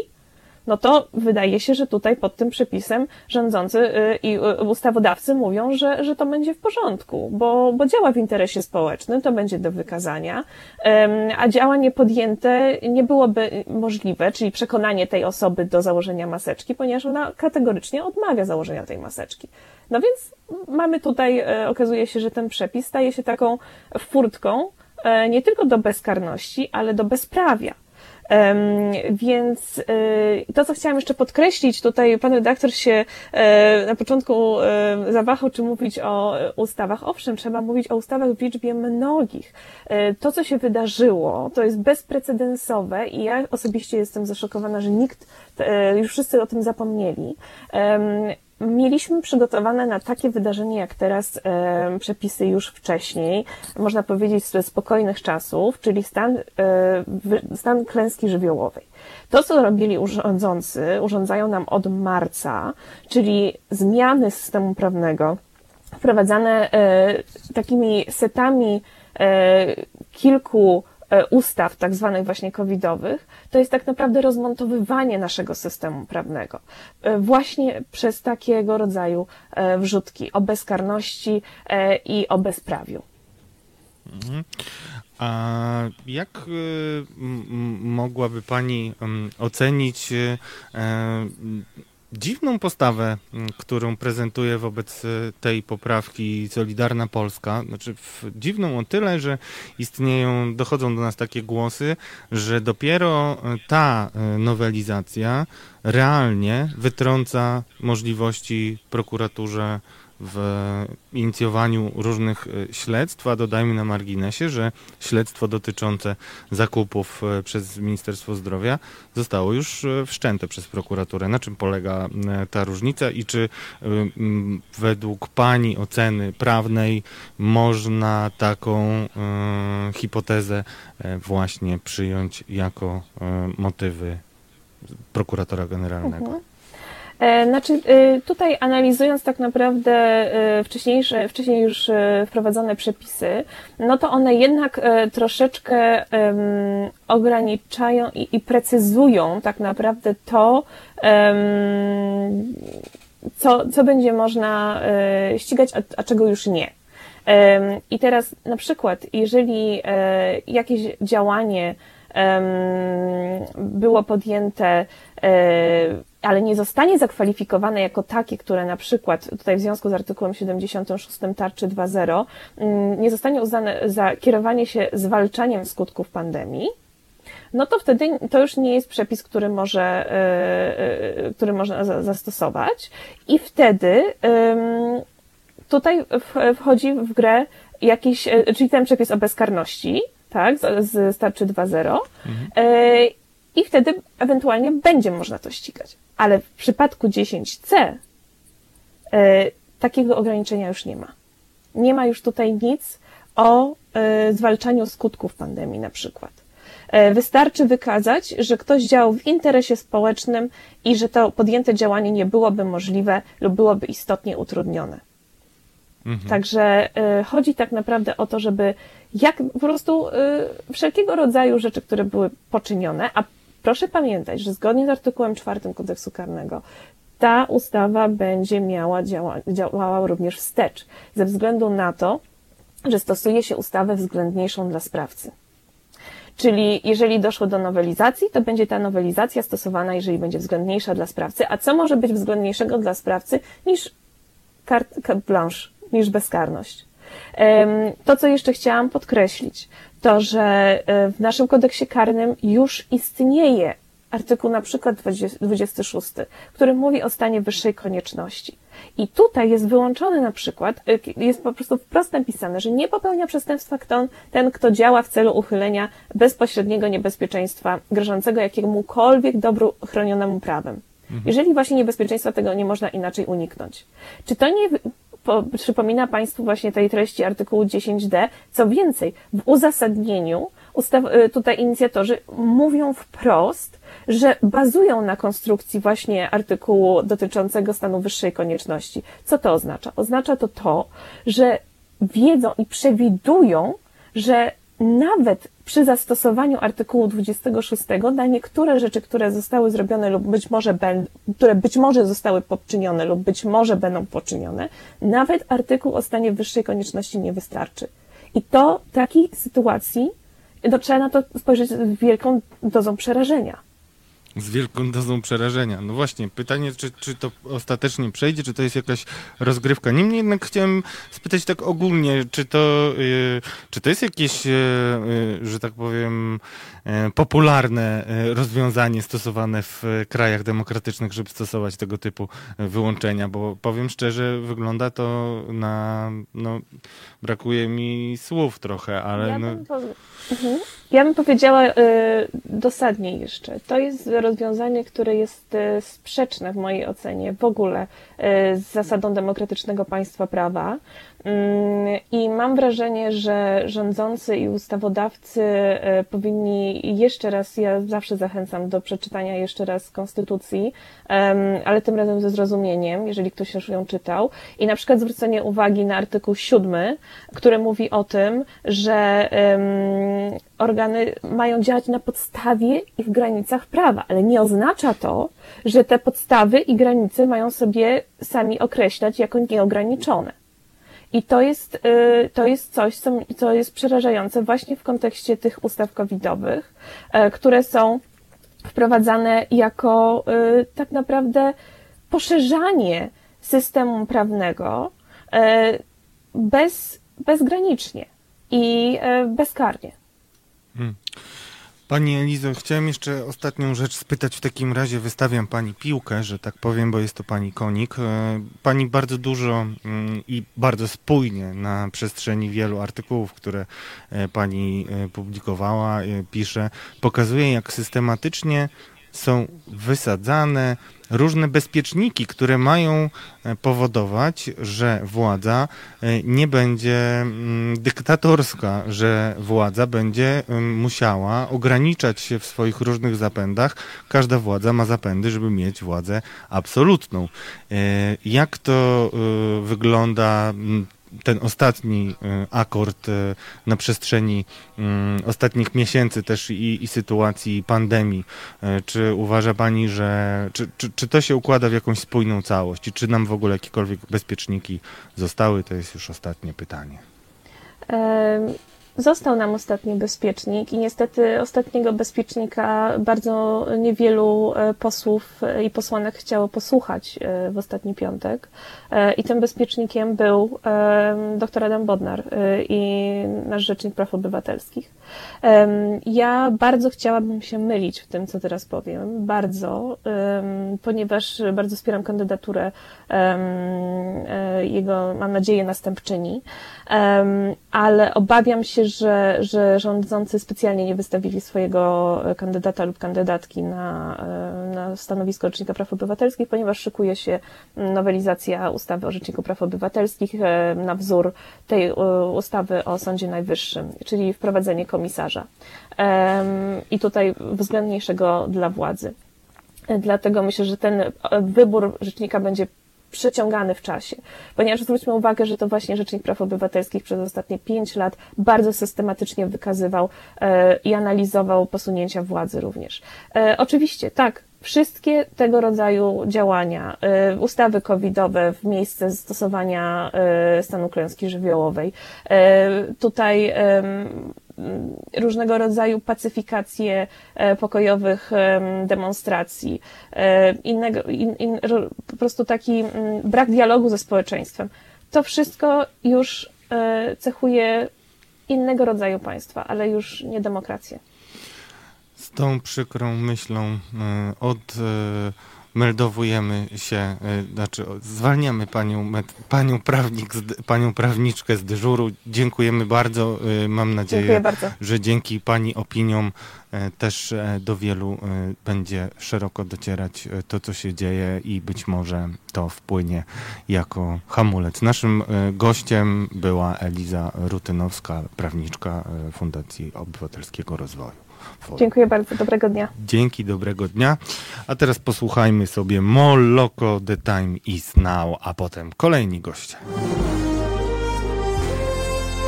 no to wydaje się, że tutaj pod tym przepisem rządzący y, i y, ustawodawcy mówią, że, że to będzie w porządku, bo, bo działa w interesie społecznym, to będzie do wykazania, a działanie podjęte nie byłoby możliwe, czyli przekonanie tej osoby do założenia maseczki, ponieważ ona kategorycznie odmawia założenia tej maseczki. No więc mamy tutaj, e, okazuje się, że ten przepis staje się taką furtką e, nie tylko do bezkarności, ale do bezprawia. Więc e, to, co chciałam jeszcze podkreślić, tutaj pan redaktor się e, na początku e, zawahał, czy mówić o ustawach. Owszem, trzeba mówić o ustawach w liczbie mnogich. E, To, co się wydarzyło, to jest bezprecedensowe i ja osobiście jestem zaszokowana, że nikt, już wszyscy o tym zapomnieli. Mieliśmy przygotowane na takie wydarzenie jak teraz e, przepisy już wcześniej, można powiedzieć ze spokojnych czasów, czyli stan, e, stan klęski żywiołowej. To, co robili urządzący, urządzają nam od marca, czyli zmiany systemu prawnego, wprowadzane e, takimi setami e, kilku ustaw, tak zwanych właśnie covidowych, to jest tak naprawdę rozmontowywanie naszego systemu prawnego. E, Właśnie przez takiego rodzaju e, wrzutki o bezkarności e, i o bezprawiu. Mhm. A jak mogłaby Pani ocenić e, dziwną postawę, m, którą prezentuje wobec y, tej poprawki Solidarna Polska? Znaczy dziwną o tyle, że istnieją, dochodzą do nas takie głosy, że dopiero y, ta y, nowelizacja realnie wytrąca możliwości prokuraturze w inicjowaniu różnych e, śledztw, a dodajmy na marginesie, że śledztwo dotyczące zakupów e, przez Ministerstwo Zdrowia zostało już e, wszczęte przez prokuraturę. Na czym polega ta różnica i czy według Pani oceny prawnej można taką hipotezę właśnie przyjąć jako motywy prokuratora generalnego? Mhm. E, Znaczy, e, tutaj analizując tak naprawdę e, wcześniejsze, wcześniej już wprowadzone przepisy, no to one jednak troszeczkę ograniczają i, i precyzują tak naprawdę to, co, co będzie można ścigać, a, a czego już nie. I teraz na przykład, jeżeli jakieś działanie było podjęte, ale nie zostanie zakwalifikowane jako takie, które na przykład tutaj w związku z artykułem 76 tarczy 2.0 mm, nie zostanie uznane za kierowanie się zwalczaniem skutków pandemii, no to wtedy to już nie jest przepis, który może, e, e, który można za- zastosować. I wtedy tutaj wchodzi w grę jakiś, e, czyli ten przepis o bezkarności, tak, z, z tarczy 2.0 e, i wtedy ewentualnie będzie można to ścigać. Ale w przypadku 10c e, takiego ograniczenia już nie ma. Nie ma już tutaj nic o e, zwalczaniu skutków pandemii na przykład. E, Wystarczy wykazać, że ktoś działał w interesie społecznym i że to podjęte działanie nie byłoby możliwe lub byłoby istotnie utrudnione. Mhm. Także y, chodzi tak naprawdę o to, żeby jak po prostu y, wszelkiego rodzaju rzeczy, które były poczynione, a proszę pamiętać, że zgodnie z artykułem 4 kodeksu karnego ta ustawa będzie miała działa, działała również wstecz, ze względu na to, że stosuje się ustawę względniejszą dla sprawcy. Czyli jeżeli doszło do nowelizacji, to będzie ta nowelizacja stosowana, jeżeli będzie względniejsza dla sprawcy. A co może być względniejszego dla sprawcy niż carte, blanche, niż bezkarność? To, co jeszcze chciałam podkreślić, to, że e, w naszym kodeksie karnym już istnieje artykuł na przykład 20 26, który mówi o stanie wyższej konieczności. I tutaj jest wyłączony na przykład, y, jest po prostu wprost napisane, że nie popełnia przestępstwa kto, ten, kto działa w celu uchylenia bezpośredniego niebezpieczeństwa grożącego jakiemukolwiek dobru chronionemu prawem. Jeżeli właśnie niebezpieczeństwa tego nie można inaczej uniknąć. Czy to nie po, przypomina Państwu właśnie tej treści artykułu 10d? Co więcej, w uzasadnieniu ustaw, y, tutaj inicjatorzy mówią wprost, że bazują na konstrukcji właśnie artykułu dotyczącego stanu wyższej konieczności. Co to oznacza? Oznacza to to, że wiedzą i przewidują, że nawet przy zastosowaniu artykułu 26 na niektóre rzeczy, które zostały zrobione lub być może będą, które być może zostały poczynione lub być może będą poczynione, nawet artykuł o stanie wyższej konieczności nie wystarczy. I to takiej sytuacji no, trzeba na to spojrzeć z wielką dozą przerażenia. Z wielką dozą przerażenia. No właśnie, pytanie, czy, czy to ostatecznie przejdzie, czy to jest jakaś rozgrywka. Niemniej jednak chciałem spytać tak ogólnie, czy to, y, czy to jest jakieś, y, y, że tak powiem, y, popularne y, rozwiązanie stosowane w krajach demokratycznych, żeby stosować tego typu wyłączenia, bo powiem szczerze, wygląda to na, no, brakuje mi słów trochę, ale Ja no, bym, powie- mhm. ja bym powiedziała y, dosadniej jeszcze. To jest rozwiązanie, które jest e, sprzeczne w mojej ocenie w ogóle z zasadą demokratycznego państwa prawa. Mm, I mam wrażenie, że rządzący i ustawodawcy e, powinni jeszcze raz, ja zawsze zachęcam do przeczytania jeszcze raz Konstytucji, ale tym razem ze zrozumieniem, jeżeli ktoś już ją czytał, i na przykład zwrócenie uwagi na artykuł 7, który mówi o tym, że organy mają działać na podstawie i w granicach prawa, ale nie oznacza to, że te podstawy i granice mają sobie sami określać jako nieograniczone. I to jest, y, to jest coś, co, jest przerażające właśnie w kontekście tych ustaw covidowych, e, które są wprowadzane jako y, tak naprawdę poszerzanie systemu prawnego e, bez, bezgranicznie i e, bezkarnie. Hmm. Pani Elizo, chciałem jeszcze ostatnią rzecz spytać. W takim razie wystawiam Pani piłkę, że tak powiem, bo jest to Pani konik. E, pani bardzo dużo mm, i bardzo spójnie na przestrzeni wielu artykułów, które e, Pani e, publikowała, pisze, pokazuje, jak systematycznie są wysadzane różne bezpieczniki, które mają e, powodować, że władza e, nie będzie mm, dyktatorska, że władza będzie musiała ograniczać się w swoich różnych zapędach. Każda władza ma zapędy, żeby mieć władzę absolutną. E, jak to wygląda ten ostatni e, akord e, na przestrzeni mm, ostatnich miesięcy też i, i sytuacji pandemii. E, czy uważa Pani, że czy, czy, czy to się układa w jakąś spójną całość i czy nam w ogóle jakiekolwiek bezpieczniki zostały? To jest już ostatnie pytanie. Został nam ostatni bezpiecznik i niestety ostatniego bezpiecznika bardzo niewielu e, posłów e, i posłanek chciało posłuchać e, w ostatni piątek. I tym bezpiecznikiem był dr Adam Bodnar i nasz Rzecznik Praw Obywatelskich. Ja bardzo chciałabym się mylić w tym, co teraz powiem. Bardzo, ponieważ bardzo wspieram kandydaturę jego, mam nadzieję, następczyni ale obawiam się, że, że rządzący specjalnie nie wystawili swojego kandydata lub kandydatki na, na stanowisko Rzecznika Praw Obywatelskich, ponieważ szykuje się nowelizacja ustawy o Rzeczniku Praw Obywatelskich na wzór tej ustawy o Sądzie Najwyższym, czyli wprowadzenie komisarza. I tutaj względniejszego dla władzy. Dlatego myślę, że ten wybór rzecznika będzie przeciągany w czasie. Ponieważ zwróćmy uwagę, że to właśnie Rzecznik Praw Obywatelskich przez ostatnie pięć lat bardzo systematycznie wykazywał e, i analizował posunięcia władzy również. E, oczywiście, tak, wszystkie tego rodzaju działania, e, ustawy covidowe w miejsce stosowania stanu klęski żywiołowej, tutaj różnego rodzaju pacyfikację e, pokojowych demonstracji, e, innego, in, in, po prostu taki mm, brak dialogu ze społeczeństwem. To wszystko już e, cechuje innego rodzaju państwa, ale już nie demokrację. Z tą przykrą myślą od meldowujemy się, y, znaczy zwalniamy panią, panią, prawnik, panią prawniczkę z dyżuru. Dziękujemy bardzo. Y, mam nadzieję, że dzięki pani opiniom y, też do wielu będzie szeroko docierać to, co się dzieje i być może to wpłynie jako hamulec. Naszym gościem była Eliza Rutynowska, prawniczka Fundacji Obywatelskiego Rozwoju. Dziękuję bardzo, dobrego dnia. Dzięki, dobrego dnia. A teraz posłuchajmy sobie Moloko The Time Is Now, a potem kolejni goście.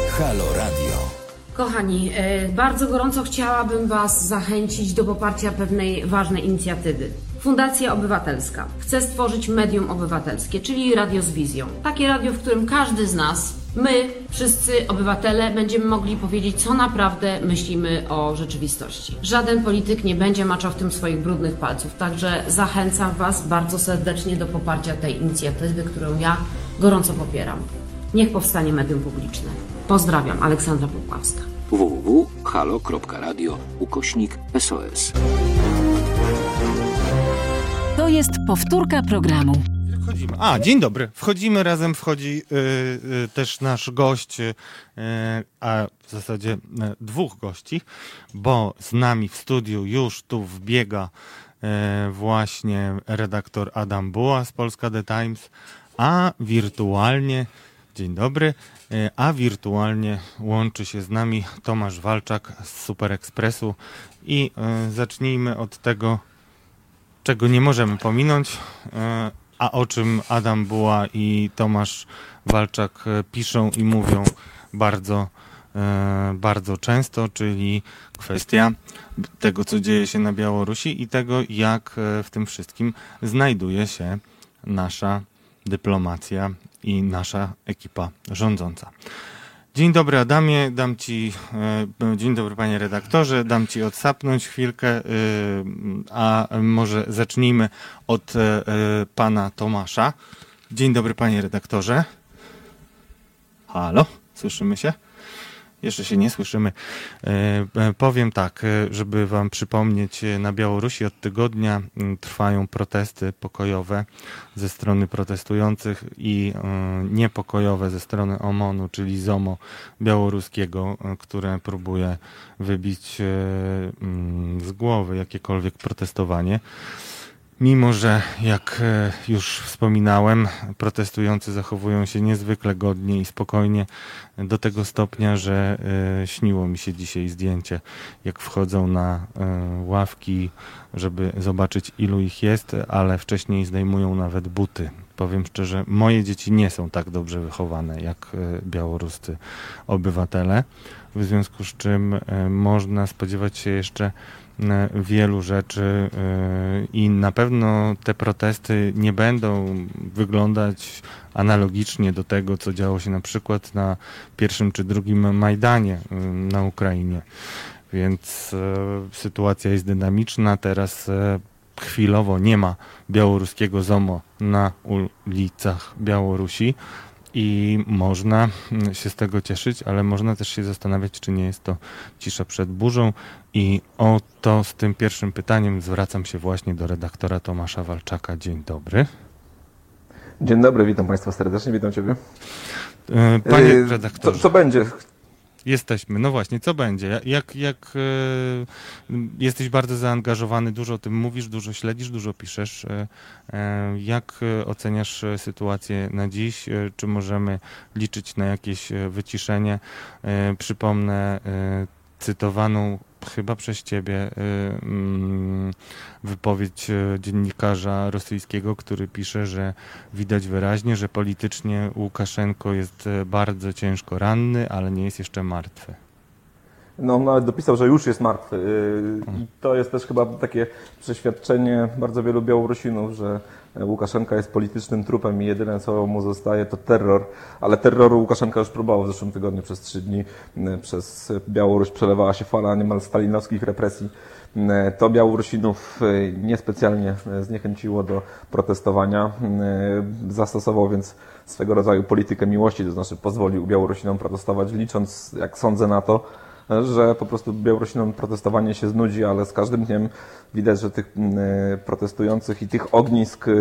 Halo Radio. Kochani, e, bardzo gorąco chciałabym Was zachęcić do poparcia pewnej ważnej inicjatywy. Fundacja Obywatelska chce stworzyć medium obywatelskie, czyli radio z wizją. Takie radio, w którym każdy z nas my, wszyscy obywatele, będziemy mogli powiedzieć, co naprawdę myślimy o rzeczywistości. Żaden polityk nie będzie maczał w tym swoich brudnych palców, także zachęcam Was bardzo serdecznie do poparcia tej inicjatywy, którą ja gorąco popieram. Niech powstanie medium publiczne. Pozdrawiam, Aleksandra Pukławska. www.halo.radio ukośnik SOS. To jest powtórka programu. Wchodzimy. A, dzień dobry. Wchodzimy razem, wchodzi y, y, też nasz gość, y, a w zasadzie y, dwóch gości, bo z nami w studiu już tu wbiega e, właśnie redaktor Adam Buła z Polska The Times, a wirtualnie, dzień dobry, e, a wirtualnie łączy się z nami Tomasz Walczak z Super Expressu i zacznijmy od tego, czego nie możemy pominąć, a o czym Adam Buła i Tomasz Walczak piszą i mówią bardzo E, bardzo często, czyli kwestia tego, co dzieje się na Białorusi i tego, jak e, w tym wszystkim znajduje się nasza dyplomacja i nasza ekipa rządząca. Dzień dobry Adamie, dam Ci, e, dzień dobry Panie redaktorze, dam Ci odsapnąć chwilkę, a może zacznijmy od Pana Tomasza. Dzień dobry Panie redaktorze. Halo, słyszymy się? Jeszcze się nie słyszymy. E, e, powiem tak, e, żeby Wam przypomnieć, na Białorusi od tygodnia trwają protesty pokojowe ze strony protestujących i niepokojowe ze strony OMON-u, czyli ZOMO białoruskiego, które próbuje wybić z głowy jakiekolwiek protestowanie. Mimo, że jak e, już wspominałem, protestujący zachowują się niezwykle godnie i spokojnie do tego stopnia, że e, śniło mi się dzisiaj zdjęcie, jak wchodzą na e, ławki, żeby zobaczyć ilu ich jest, ale wcześniej zdejmują nawet buty. Powiem szczerze, moje dzieci nie są tak dobrze wychowane jak białoruscy obywatele, w związku z czym można spodziewać się jeszcze wielu rzeczy y, i na pewno te protesty nie będą wyglądać analogicznie do tego, co działo się na przykład na pierwszym czy drugim Majdanie y, na Ukrainie. Więc sytuacja jest dynamiczna. Teraz chwilowo nie ma białoruskiego ZOMO na ulicach Białorusi i można mm, się z tego cieszyć, ale można też się zastanawiać, czy nie jest to cisza przed burzą. I o to z tym pierwszym pytaniem zwracam się właśnie do redaktora Tomasza Walczaka. Dzień dobry. Dzień dobry, witam Państwa serdecznie, witam Ciebie. E, panie redaktorze. Co, co będzie? Jesteśmy. No właśnie, co będzie? Jak, jak e, jesteś bardzo zaangażowany, dużo o tym mówisz, dużo śledzisz, dużo piszesz. E jak oceniasz sytuację na dziś? E, czy możemy liczyć na jakieś wyciszenie? Przypomnę cytowaną chyba przez ciebie y, mm, wypowiedź y, dziennikarza rosyjskiego, który pisze, że widać wyraźnie, że politycznie Łukaszenko jest y, bardzo ciężko ranny, ale nie jest jeszcze martwy. No, on nawet dopisał, że już jest martwy. I to jest też chyba takie przeświadczenie bardzo wielu Białorusinów, że Łukaszenka jest politycznym trupem i jedyne co mu zostaje to terror. Ale terroru Łukaszenka już próbował w zeszłym tygodniu przez trzy dni. Przez Białoruś przelewała się fala niemal stalinowskich represji. To Białorusinów niespecjalnie zniechęciło do protestowania. Zastosował więc swego rodzaju politykę miłości, to znaczy pozwolił Białorusinom protestować, licząc, jak sądzę na to, że po prostu Białorusinom protestowanie się znudzi, ale z każdym dniem widać, że tych mm, e, protestujących i tych ognisk e,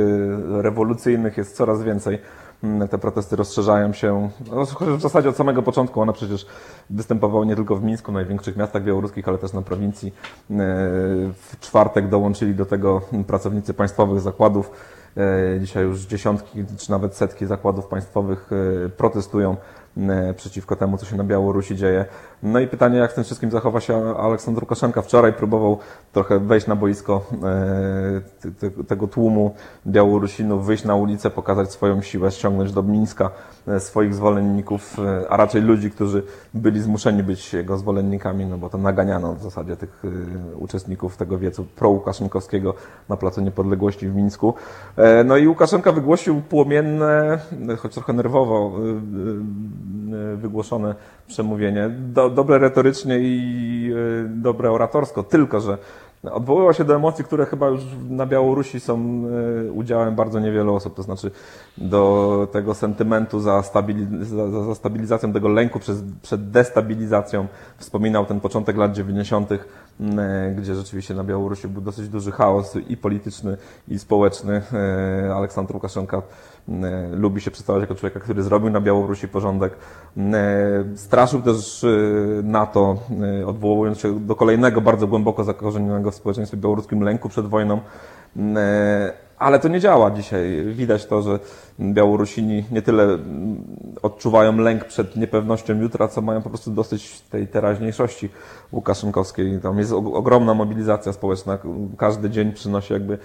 rewolucyjnych jest coraz więcej. Mm, te protesty rozszerzają się no, w zasadzie od samego początku. One przecież występowały nie tylko w Mińsku, największych miastach białoruskich, ale też na prowincji. E, w czwartek dołączyli do tego pracownicy państwowych zakładów. Dzisiaj już dziesiątki czy nawet setki zakładów państwowych protestują przeciwko temu, co się na Białorusi dzieje. No i pytanie, jak w tym wszystkim zachowa się Aleksander Łukaszenka. Wczoraj próbował trochę wejść na boisko e, tego tłumu Białorusinów, wyjść na ulicę, pokazać swoją siłę, ściągnąć do Mińska e, swoich zwolenników, a raczej ludzi, którzy byli zmuszeni być jego zwolennikami, no bo to naganiano w zasadzie tych uczestników tego wiecu pro-Łukaszenkowskiego na Placu Niepodległości w Mińsku. No i Łukaszenka wygłosił płomienne, choć trochę nerwowo, E, wygłoszone przemówienie. Do, dobre retorycznie i e, dobre oratorsko, tylko że odwoływał się do emocji, które chyba już na Białorusi są e, udziałem bardzo niewielu osób, to znaczy do tego sentymentu za, stabiliz za, za stabilizacją tego lęku przez, przed destabilizacją. Wspominał ten początek lat 90., gdzie rzeczywiście na Białorusi był dosyć duży chaos i polityczny, i społeczny. Aleksander Łukaszenka E, lubi się przedstawiać jako człowieka, który zrobił na Białorusi porządek. E, straszył też e, NATO, odwołując się do kolejnego bardzo głęboko zakorzenionego w społeczeństwie białoruskim lęku przed wojną. Ale to nie działa dzisiaj. Widać to, że Białorusini nie tyle odczuwają lęk przed niepewnością jutra, co mają po prostu dosyć tej teraźniejszości łukaszenkowskiej. Tam jest ogromna mobilizacja społeczna. Każdy dzień przynosi jakby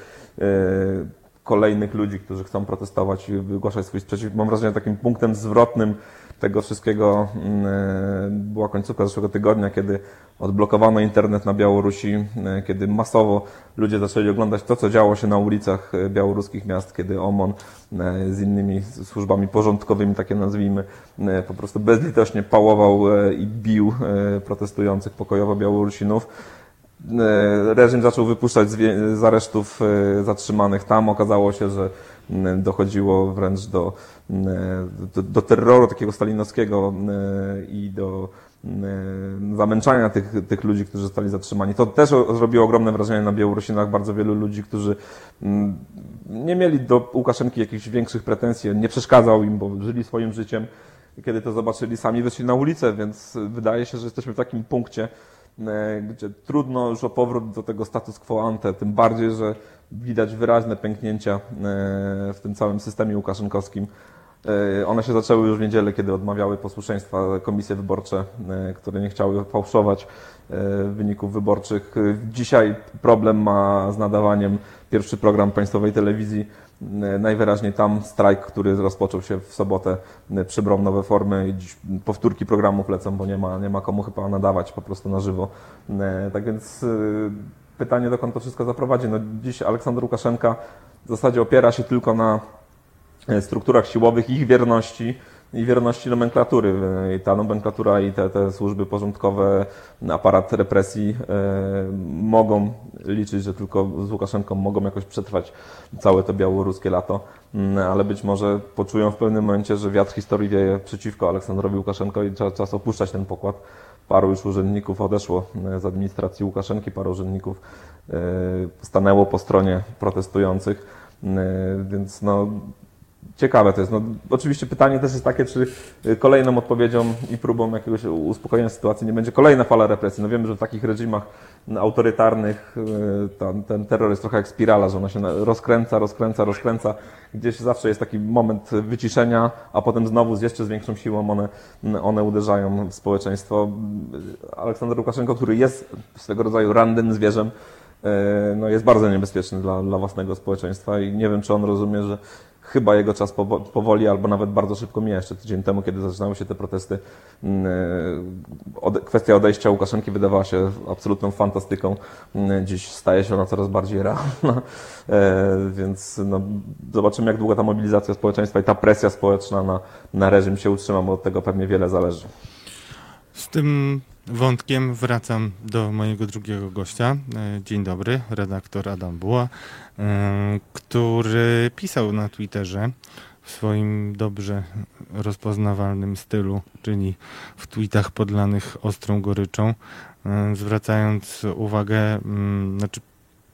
kolejnych ludzi, którzy chcą protestować i wygłaszać swój sprzeciw. Mam wrażenie, że takim punktem zwrotnym tego wszystkiego mm, e, była końcówka zeszłego tygodnia, kiedy odblokowano internet na Białorusi, e, kiedy masowo ludzie zaczęli oglądać to, co działo się na ulicach e, białoruskich miast, kiedy OMON z innymi służbami porządkowymi, takie nazwijmy, po prostu bezlitośnie pałował i bił protestujących pokojowo Białorusinów. Reżim zaczął wypuszczać z aresztów zatrzymanych tam. Okazało się, że dochodziło wręcz do, do, do terroru takiego stalinowskiego i do zamęczania tych, tych ludzi, którzy zostali zatrzymani. To też zrobiło ogromne wrażenie na Białorusinach. Bardzo wielu ludzi, którzy nie mieli do Łukaszenki jakichś większych pretensji, nie przeszkadzał im, bo żyli swoim życiem. Kiedy to zobaczyli, sami wyszli na ulicę, więc wydaje się, że jesteśmy w takim punkcie, gdzie trudno już o powrót do tego status quo ante, tym bardziej, że widać wyraźne pęknięcia e, w tym całym systemie łukaszenkowskim. E, one się zaczęły już w niedzielę, kiedy odmawiały posłuszeństwa komisje wyborcze, e, które nie chciały fałszować wyników wyborczych. Dzisiaj problem ma z nadawaniem pierwszy program państwowej telewizji. Najwyraźniej tam strajk, który rozpoczął się w sobotę, przybrał nowe formy i dziś powtórki programów lecą, bo nie ma, nie ma komu chyba nadawać po prostu na żywo. Tak więc pytanie, dokąd to wszystko zaprowadzi. No, dziś Aleksander Łukaszenka w zasadzie opiera się tylko na e, strukturach siłowych, ich wierności i wierności nomenklatury. I ta nomenklatura i te, te służby porządkowe, aparat represji e, mogą liczyć, że tylko z Łukaszenką mogą jakoś przetrwać całe to białoruskie lato, mm, ale być może poczują w pewnym momencie, że wiatr historii wieje przeciwko Aleksandrowi Łukaszenko i trzeba czas opuszczać ten pokład. Paru już urzędników odeszło e, z administracji Łukaszenki, paru urzędników e, stanęło po stronie protestujących, e, więc no, ciekawe to jest. No, oczywiście pytanie też jest takie, czy kolejną odpowiedzią i próbą jakiegoś uspokojenia sytuacji nie będzie kolejna fala represji. No wiemy, że w takich reżimach autorytarnych ten, ten terror jest trochę jak spirala, że ona się rozkręca, rozkręca, rozkręca. Gdzieś zawsze jest taki moment wyciszenia, a potem znowu z jeszcze z większą siłą one, one uderzają w społeczeństwo. Aleksander Łukaszenko, który jest swego rodzaju randym zwierzem, no jest bardzo niebezpieczny dla, dla własnego społeczeństwa i nie wiem, czy on rozumie, że chyba jego czas powoli albo nawet bardzo szybko mija. Jeszcze tydzień temu, kiedy zaczynały się te protesty, mm, kwestia odejścia Łukaszenki wydawała się absolutną fantastyką. Mm, dziś staje się ona coraz bardziej realna, [LAUGHS] e, więc no, zobaczymy, jak długo ta mobilizacja społeczeństwa i ta presja społeczna na, na reżim się utrzyma, bo od tego pewnie wiele zależy. Z tym wątkiem wracam do mojego drugiego gościa. E, dzień dobry, redaktor Adam Buła, e, który pisał na Twitterze w swoim dobrze rozpoznawalnym stylu, czyli w tweetach podlanych ostrą goryczą, e, zwracając uwagę, mm, znaczy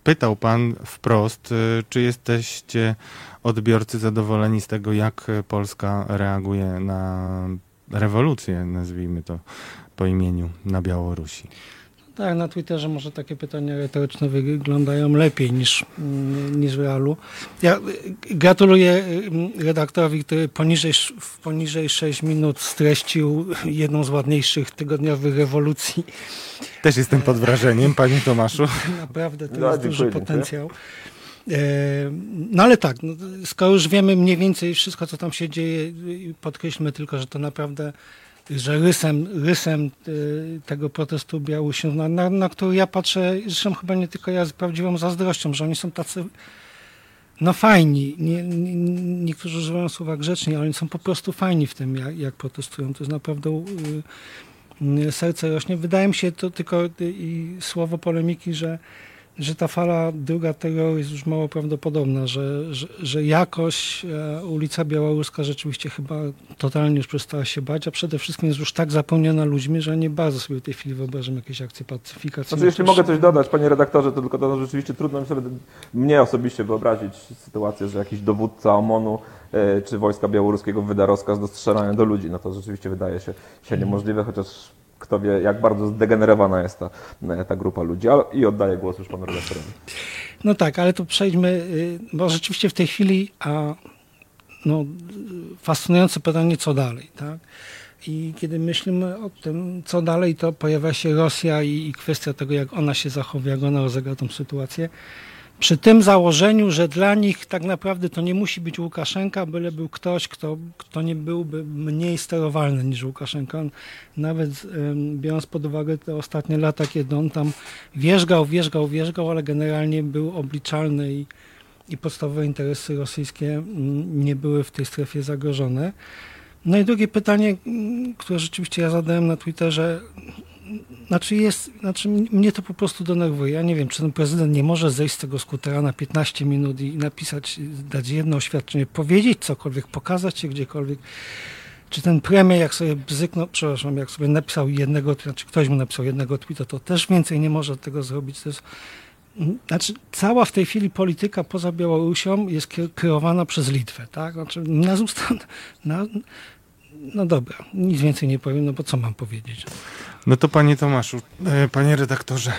pytał pan wprost, czy jesteście odbiorcy zadowoleni z tego, jak Polska reaguje na rewolucję, nazwijmy to po imieniu na Białorusi? Tak, na Twitterze może takie pytania retoryczne wyglądają lepiej niż, mm, niż w realu. Ja gratuluję mm, redaktorowi, który poniżej, w poniżej 6 minut streścił jedną z ładniejszych tygodniowych rewolucji. Też jestem pod wrażeniem, panie Tomaszu. [LAUGHS] Naprawdę, to no, jest duży potencjał. E, no ale tak, no, skoro już wiemy mniej więcej wszystko, co tam się dzieje, podkreślmy tylko, że to naprawdę że rysem, rysem y, tego protestu Białorusinów, na, na, na który ja patrzę, zresztą chyba nie tylko ja z prawdziwą zazdrością, że oni są tacy no fajni. Nie, nie, niektórzy używają słowa grzecznie, ale oni są po prostu fajni w tym, jak, jak protestują. To jest naprawdę y, y, serce rośnie. Wydaje mi się to tylko i słowo polemiki, że że ta fala druga terroru jest już mało prawdopodobna, że, że, że jakoś e, ulica Białoruska rzeczywiście chyba totalnie już przestała się bać, a przede wszystkim jest już tak zapełniona ludźmi, że nie bardzo sobie w tej chwili wyobrażam jakieś akcje pacyfikacyjne. Znaczy, jeśli mogę coś dodać, panie redaktorze, to tylko to rzeczywiście trudno mi sobie, mnie osobiście wyobrazić sytuację, że jakiś dowódca OMON-u e, czy wojska białoruskiego wyda rozkaz do strzelania do ludzi. No to rzeczywiście wydaje się, się niemożliwe, chociaż kto wie, jak bardzo zdegenerowana jest ta, ta grupa ludzi. I oddaję głos już panu redaktorowi. No tak, ale to przejdźmy, y, bo rzeczywiście w tej chwili a, no, fascynujące pytanie, co dalej, tak? I kiedy myślimy o tym, co dalej, to pojawia się Rosja i, i kwestia tego, jak ona się zachowuje, jak ona rozegra tą sytuację. Przy tym założeniu, że dla nich tak naprawdę to nie musi być Łukaszenka, byle był ktoś, kto, kto nie byłby mniej sterowalny niż Łukaszenka. Nawet biorąc pod uwagę te ostatnie lata, kiedy on tam wierzgał, wierzgał, wierzgał, ale generalnie był obliczalny i, i podstawowe interesy rosyjskie nie były w tej strefie zagrożone. No i drugie pytanie, które rzeczywiście ja zadałem na Twitterze, znaczy jest, znaczy mnie to po prostu denerwuje. Ja nie wiem, czy ten prezydent nie może zejść z tego skutera na 15 minut i napisać, dać jedno oświadczenie, powiedzieć cokolwiek, pokazać się gdziekolwiek. Czy ten premier, jak sobie bzyknął, przepraszam, jak sobie napisał jednego, znaczy ktoś mu napisał jednego tweeta, to też więcej nie może tego zrobić. To jest, znaczy, cała w tej chwili polityka poza Białorusią jest kierowana przez Litwę, tak? Znaczy, na, [LAUGHS] na, no dobra, nic więcej nie powiem, no bo co mam powiedzieć? No to panie Tomaszu, e, panie redaktorze,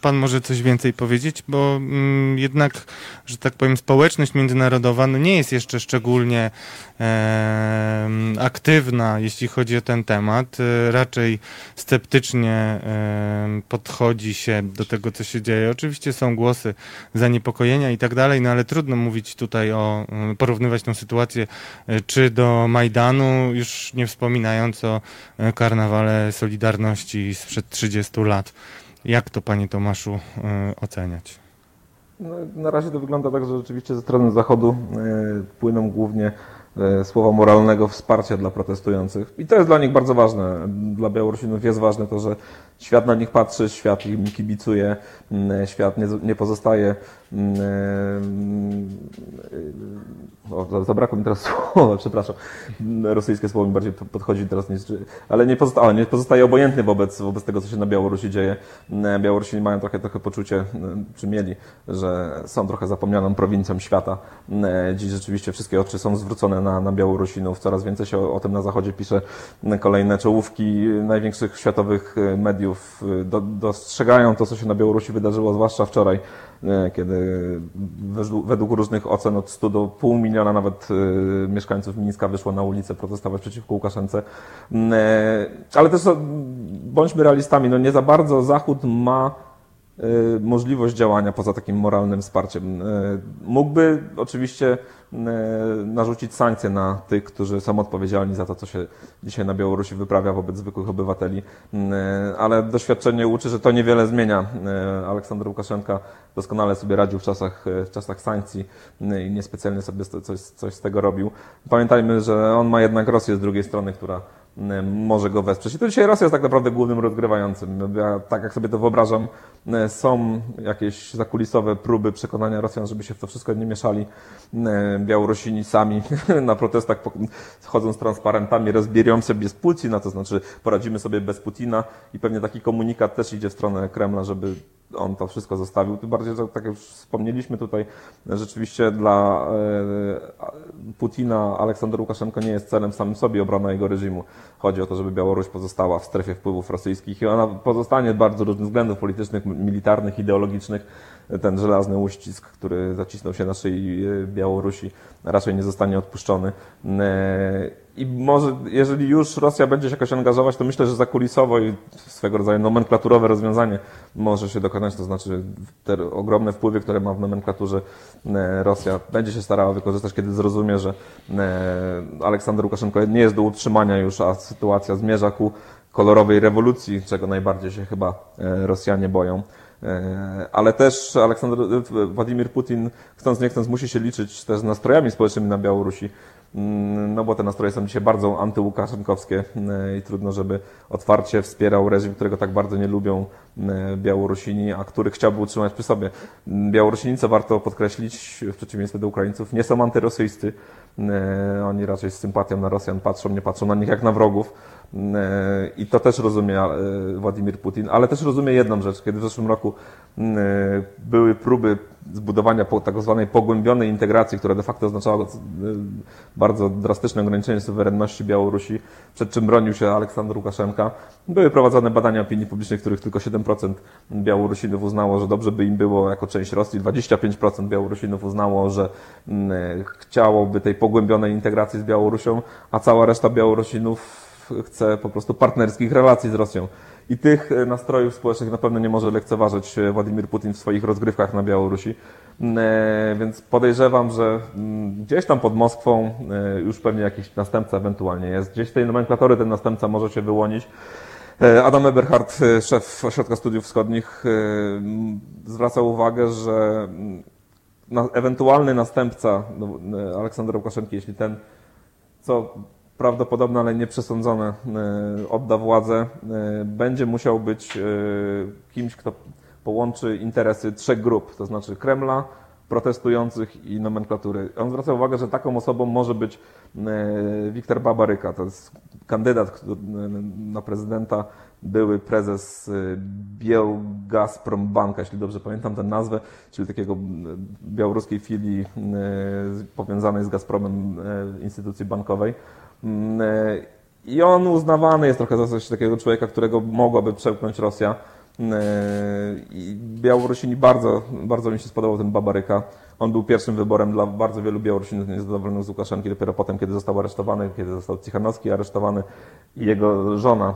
pan może coś więcej powiedzieć, bo mm, jednak, że tak powiem, społeczność międzynarodowa no nie jest jeszcze szczególnie e, aktywna, jeśli chodzi o ten temat. E, raczej sceptycznie e, podchodzi się do tego, co się dzieje. Oczywiście są głosy zaniepokojenia i tak dalej, no ale trudno mówić tutaj o, e, porównywać tę sytuację e, czy do Majdanu, już nie wspominając o karnawale Solidarności sprzed 30 lat. Jak to, panie Tomaszu, e, oceniać? No, na razie to wygląda tak, że rzeczywiście ze strony Zachodu e, płyną głównie e, słowa moralnego wsparcia dla protestujących. I to jest dla nich bardzo ważne. Dla Białorusinów jest ważne to, że świat na nich patrzy, świat im kibicuje, świat nie, nie pozostaje o, zabrakło mi teraz [LAUGHS] słowa, przepraszam. Rosyjskie słowo mi bardziej podchodzi teraz niż... Ale nie pozostaje, nie pozostaje obojętny wobec, wobec tego, co się na Białorusi dzieje. Białorusini mają trochę, trochę poczucie, czy mieli, że są trochę zapomnianą prowincją świata. Dziś rzeczywiście wszystkie oczy są zwrócone na, na Białorusinów. Coraz więcej się o, o tym na Zachodzie pisze. Kolejne czołówki największych światowych mediów do, dostrzegają to, co się na Białorusi wydarzyło, zwłaszcza wczoraj kiedy według różnych ocen od 100 do pół miliona nawet y, mieszkańców Mińska wyszło na ulicę protestować przeciwko Łukaszence. Ale też bądźmy realistami, no nie za bardzo Zachód ma y, możliwość działania poza takim moralnym wsparciem. Y, mógłby oczywiście narzucić sankcje na tych, którzy są odpowiedzialni za to, co się dzisiaj na Białorusi wyprawia wobec zwykłych obywateli, ale doświadczenie uczy, że to niewiele zmienia. Aleksander Łukaszenka doskonale sobie radził w czasach, w czasach sankcji i niespecjalnie sobie coś, coś z tego robił. Pamiętajmy, że on ma jednak Rosję z drugiej strony, która może go wesprzeć. I to dzisiaj Rosja jest tak naprawdę głównym rozgrywającym. Ja, tak jak sobie to wyobrażam, są jakieś zakulisowe próby przekonania Rosjan, żeby się w to wszystko nie mieszali. Białorusini sami [LAUGHS] na protestach chodzą z transparentami, rozbierią sobie z Putina, to znaczy poradzimy sobie bez Putina i pewnie taki komunikat też idzie w stronę Kremla, żeby on to wszystko zostawił. Tym bardziej, że tak jak już wspomnieliśmy tutaj, rzeczywiście dla e, Putina Aleksander Łukaszenko nie jest celem samym sobie obrona jego reżimu. Chodzi o to, żeby Białoruś pozostała w strefie wpływów rosyjskich i ona pozostanie z bardzo różnych względów politycznych, militarnych, ideologicznych. Ten żelazny uścisk, który zacisnął się naszej e, Białorusi, raczej nie zostanie odpuszczony. I może, jeżeli już Rosja będzie się jakoś angażować, to myślę, że zakulisowo i swego rodzaju nomenklaturowe rozwiązanie może się dokonać, to znaczy te ogromne wpływy, które ma w nomenklaturze e, Rosja, będzie się starała wykorzystać, kiedy zrozumie, że e, Aleksander Łukaszenko nie jest do utrzymania już, a sytuacja zmierza ku kolorowej rewolucji, czego najbardziej się chyba e, Rosjanie boją. Ale też Aleksander, Władimir Putin, chcąc nie chcąc, musi się liczyć też z nastrojami społecznymi na Białorusi. Mm, no bo te nastroje są dzisiaj bardzo antyłukaszenkowskie mm, i trudno, żeby otwarcie wspierał reżim, którego tak bardzo nie lubią mm, Białorusini, a który chciałby utrzymać przy sobie. Białorusini, co warto podkreślić, w przeciwieństwie do Ukraińców, nie są antyrosyjscy. Oni raczej z sympatią na Rosjan patrzą, nie patrzą na nich jak na wrogów. I to też rozumie Władimir Putin, ale też rozumie jedną rzecz, kiedy w zeszłym roku były próby zbudowania tak zwanej pogłębionej integracji, która de facto oznaczała bardzo drastyczne ograniczenie suwerenności Białorusi, przed czym bronił się Aleksander Łukaszenka. Były prowadzone badania opinii publicznej, w których tylko 7% Białorusinów uznało, że dobrze by im było jako część Rosji, 25% Białorusinów uznało, że chciałoby tej pogłębionej integracji z Białorusią, a cała reszta Białorusinów chce po prostu partnerskich relacji z Rosją. I tych e, nastrojów społecznych na pewno nie może lekceważyć e, Władimir Putin w swoich rozgrywkach na Białorusi. E, więc podejrzewam, że mm, gdzieś tam pod Moskwą już pewnie jakiś następca ewentualnie jest. Gdzieś z tej nomenklatury ten następca może się wyłonić. Adam Eberhardt, szef Ośrodka Studiów Wschodnich, zwraca uwagę, że mm, ewentualny następca no, Aleksandra Łukaszenki, jeśli ten, co prawdopodobne, ale nieprzesądzone e, odda władzę, e, będzie musiał być e, kimś, kto połączy interesy trzech grup, to znaczy Kremla, protestujących i nomenklatury. On zwraca uwagę, że taką osobą może być Wiktor Babaryka, to jest kandydat na prezydenta, były prezes Bielgazprom Banka, jeśli dobrze pamiętam tę nazwę, czyli takiego białoruskiej filii powiązanej z Gazpromem instytucji bankowej. Mm, e, I on uznawany jest trochę za coś takiego człowieka, którego mogłaby przełknąć Rosja. Mm, e, I Białorusini bardzo, bardzo mi się spodobał ten Babaryka. On był pierwszym wyborem dla bardzo wielu Białorusinów niezadowolonych z Łukaszenki. Dopiero potem, kiedy został aresztowany, kiedy został Cichanowski aresztowany i jego żona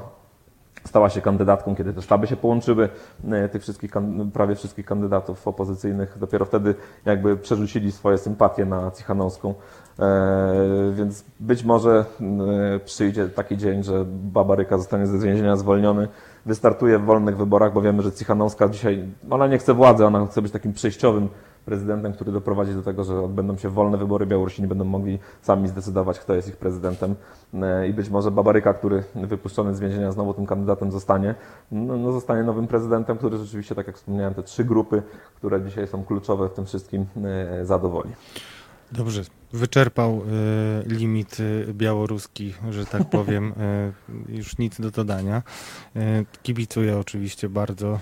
stała się kandydatką, kiedy te sztaby się połączyły, e, tych wszystkich, prawie wszystkich kandydatów opozycyjnych. Dopiero wtedy jakby przerzucili swoje sympatie na Cichanowską. E, więc być może e, przyjdzie taki dzień, że Babaryka zostanie ze więzienia zwolniony, wystartuje w wolnych wyborach, bo wiemy, że Cichanowska dzisiaj, ona nie chce władzy, ona chce być takim przejściowym prezydentem, który doprowadzi do tego, że odbędą się wolne wybory, Białorusini będą mogli sami zdecydować, kto jest ich prezydentem. E, i być może Babaryka, który wypuszczony z więzienia znowu tym kandydatem zostanie, no, no zostanie nowym prezydentem, który rzeczywiście, tak jak wspomniałem, te trzy grupy, które dzisiaj są kluczowe w tym wszystkim, zadowoli. Dobrze, wyczerpał y, limit y, białoruski, że tak [LAUGHS] powiem. Y, już nic do dodania. Y, kibicuję oczywiście bardzo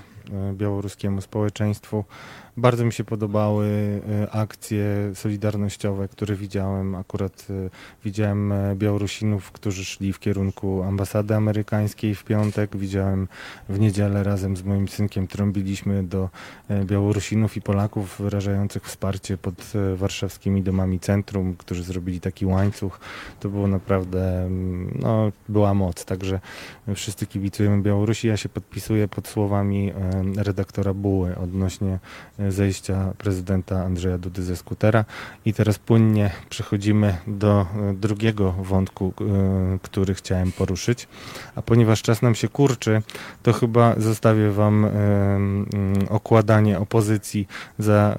białoruskiemu społeczeństwu. Bardzo mi się podobały e, akcje solidarnościowe, które widziałem. Akurat e, widziałem e, Białorusinów, którzy szli w kierunku ambasady amerykańskiej w piątek. Widziałem w niedzielę razem z moim synkiem trąbiliśmy do Białorusinów i Polaków wyrażających wsparcie pod warszawskimi domami centrum, którzy zrobili taki łańcuch. To było naprawdę, mm, no, była moc. Także wszyscy kibicujemy Białorusi. Ja się podpisuję pod słowami redaktora Buły odnośnie zejścia prezydenta Andrzeja Dudy ze skutera. I teraz płynnie przechodzimy do e, drugiego wątku, e, który chciałem poruszyć. A ponieważ czas nam się kurczy, to chyba zostawię Wam e, okładanie opozycji za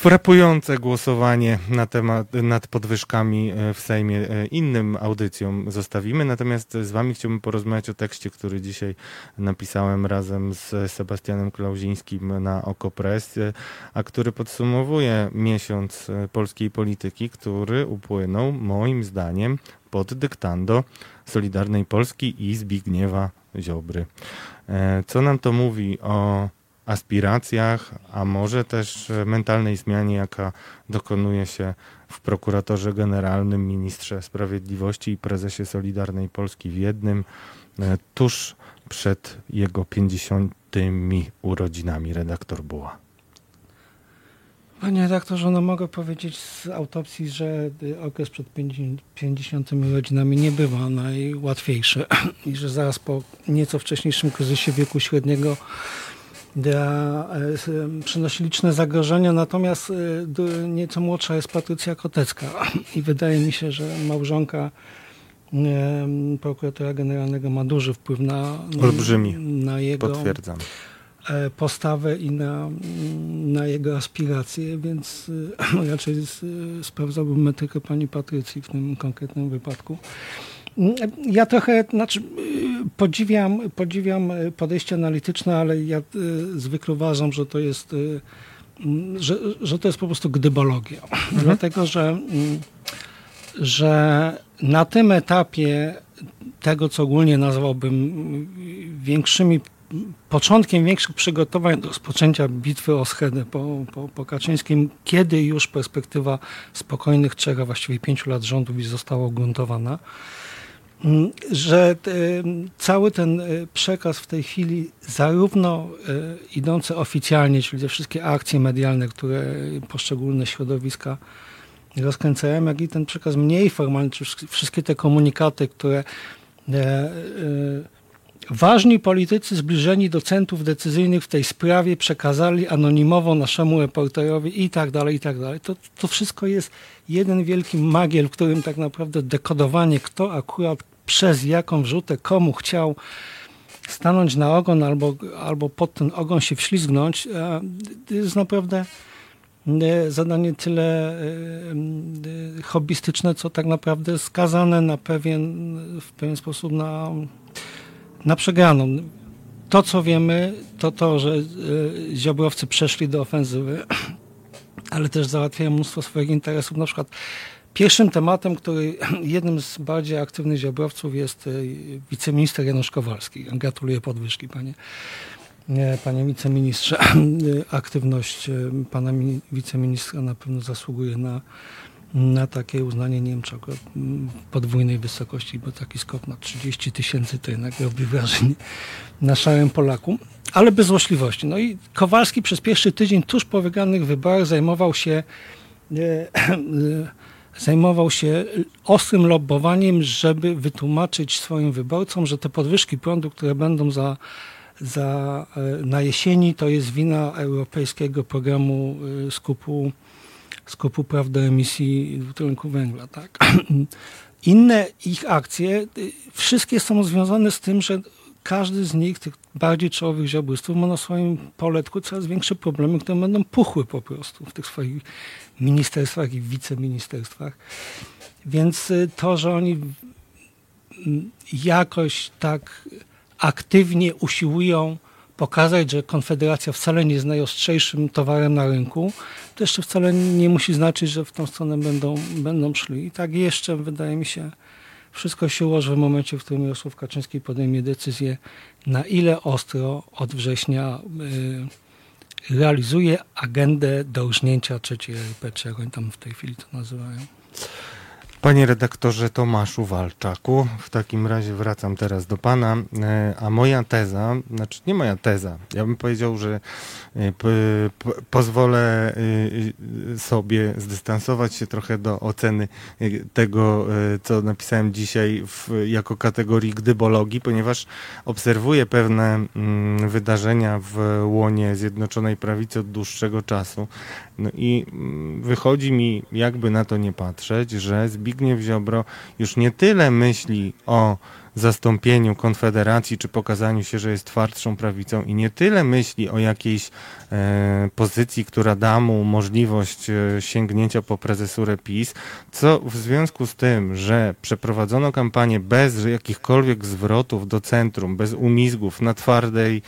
frapujące głosowanie na temat, nad podwyżkami e, w Sejmie e, innym audycjom zostawimy. Natomiast z Wami chciałbym porozmawiać o tekście, który dzisiaj napisałem razem z Sebastianem Klauzińskim na Okopres, e, a który podsumowuje miesiąc polskiej polityki, który upłynął moim zdaniem pod dyktando Solidarnej Polski i Zbigniewa Ziobry. Co nam to mówi o aspiracjach, a może też mentalnej zmianie, jaka dokonuje się w prokuratorze generalnym, ministrze sprawiedliwości i prezesie Solidarnej Polski w jednym, e, tuż przed jego 50. urodzinami, redaktor Buła. Panie redaktorze, no mogę powiedzieć z autopsji, że okres przed 50 urodzinami nie bywa najłatwiejszy [CLEARS THROAT] i że zaraz po nieco wcześniejszym kryzysie wieku średniego E, przynosi liczne zagrożenia, natomiast e, nieco młodsza jest Patrycja Kotecka [CLEARS THROAT] i wydaje mi się, że małżonka e, prokuratora generalnego ma duży wpływ na, Olbrzymi. na jego Potwierdzam. postawę i na, na jego aspiracje, więc [CLEARS THROAT] raczej sprawdzałbym metrykę pani Patrycji w tym konkretnym wypadku. Ja trochę, znaczy podziwiam, podziwiam podejście analityczne, ale ja y, zwykle uważam, że to jest, y, że, że to jest po prostu gdybologia. Mhm. Dlatego, że, że na tym etapie tego, co ogólnie nazwałbym większymi początkiem większych przygotowań do rozpoczęcia bitwy o Schedę po, po, po Kaczyńskim, kiedy już perspektywa spokojnych trzech, a właściwie pięciu lat rządów została ugruntowana, że te, cały ten e, przekaz w tej chwili, zarówno e, idący oficjalnie, czyli te wszystkie akcje medialne, które poszczególne środowiska rozkręcają, jak i ten przekaz mniej formalny, czy wszystkie te komunikaty, które e, Ważni politycy zbliżeni do centrów decyzyjnych w tej sprawie przekazali anonimowo naszemu reporterowi i tak dalej, i tak dalej. To, to wszystko jest jeden wielki magiel, w którym tak naprawdę dekodowanie, kto akurat przez jaką wrzutę komu chciał stanąć na ogon albo, albo pod ten ogon się wślizgnąć, jest naprawdę e, zadanie tyle e, e, hobbystyczne, co tak naprawdę skazane na pewien, w pewien sposób na na przegraną. To, co wiemy, to to, że ziobrowcy przeszli do ofensywy, [CLEARS THROAT] ale też załatwiają mnóstwo swoich interesów. Na przykład pierwszym tematem, który [CLEARS THROAT] jednym z bardziej aktywnych ziobrowców jest e, wiceminister Janusz Kowalski. Gratuluję podwyżki, panie, panie wiceministrze. [CLEARS THROAT] Aktywność e, pana wiceministra na pewno zasługuje na na takie uznanie Niemczech podwójnej wysokości, bo taki skok na 30 tysięcy to jednak robi wrażenie na szarym Polaku, ale bez złośliwości. No i Kowalski przez pierwszy tydzień tuż po wygranych wyborach zajmował się e, [CLEARS THROAT] e, zajmował się ostrym lobbowaniem, żeby wytłumaczyć swoim wyborcom, że te podwyżki prądu, które będą za, za e, na jesieni, to jest wina europejskiego programu skupu skopu praw do emisji dwutlenku węgla. Tak? [CLEARS THROAT] Inne ich akcje, y, wszystkie są związane z tym, że każdy z nich, tych bardziej czołowych ziobrystów, ma na swoim poletku coraz większe problemy, które będą puchły po prostu w tych swoich ministerstwach i wiceministerstwach. Więc y, to, że oni jakoś tak aktywnie usiłują pokazać, że Konfederacja wcale nie jest najostrzejszym towarem na rynku, to jeszcze wcale nie musi znaczyć, że w tą stronę będą, będą szli. I tak jeszcze, wydaje mi się, wszystko się ułoży w momencie, w którym Jarosław Kaczyński podejmie decyzję, na ile ostro od września y, realizuje agendę do użnięcia trzeciej RP, czy jak oni tam w tej chwili to nazywają. Panie redaktorze Tomaszu Walczaku, w takim razie wracam teraz do pana, e, a moja teza, znaczy nie moja teza, ja bym powiedział, że e, pozwolę e, sobie zdystansować się trochę do oceny tego, co napisałem dzisiaj w, jako kategorii gdybologii, ponieważ obserwuję pewne mm, wydarzenia w łonie Zjednoczonej Prawicy od dłuższego czasu. No i mm, wychodzi mi, jakby na to nie patrzeć, że Zbigniew Ziobro już nie tyle myśli o zastąpieniu Konfederacji, czy pokazaniu się, że jest twardszą prawicą i nie tyle myśli o jakiejś e, pozycji, która da mu możliwość e, sięgnięcia po prezesurę PiS, co w związku z tym, że przeprowadzono kampanię bez jakichkolwiek zwrotów do centrum, bez umizgów na twardej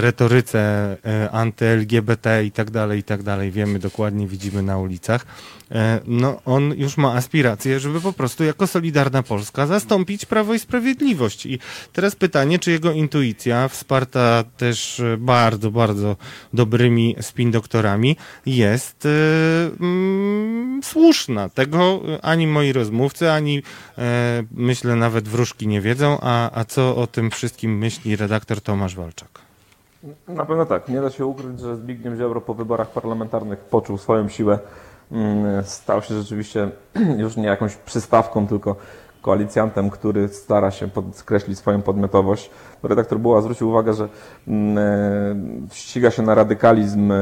retoryce e, anty-LGBT i tak dalej, i tak dalej, wiemy dokładnie, widzimy na ulicach, e, no on już ma aspiracje, żeby po prostu jako Solidarna Polska zastąpić Prawo i Sprawiedliwość. I teraz pytanie, czy jego intuicja, wsparta też bardzo, bardzo dobrymi spin doktorami, jest mm, słuszna. Tego ani moi rozmówcy, ani myślę nawet wróżki nie wiedzą, a, a co o tym wszystkim myśli redaktor Tomasz Walczak. Na pewno tak. Nie da się ukryć, że Zbigniew Ziobro po wyborach parlamentarnych poczuł swoją siłę. Mm, stał się rzeczywiście [CLEARS THROAT] już nie jakąś przystawką, tylko koalicjantem, który stara się podkreślić swoją podmiotowość. Redaktor Buła zwrócił uwagę, że mm, e, ściga się na radykalizm e,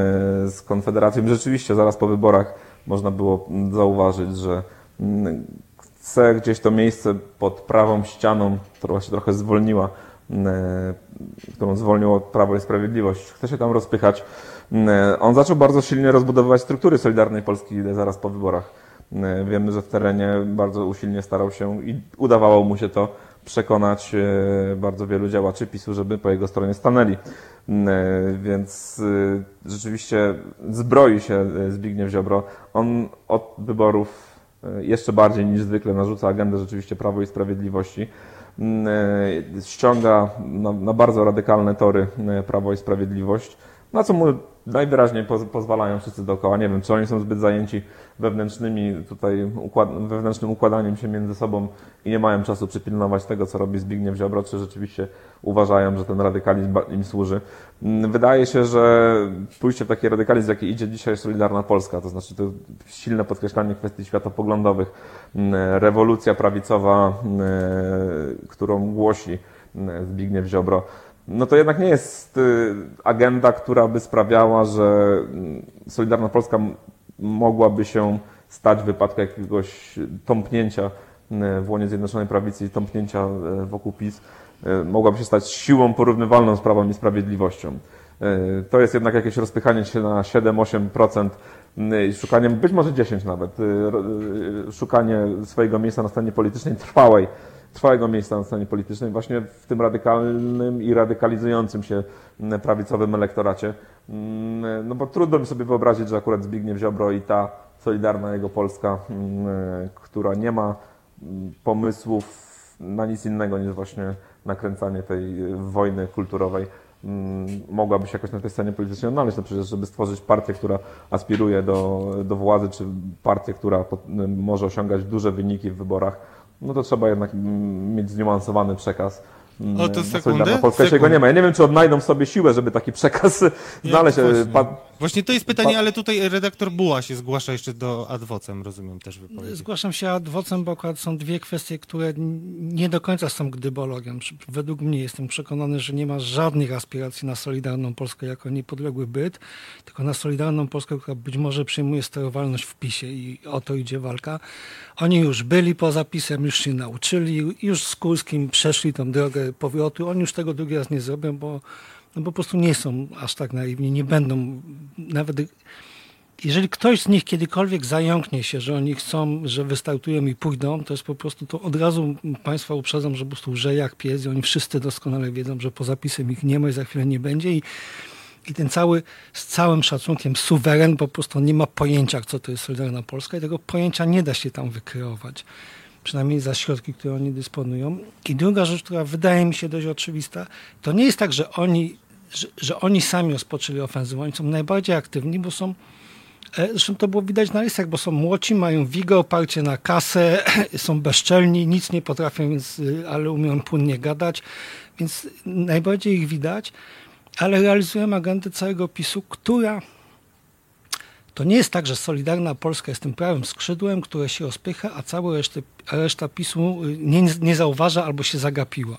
z Konfederacją. Rzeczywiście zaraz po wyborach można było zauważyć, że mm, chce gdzieś to miejsce pod prawą ścianą, która się trochę zwolniła, którą zwolniło Prawo i Sprawiedliwość, chce się tam rozpychać. E, on zaczął bardzo silnie rozbudowywać struktury Solidarnej Polski zaraz po wyborach. E, wiemy, że w terenie bardzo usilnie starał się i udawało mu się to przekonać bardzo wielu działaczy PiSu, żeby po jego stronie stanęli. Więc rzeczywiście zbroi się Zbigniew Ziobro. On od wyborów jeszcze bardziej niż zwykle narzuca agendę rzeczywiście Prawo i Sprawiedliwości. Mm, ściąga na, na bardzo radykalne tory Prawo i Sprawiedliwość, na co mu najwyraźniej pozwalają wszyscy dookoła. Nie wiem, czy oni są zbyt zajęci wewnętrznymi tutaj układ, wewnętrznym układaniem się między sobą i nie mają czasu przypilnować tego, co robi Zbigniew Ziobro, czy rzeczywiście uważają, że ten radykalizm im służy. Mm, wydaje się, że pójście w taki radykalizm, jaki idzie dzisiaj Solidarna Polska, to znaczy to silne podkreślanie kwestii światopoglądowych, mm, rewolucja prawicowa, mm, którą głosi Zbigniew Ziobro, no to jednak nie jest y, agenda, która by sprawiała, że Solidarna Polska mogłaby się stać w wypadku jakiegoś tąpnięcia w łonie Zjednoczonej Prawicy i tąpnięcia wokół PiS, mogłaby się stać siłą porównywalną z Prawem i Sprawiedliwością. To jest jednak jakieś rozpychanie się na 7-8% i szukanie, być może 10 nawet, szukanie swojego miejsca na scenie politycznej trwałej trwałego miejsca na scenie politycznej, właśnie w tym radykalnym i radykalizującym się mm, prawicowym elektoracie. Mm, no bo trudno mi sobie wyobrazić, że akurat Zbigniew Ziobro i ta Solidarna Jego Polska, mm, która nie ma pomysłów na nic innego niż właśnie nakręcanie tej wojny kulturowej, mogłaby się jakoś na tej scenie politycznej odnaleźć. No przecież, żeby stworzyć partię, która aspiruje do, do władzy, czy partię, która może osiągać duże wyniki w wyborach, no to trzeba jednak mieć zniuansowany przekaz. O, to sekundę? Polska się go nie ma. Ja nie wiem, czy odnajdą w sobie siłę, żeby taki przekaz znaleźć. Właśnie. Pa... właśnie. to jest pytanie, pa... ale tutaj redaktor Buła się zgłasza jeszcze do adwocem, rozumiem też wypowiedzi. Zgłaszam się adwocem, bo akurat są dwie kwestie, które nie do końca są gdybologiem. Według mnie jestem przekonany, że nie ma żadnych aspiracji na Solidarną Polskę jako niepodległy byt, tylko na Solidarną Polskę, która być może przyjmuje sterowalność w PiSie i o to idzie walka. Oni już byli poza PiSem, już się nauczyli, już z Kurskim przeszli tą drogę powrotu. Oni już tego drugi raz nie zrobią, bo no po prostu nie są aż tak naiwni, nie będą nawet jeżeli ktoś z nich kiedykolwiek zająknie się, że oni chcą, że wystartują i pójdą, to jest po prostu, to od razu państwa uprzedzam, że po prostu łże jak pies i oni wszyscy doskonale wiedzą, że poza pisem ich nie ma i za chwilę nie będzie i, i ten cały, z całym szacunkiem, suweren po prostu nie ma pojęcia, co to jest Solidarna Polska i tego pojęcia nie da się tam wykreować przynajmniej za środki, które oni dysponują. I druga rzecz, która wydaje mi się dość oczywista, to nie jest tak, że oni, że, że oni sami rozpoczęli ofensywę. Oni są najbardziej aktywni, bo są e, Zresztą to było widać na listach, bo są młodzi, mają wigę, oparcie na kasę, [CLEARS THROAT] są bezczelni, nic nie potrafią, więc, y, ale umieją płynnie gadać, więc najbardziej ich widać, ale realizują agendę całego PiSu, która to nie jest tak, że Solidarna Polska jest tym prawym skrzydłem, które się rozpycha, a cała reszta, reszta PiSu y, nie, nie zauważa albo się zagapiła.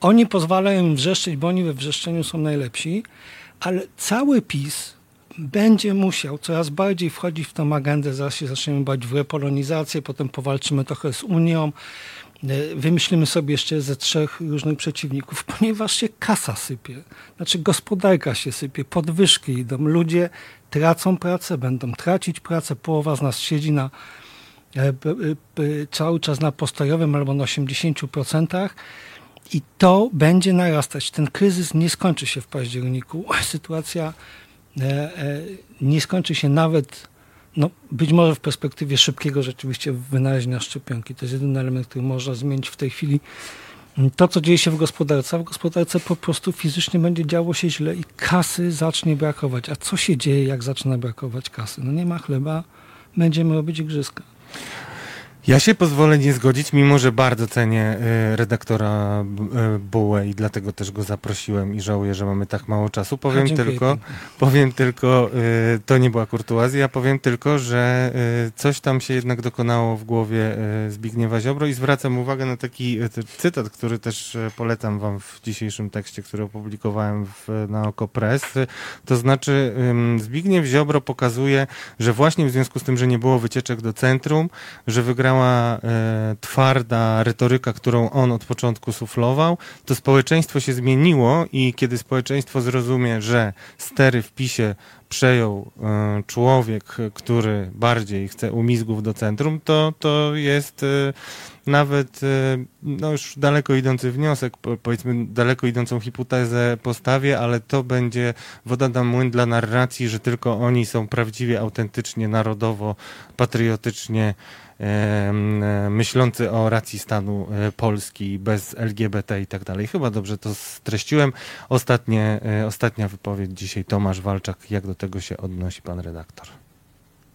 Oni pozwalają im wrzeszczeć, bo oni we wrzeszczeniu są najlepsi, ale cały PiS będzie musiał coraz bardziej wchodzić w tą agendę, zaraz się zaczniemy bać w repolonizację, potem powalczymy trochę z Unią, wymyślimy sobie jeszcze ze trzech różnych przeciwników, [LAUGHS] ponieważ się kasa sypie, znaczy gospodarka się sypie, podwyżki idą, ludzie tracą pracę, będą tracić pracę. Połowa z nas siedzi na, e, cały czas na postojowym albo na 80%. I to będzie narastać. Ten kryzys nie skończy się w październiku. [LAUGHS] Sytuacja e, e, nie skończy się nawet, no, być może w perspektywie szybkiego rzeczywiście wynalezienia szczepionki. To jest jedyny element, który można zmienić w tej chwili to, co dzieje się w gospodarce, w gospodarce po prostu fizycznie będzie działo się źle i kasy zacznie brakować. A co się dzieje, jak zaczyna brakować kasy? No nie ma chleba, będziemy robić igrzyska. Ja się pozwolę nie zgodzić, mimo że bardzo cenię y, redaktora y, Bułę i dlatego też go zaprosiłem i żałuję, że mamy tak mało czasu. Powiem tylko, powiem tylko, y, to nie była kurtuazja, powiem tylko, że coś tam się jednak dokonało w głowie Zbigniewa Ziobro i zwracam uwagę na taki cytat, który też polecam wam w dzisiejszym tekście, który opublikowałem w, na Okopres. To znaczy Zbigniew Ziobro pokazuje, że właśnie w związku z tym, że nie było wycieczek do centrum, że wygrał istniała e, twarda retoryka, którą on od początku suflował, to społeczeństwo się zmieniło i kiedy społeczeństwo zrozumie, że stery w PiSie przejął e, człowiek, który bardziej chce umizgów do centrum, to, to jest e, nawet e, no już daleko idący wniosek, powiedzmy daleko idącą hipotezę postawię, ale to będzie woda na młyn dla narracji, że tylko oni są prawdziwie, autentycznie, narodowo, patriotycznie myślący o racji stanu Polski bez LGBT i tak dalej. Chyba dobrze to streściłem. Ostatnie, ostatnia wypowiedź dzisiaj Tomasz Walczak. Jak do tego się odnosi pan redaktor?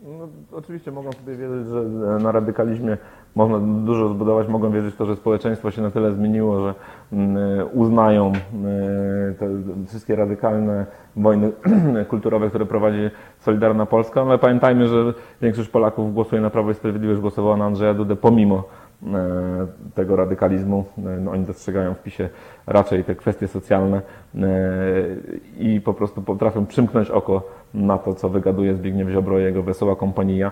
No, oczywiście mogą sobie wierzyć, że na radykalizmie można dużo zbudować, mogą wierzyć w to, że społeczeństwo się na tyle zmieniło, że mm, uznają y, te wszystkie radykalne wojny [CLEARS THROAT] kulturowe, które prowadzi Solidarna Polska, no, ale pamiętajmy, że większość Polaków głosuje na Prawo i Sprawiedliwość, głosowała na Andrzeja Dudę pomimo E, tego radykalizmu. E, no, oni dostrzegają w PiSie raczej te kwestie socjalne e, i po prostu potrafią przymknąć oko na to, co wygaduje Zbigniew Ziobro i jego wesoła kompania.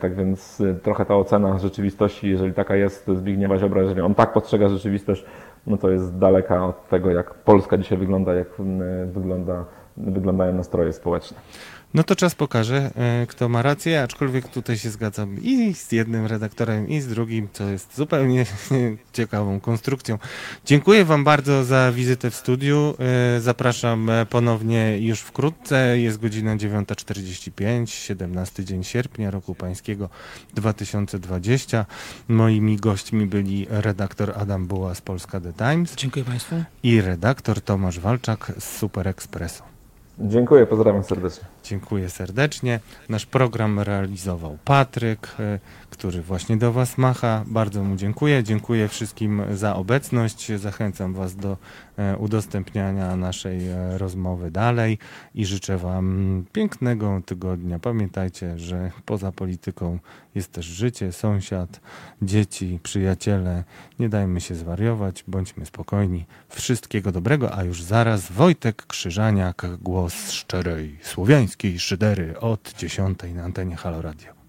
Tak więc trochę ta ocena rzeczywistości, jeżeli taka jest Zbigniewa Ziobra, jeżeli on tak postrzega rzeczywistość, no to jest daleka od tego, jak Polska dzisiaj wygląda, jak wygląda, wyglądają nastroje społeczne. No to czas pokaże, e, kto ma rację, aczkolwiek tutaj się zgadzam i z jednym redaktorem, i z drugim, co jest zupełnie [LAUGHS] ciekawą konstrukcją. Dziękuję Wam bardzo za wizytę w studiu. E, zapraszam ponownie już wkrótce. Jest godzina 9.45, 17 dzień sierpnia roku pańskiego 2020. Moimi gośćmi byli redaktor Adam Buła z Polska The Times. Dziękuję Państwu. I redaktor Tomasz Walczak z Super Expressu. Dziękuję, pozdrawiam serdecznie. Dziękuję serdecznie. Nasz program realizował Patryk, e, który właśnie do Was macha. Bardzo mu dziękuję. Dziękuję wszystkim za obecność. Zachęcam Was do e, udostępniania naszej e, rozmowy dalej i życzę Wam pięknego tygodnia. Pamiętajcie, że poza polityką jest też życie, sąsiad, dzieci, przyjaciele. Nie dajmy się zwariować, bądźmy spokojni. Wszystkiego dobrego, a już zaraz Wojtek Krzyżaniak, głos szczerej słowiańskiej szydery od 10 na antenie Halo Radio.